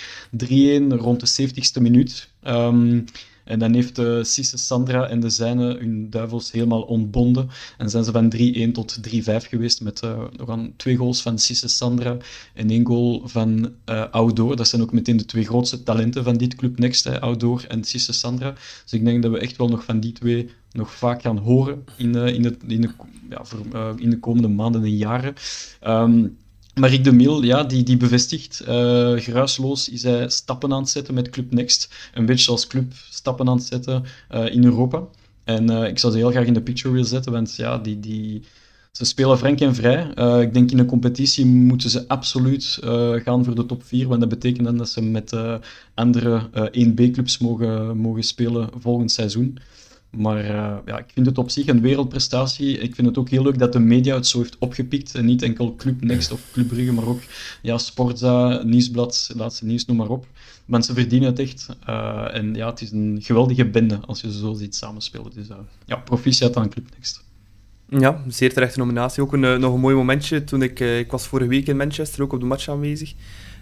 [SPEAKER 4] rond de 70ste minuut. Um, en dan heeft uh, Cisse Sandra en de zijne hun duivels helemaal ontbonden. En zijn ze van 3-1 tot 3-5 geweest met uh, nog aan twee goals van Cisse Sandra en één goal van uh, Outdoor. Dat zijn ook meteen de twee grootste talenten van dit club Next, hè, Outdoor en Cisse Sandra. Dus ik denk dat we echt wel nog van die twee nog vaak gaan horen in, in, het, in, de, ja, voor, in de komende maanden en jaren. Um, Marik de Mil, ja, die, die bevestigt, uh, geruisloos is hij stappen aan het zetten met Club Next. Een beetje als club stappen aan het zetten uh, in Europa. En uh, ik zou ze heel graag in de picture willen zetten, want ja, die, die, ze spelen frank en vrij. ik denk in een competitie moeten ze absoluut gaan voor de top 4, want dat betekent dan dat ze met andere 1B-clubs mogen, mogen spelen volgend seizoen. Maar uh, ja, ik vind het op zich een wereldprestatie. Ik vind het ook heel leuk dat de media het zo heeft opgepikt. En niet enkel Club Next of Club Brugge, maar ook ja, Sportza, Nieuwsblad, Laatste Nieuws, noem maar op. Mensen verdienen het echt. Uh, en ja, het is een geweldige bende als je ze zo ziet samenspelen. Dus uh, ja, proficiat aan Club Next.
[SPEAKER 3] Ja, zeer terechte nominatie. Ook een, nog een mooi momentje toen ik... ik was vorige week in Manchester, ook op de match aanwezig.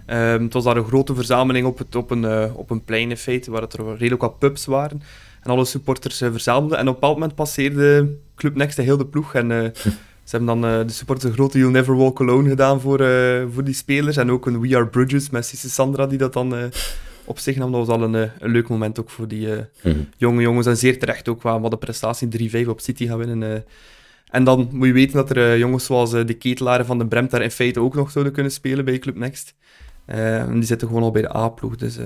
[SPEAKER 3] Um, het was daar een grote verzameling op, het, op, een, op een plein in feite, waar het er redelijk wat pubs waren en alle supporters uh, verzamelden. En op een bepaald moment passeerde Club Next de hele ploeg. En uh, ze hebben dan uh, de supporters een grote You'll Never Walk Alone gedaan voor, voor die spelers. En ook een We Are Bridges met Sisse Sandra die dat dan op zich nam. Dat was al een, een leuk moment ook voor die mhm. jonge jongens. En zeer terecht ook, waar de prestatie 3-5 op City gaan winnen. En dan moet je weten dat er jongens zoals de ketelaren van de Bremt daar in feite ook nog zouden kunnen spelen bij Club Next. die zitten gewoon al bij de A-ploeg. Dus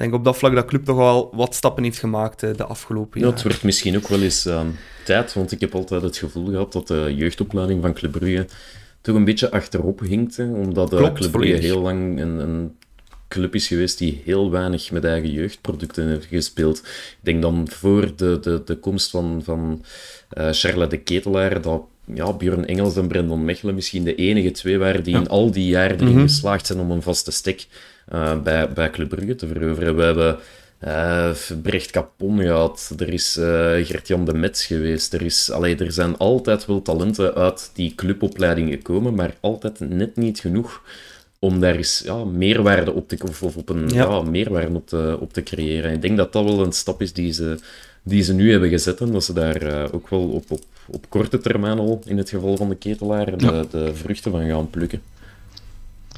[SPEAKER 3] denk op dat vlak dat club toch wel wat stappen heeft gemaakt eh, de afgelopen jaren.
[SPEAKER 5] Ja, het wordt misschien ook wel eens uh, tijd, want ik heb altijd het gevoel gehad dat de jeugdopleiding van Club Brugge toch een beetje achterop hinkte, omdat Klopt, Club Brugge heel lang een, een, club is geweest die heel weinig met eigen jeugdproducten heeft gespeeld. Ik denk dan voor de, de, de komst van, van uh, Charles de Ketelaar, dat ja, Björn Engels en Brendan Mechelen misschien de enige twee waren die in al die jaren erin mhm. geslaagd zijn om een vaste stek uh, bij, bij Club Brugge te veroveren. We hebben uh, Brecht Capon gehad, er is uh, Gert-Jan de Mets geweest, er, is, allee, er zijn altijd wel talenten uit die clubopleiding gekomen, maar altijd net niet genoeg om daar eens ja, meerwaarde op te, of, of op een, ja. ja. meerwaarde op te, op te creëren. Ik denk dat dat wel een stap is die ze, die ze nu hebben gezet en dat ze daar uh, ook wel op, op, op korte termijn al, in het geval van de ketelaar, de, ja. de vruchten van gaan plukken.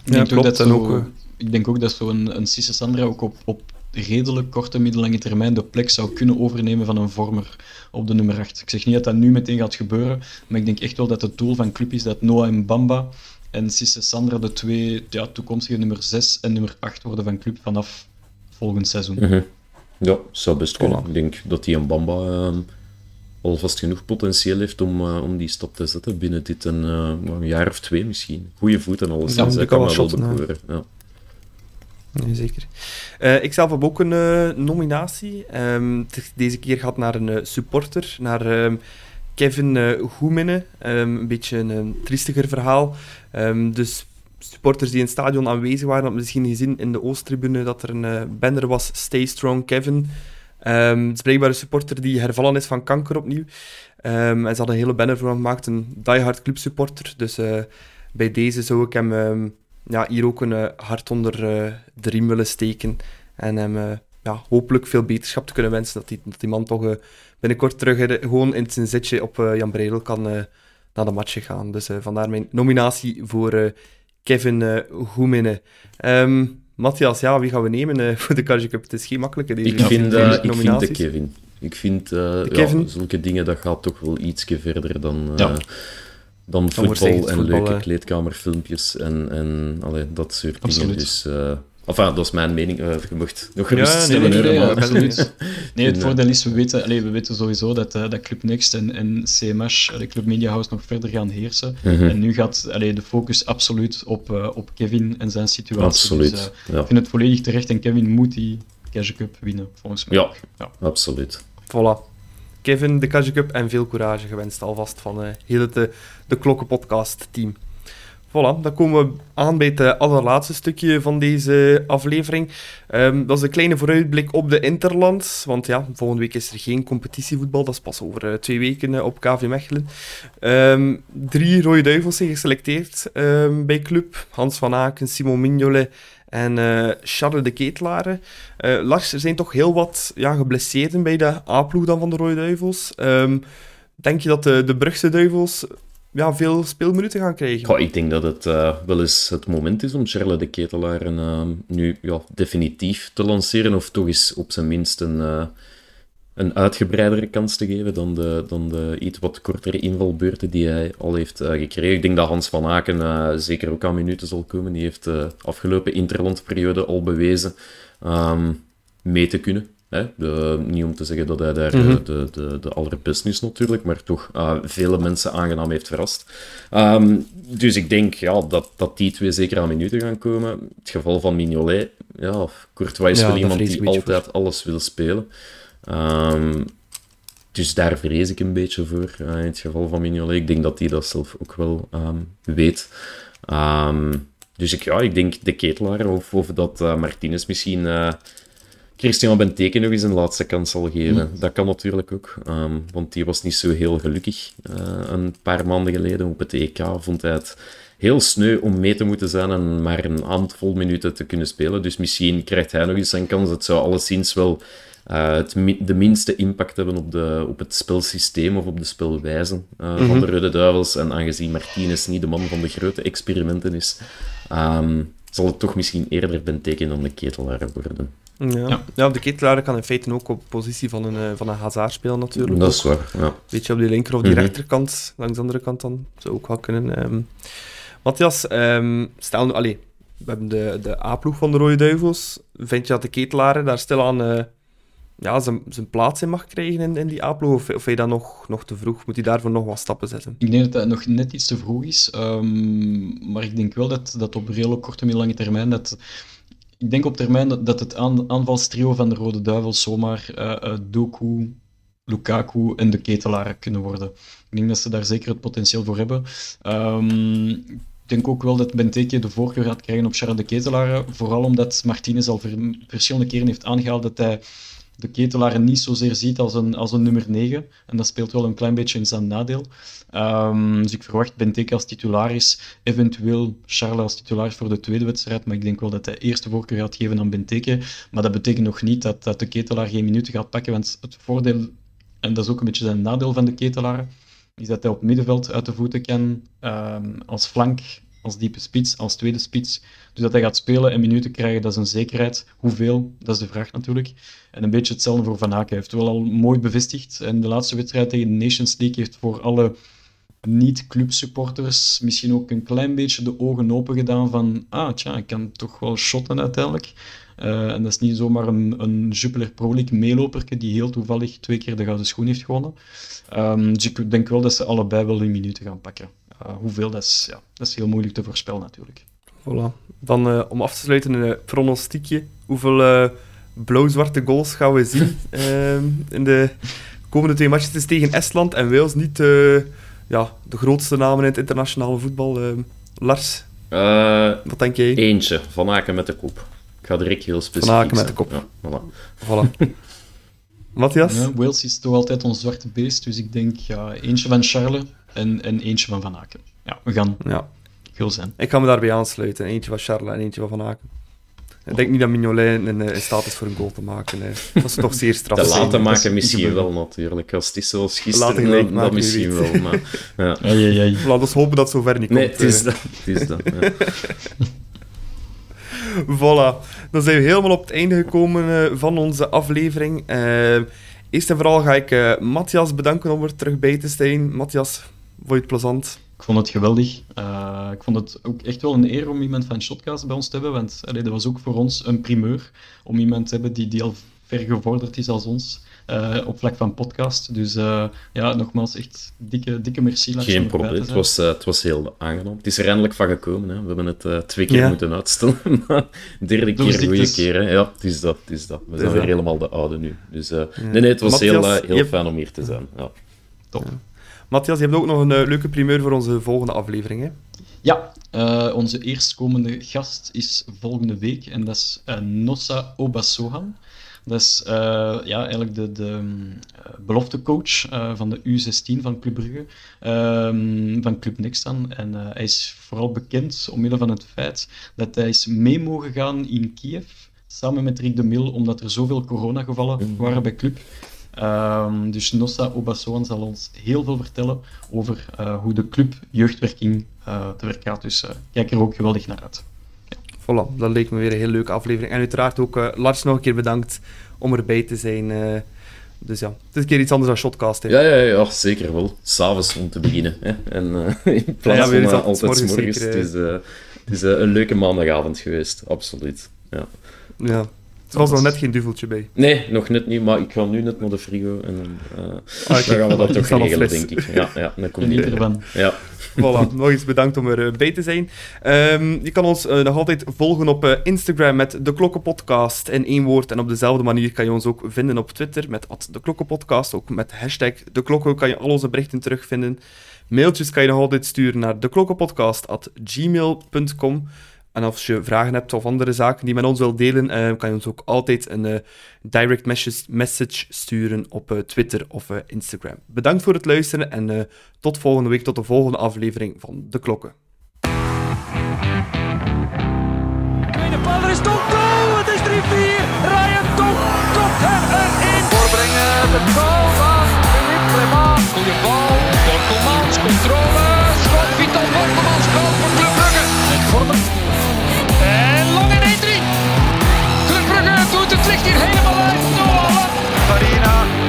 [SPEAKER 4] Ik denk, ook dat zo, ik denk ook dat zo'n een Cisse Sandra ook op, op redelijk korte, middellange termijn de plek zou kunnen overnemen van een vormer op de nummer 8. Ik zeg niet dat dat nu meteen gaat gebeuren, maar ik denk echt wel dat het doel van club is dat Noah en Bamba en Cisse Sandra de twee ja, toekomstige nummer 6 en nummer 8 worden van club vanaf volgend seizoen.
[SPEAKER 5] Mm -hmm. Ja, zou best kunnen. Ik denk dat die een Bamba uh, alvast genoeg potentieel heeft om, uh, om die stap te zetten binnen dit een, uh, een jaar of twee misschien. Goeie voet en alles. Ja, dat kan wel shotten, ja.
[SPEAKER 3] Nee, zeker. Uh, ik zelf heb ook een uh, nominatie. Um, deze keer gaat naar een uh, supporter, naar um, Kevin uh, Goemene. Um, een beetje een, een triestiger verhaal. dus supporters die in het stadion aanwezig waren, hadden misschien gezien in de Oosttribune dat er een banner was Stay Strong Kevin. het blijkbaar een supporter die hervallen is van kanker opnieuw. en ze hadden een hele banner voor hem gemaakt, een diehard club supporter. Dus bij deze zou ik hem ja, hier ook een uh, hart onder uh, de riem willen steken. En hem uh, ja, hopelijk veel beterschap te kunnen wensen. Dat die, dat die man toch binnenkort terug gewoon in zijn zitje op Jan Breidel kan naar de match gegaan. Dus vandaar mijn nominatie voor Kevin uh, Goemene. Ehm, Matthias, ja, wie gaan we nemen voor de Kaji Cup? Het is geen makkelijke
[SPEAKER 5] deze
[SPEAKER 3] ik
[SPEAKER 5] vind, ik vind de Kevin. Ik vind Ja, zulke dingen, dat gaat toch wel ietsje verder dan... Ja dan voetbal en leuke kleedkamerfilmpjes en, en allee, dat soort dingen. Dus, uh, enfin, dat is mijn mening. Uh, je mocht nog gerust
[SPEAKER 4] ja,
[SPEAKER 5] stellen.
[SPEAKER 4] Nee, nee, nee, nee, nee het voordeel is, we weten, allee, we weten sowieso dat, uh, dat Club Next en, en CMH, de Club Media House, nog verder gaan heersen. Mm -hmm. En nu gaat allee, de focus absoluut op, uh, op Kevin en zijn situatie.
[SPEAKER 5] Absoluut, dus,
[SPEAKER 4] ja. Ik vind het volledig terecht en Kevin moet die Cash Cup winnen, volgens mij.
[SPEAKER 5] Ja, ja. absoluut.
[SPEAKER 3] Voilà. Kevin, de Cup en veel courage gewenst alvast van uh, heel het de, de Klokkenpodcast team. Voilà, dan komen we aan bij het uh, allerlaatste stukje van deze aflevering. Um, dat is een kleine vooruitblik op de Interlands. Want ja, volgende week is er geen competitievoetbal. Dat is pas over twee weken op KV Mechelen. Um, drie rode duivels zijn geselecteerd um, bij club. Hans van Aken, Simon Mignolet en uh, Charles de Ketelaren. Uh, Lars, er zijn toch heel wat ja, geblesseerden bij de A-ploeg dan van de Rode Duivels. Um, denk je dat de, de Brugse Duivels ja, veel speelminuten gaan krijgen?
[SPEAKER 5] Goh, ik denk dat het uh, wel eens het moment is om Charles de Ketelaren nu ja, definitief te lanceren. Of toch eens op zijn minst een een uitgebreidere kans te geven dan de, dan de iets wat kortere invalbeurten die hij al heeft uh, gekregen. Ik denk dat Hans van Aken uh, zeker ook aan minuten zal komen. Die heeft de afgelopen interlandperiode al bewezen um, mee te kunnen. Hè? De, niet om te zeggen dat hij daar mm -hmm. de, de, de allerbeste is natuurlijk, maar toch uh, vele mensen aangenaam heeft verrast. Um, dus ik denk ja, dat, dat die twee zeker aan minuten gaan komen. Het geval van Mignolet, ja, Courtois is ja, wel iemand die altijd voor. alles wil spelen. Um, dus daar vrees ik een beetje voor uh, in het geval van Mignolet. Ik denk dat hij dat zelf ook wel um, weet. Um, dus ik, ja, ik denk de ketelaar of, of dat uh, Martinez misschien uh, Christian Benteke nog eens een laatste kans zal geven. Mm. Dat kan natuurlijk ook, want die was niet zo heel gelukkig een paar maanden geleden op het EK. Vond hij het heel sneu om mee te moeten zijn en maar een handvol minuten te kunnen spelen. Dus misschien krijgt hij nog eens een kans. Het zou alleszins wel uh, het de minste impact hebben op, de, op het spelsysteem of op de spelwijze uh, mm -hmm. van de Rode Duivels. En aangezien Martinez niet de man van de grote experimenten is, um, zal het toch misschien eerder Benteke dan de ketelaar worden.
[SPEAKER 3] Ja. Ja. ja, de ketelaar kan in feite ook op positie van een, uh, van een Hazard spelen natuurlijk.
[SPEAKER 5] Dat is waar, ja.
[SPEAKER 3] Beetje op die linker of die mm -hmm. rechterkant, langs de andere kant dan. Zou ook wel kunnen. Um, Matthias, um, stel nu... Allee, we hebben de, de A-ploeg van de Rode Duivels. Vind je dat de ketelaren daar stilaan ja, zijn, zijn plaats in mag krijgen in, in die A-ploeg? Of, of je dat nog, nog te vroeg? Moet hij daarvoor nog wat stappen zetten?
[SPEAKER 4] Ik denk dat dat nog net iets te vroeg is. Um, maar ik denk wel dat, dat op redelijk korte en lange termijn... Dat, ik denk op termijn dat, het aan, aanvalstrio van de Rode Duivels zomaar uh, Doku, Lukaku en de ketelaren kunnen worden. Ik denk dat ze daar zeker het potentieel voor hebben. Um, ik denk ook wel dat Benteke de voorkeur gaat krijgen op Charles de Ketelaar. Vooral omdat Martinez al ver, verschillende keren heeft aangehaald dat hij de ketelaar niet zozeer ziet als een, als een nummer 9. En dat speelt wel een klein beetje in zijn nadeel. Um, dus ik verwacht Benteke als titularis, eventueel Charles als titularis voor de tweede wedstrijd. Maar ik denk wel dat hij eerste voorkeur gaat geven aan Benteke. Maar dat betekent nog niet dat, dat de ketelaar geen minuten gaat pakken. Want het voordeel, en dat is ook een beetje zijn nadeel van de ketelaar, is dat hij op middenveld uit de voeten kan um, als flank als diepe spits, als tweede spits. Dus dat hij gaat spelen en minuten krijgen, dat is een zekerheid. Hoeveel, dat is de vraag natuurlijk. En een beetje hetzelfde voor Van Haken. Hij heeft wel al mooi bevestigd. En de laatste wedstrijd tegen de Nations League heeft voor alle niet-clubsupporters misschien ook een klein beetje de ogen open gedaan van ah, tja, ik kan toch wel shotten uiteindelijk. Uh, en dat is niet zomaar een, een Jupiler Pro League meeloperke die heel toevallig twee keer de gouden schoen heeft gewonnen. Um, dus ik denk wel dat ze allebei wel in minuten gaan pakken. Uh, hoeveel, dat is, ja, dat is heel moeilijk te voorspellen natuurlijk.
[SPEAKER 3] Voilà. Dan uh, om af te sluiten een pronostiekje. Hoeveel blauw-zwarte goals gaan we zien ehm, in de komende twee matches? Het is tegen Estland en Wales niet ja, de grootste namen in het internationale voetbal. Ehm, Lars, wat denk jij?
[SPEAKER 5] Eentje, Van Aken met de kop. Ik ga direct heel specifiek
[SPEAKER 3] Van Aken met de kop.
[SPEAKER 5] Ja, voilà.
[SPEAKER 3] voilà. Matthias?
[SPEAKER 4] Ja, Wales is toch altijd ons zwarte beest, dus ik denk ja, eentje van Charles en, en eentje van Van Aken. Ja, we gaan
[SPEAKER 3] ja.
[SPEAKER 4] gul zijn.
[SPEAKER 3] Ik ga me daarbij aansluiten. Eentje van Charles en eentje van Van Aken. Ik denk niet dat Mignolet in, in staat is voor een goal te maken. Hè. Dat is toch zeer straf.
[SPEAKER 5] Te laten maken
[SPEAKER 4] is
[SPEAKER 5] misschien wel, natuurlijk. Als het is zoals
[SPEAKER 3] Laten
[SPEAKER 5] gisteren,
[SPEAKER 3] maken, wie
[SPEAKER 5] misschien wel. Maar, ja.
[SPEAKER 4] Ai, ai, ai.
[SPEAKER 3] Laten we hopen dat het zover niet
[SPEAKER 5] Nee,
[SPEAKER 3] komt.
[SPEAKER 5] het is
[SPEAKER 3] eh.
[SPEAKER 5] dat. Het is dat ja.
[SPEAKER 3] Voilà, dan zijn we helemaal op het einde gekomen eh, van onze aflevering. Eh, eerst en vooral ga ik eh, Matthias bedanken om er terug bij te zijn. Matthias, vond je het plezant?
[SPEAKER 4] Ik vond het geweldig. Eh, ik vond het ook echt wel een eer om iemand van Shotcast bij ons te hebben, want allee, dat was ook voor ons een primeur om iemand te hebben die, die al ver gevorderd is als ons eh, op vlak van podcast. Dus eh, ja, nogmaals, echt dikke, dikke merci.
[SPEAKER 5] Geen probleem. Het was, het was heel aangenaam. Het is er eindelijk van gekomen. Hè. We hebben het eh, twee keer
[SPEAKER 3] Ja.
[SPEAKER 5] moeten uitstellen. maar derde keer een goede keer. Hè. Ja, het is dat. Het is dat. We zijn weer helemaal de oude nu. Dus, eh, Nee, nee, het was
[SPEAKER 3] Matthias,
[SPEAKER 5] heel, heel fijn om hier te zijn. Ja.
[SPEAKER 4] Top.
[SPEAKER 3] Matthias, je hebt ook nog een eh, leuke primeur voor onze volgende aflevering. Hè?
[SPEAKER 4] Ja, eh, onze eerstkomende gast is volgende week en dat is eh, Nossa Obasohan. Dat is eh, ja, eigenlijk de, de mm, beloftecoach eh, van de U16 van Club Brugge, ehm, van Club Next dan. En eh, hij is vooral bekend omwille van het feit dat hij is mee mogen gaan in Kiev, samen met Rick de Mil, omdat er zoveel coronagevallen waren bij Club. Ehm, dus Nossa Obasohan zal ons heel veel vertellen over eh, hoe de club jeugdwerking eh, te werk gaat. Dus eh, kijk er ook geweldig naar uit.
[SPEAKER 3] Voilà, dat leek me weer een heel leuke aflevering. En uiteraard ook Lars nog een keer bedankt om erbij te zijn. eh. dus ja, het is een keer iets anders dan Shotcast. Hè.
[SPEAKER 5] Ja, ja, ja, zeker wel. S'avonds om te beginnen. Hè. En eh, in plaats
[SPEAKER 3] Ja,
[SPEAKER 5] van altijd
[SPEAKER 3] morgens
[SPEAKER 5] morgens.
[SPEAKER 3] zeker,
[SPEAKER 5] Het is, het is een leuke maandagavond geweest, absoluut. Ja.
[SPEAKER 3] Ja. Er was nog net geen duveltje bij.
[SPEAKER 5] Nee, nog net niet, maar ik ga nu net naar de frigo en eh,
[SPEAKER 3] Ah,
[SPEAKER 5] dan gaan we dat toch regelen, denk ik. Ja, ja dan komt
[SPEAKER 4] Geniet
[SPEAKER 5] die
[SPEAKER 4] ervan.
[SPEAKER 5] Ja.
[SPEAKER 3] Voilà, nog eens bedankt om erbij te zijn. Ehm, je kan ons eh, nog altijd volgen op eh, Instagram met De Klokkenpodcast in één woord. En op dezelfde manier kan je ons ook vinden op Twitter met at De Klokkenpodcast. Ook met hashtag De Klokken kan je al onze berichten terugvinden. Mailtjes kan je nog altijd sturen naar deklokkenpodcast.gmail.com. En als je vragen hebt of andere zaken die met ons wilt delen, uh, kan je ons ook altijd een uh, direct message, sturen op uh, Twitter of Instagram. Bedankt voor het luisteren en tot volgende week, tot de volgende aflevering van De Klokken.
[SPEAKER 1] Tweede paal is tot goal, het is 3-4. Ryan Top komt er erin. Voorbrengen, de goal van Philippe Clement. Goeie bal, Borkelmans, controle, schot, Vital Borkelmans, goal voor Club Brugge. farina.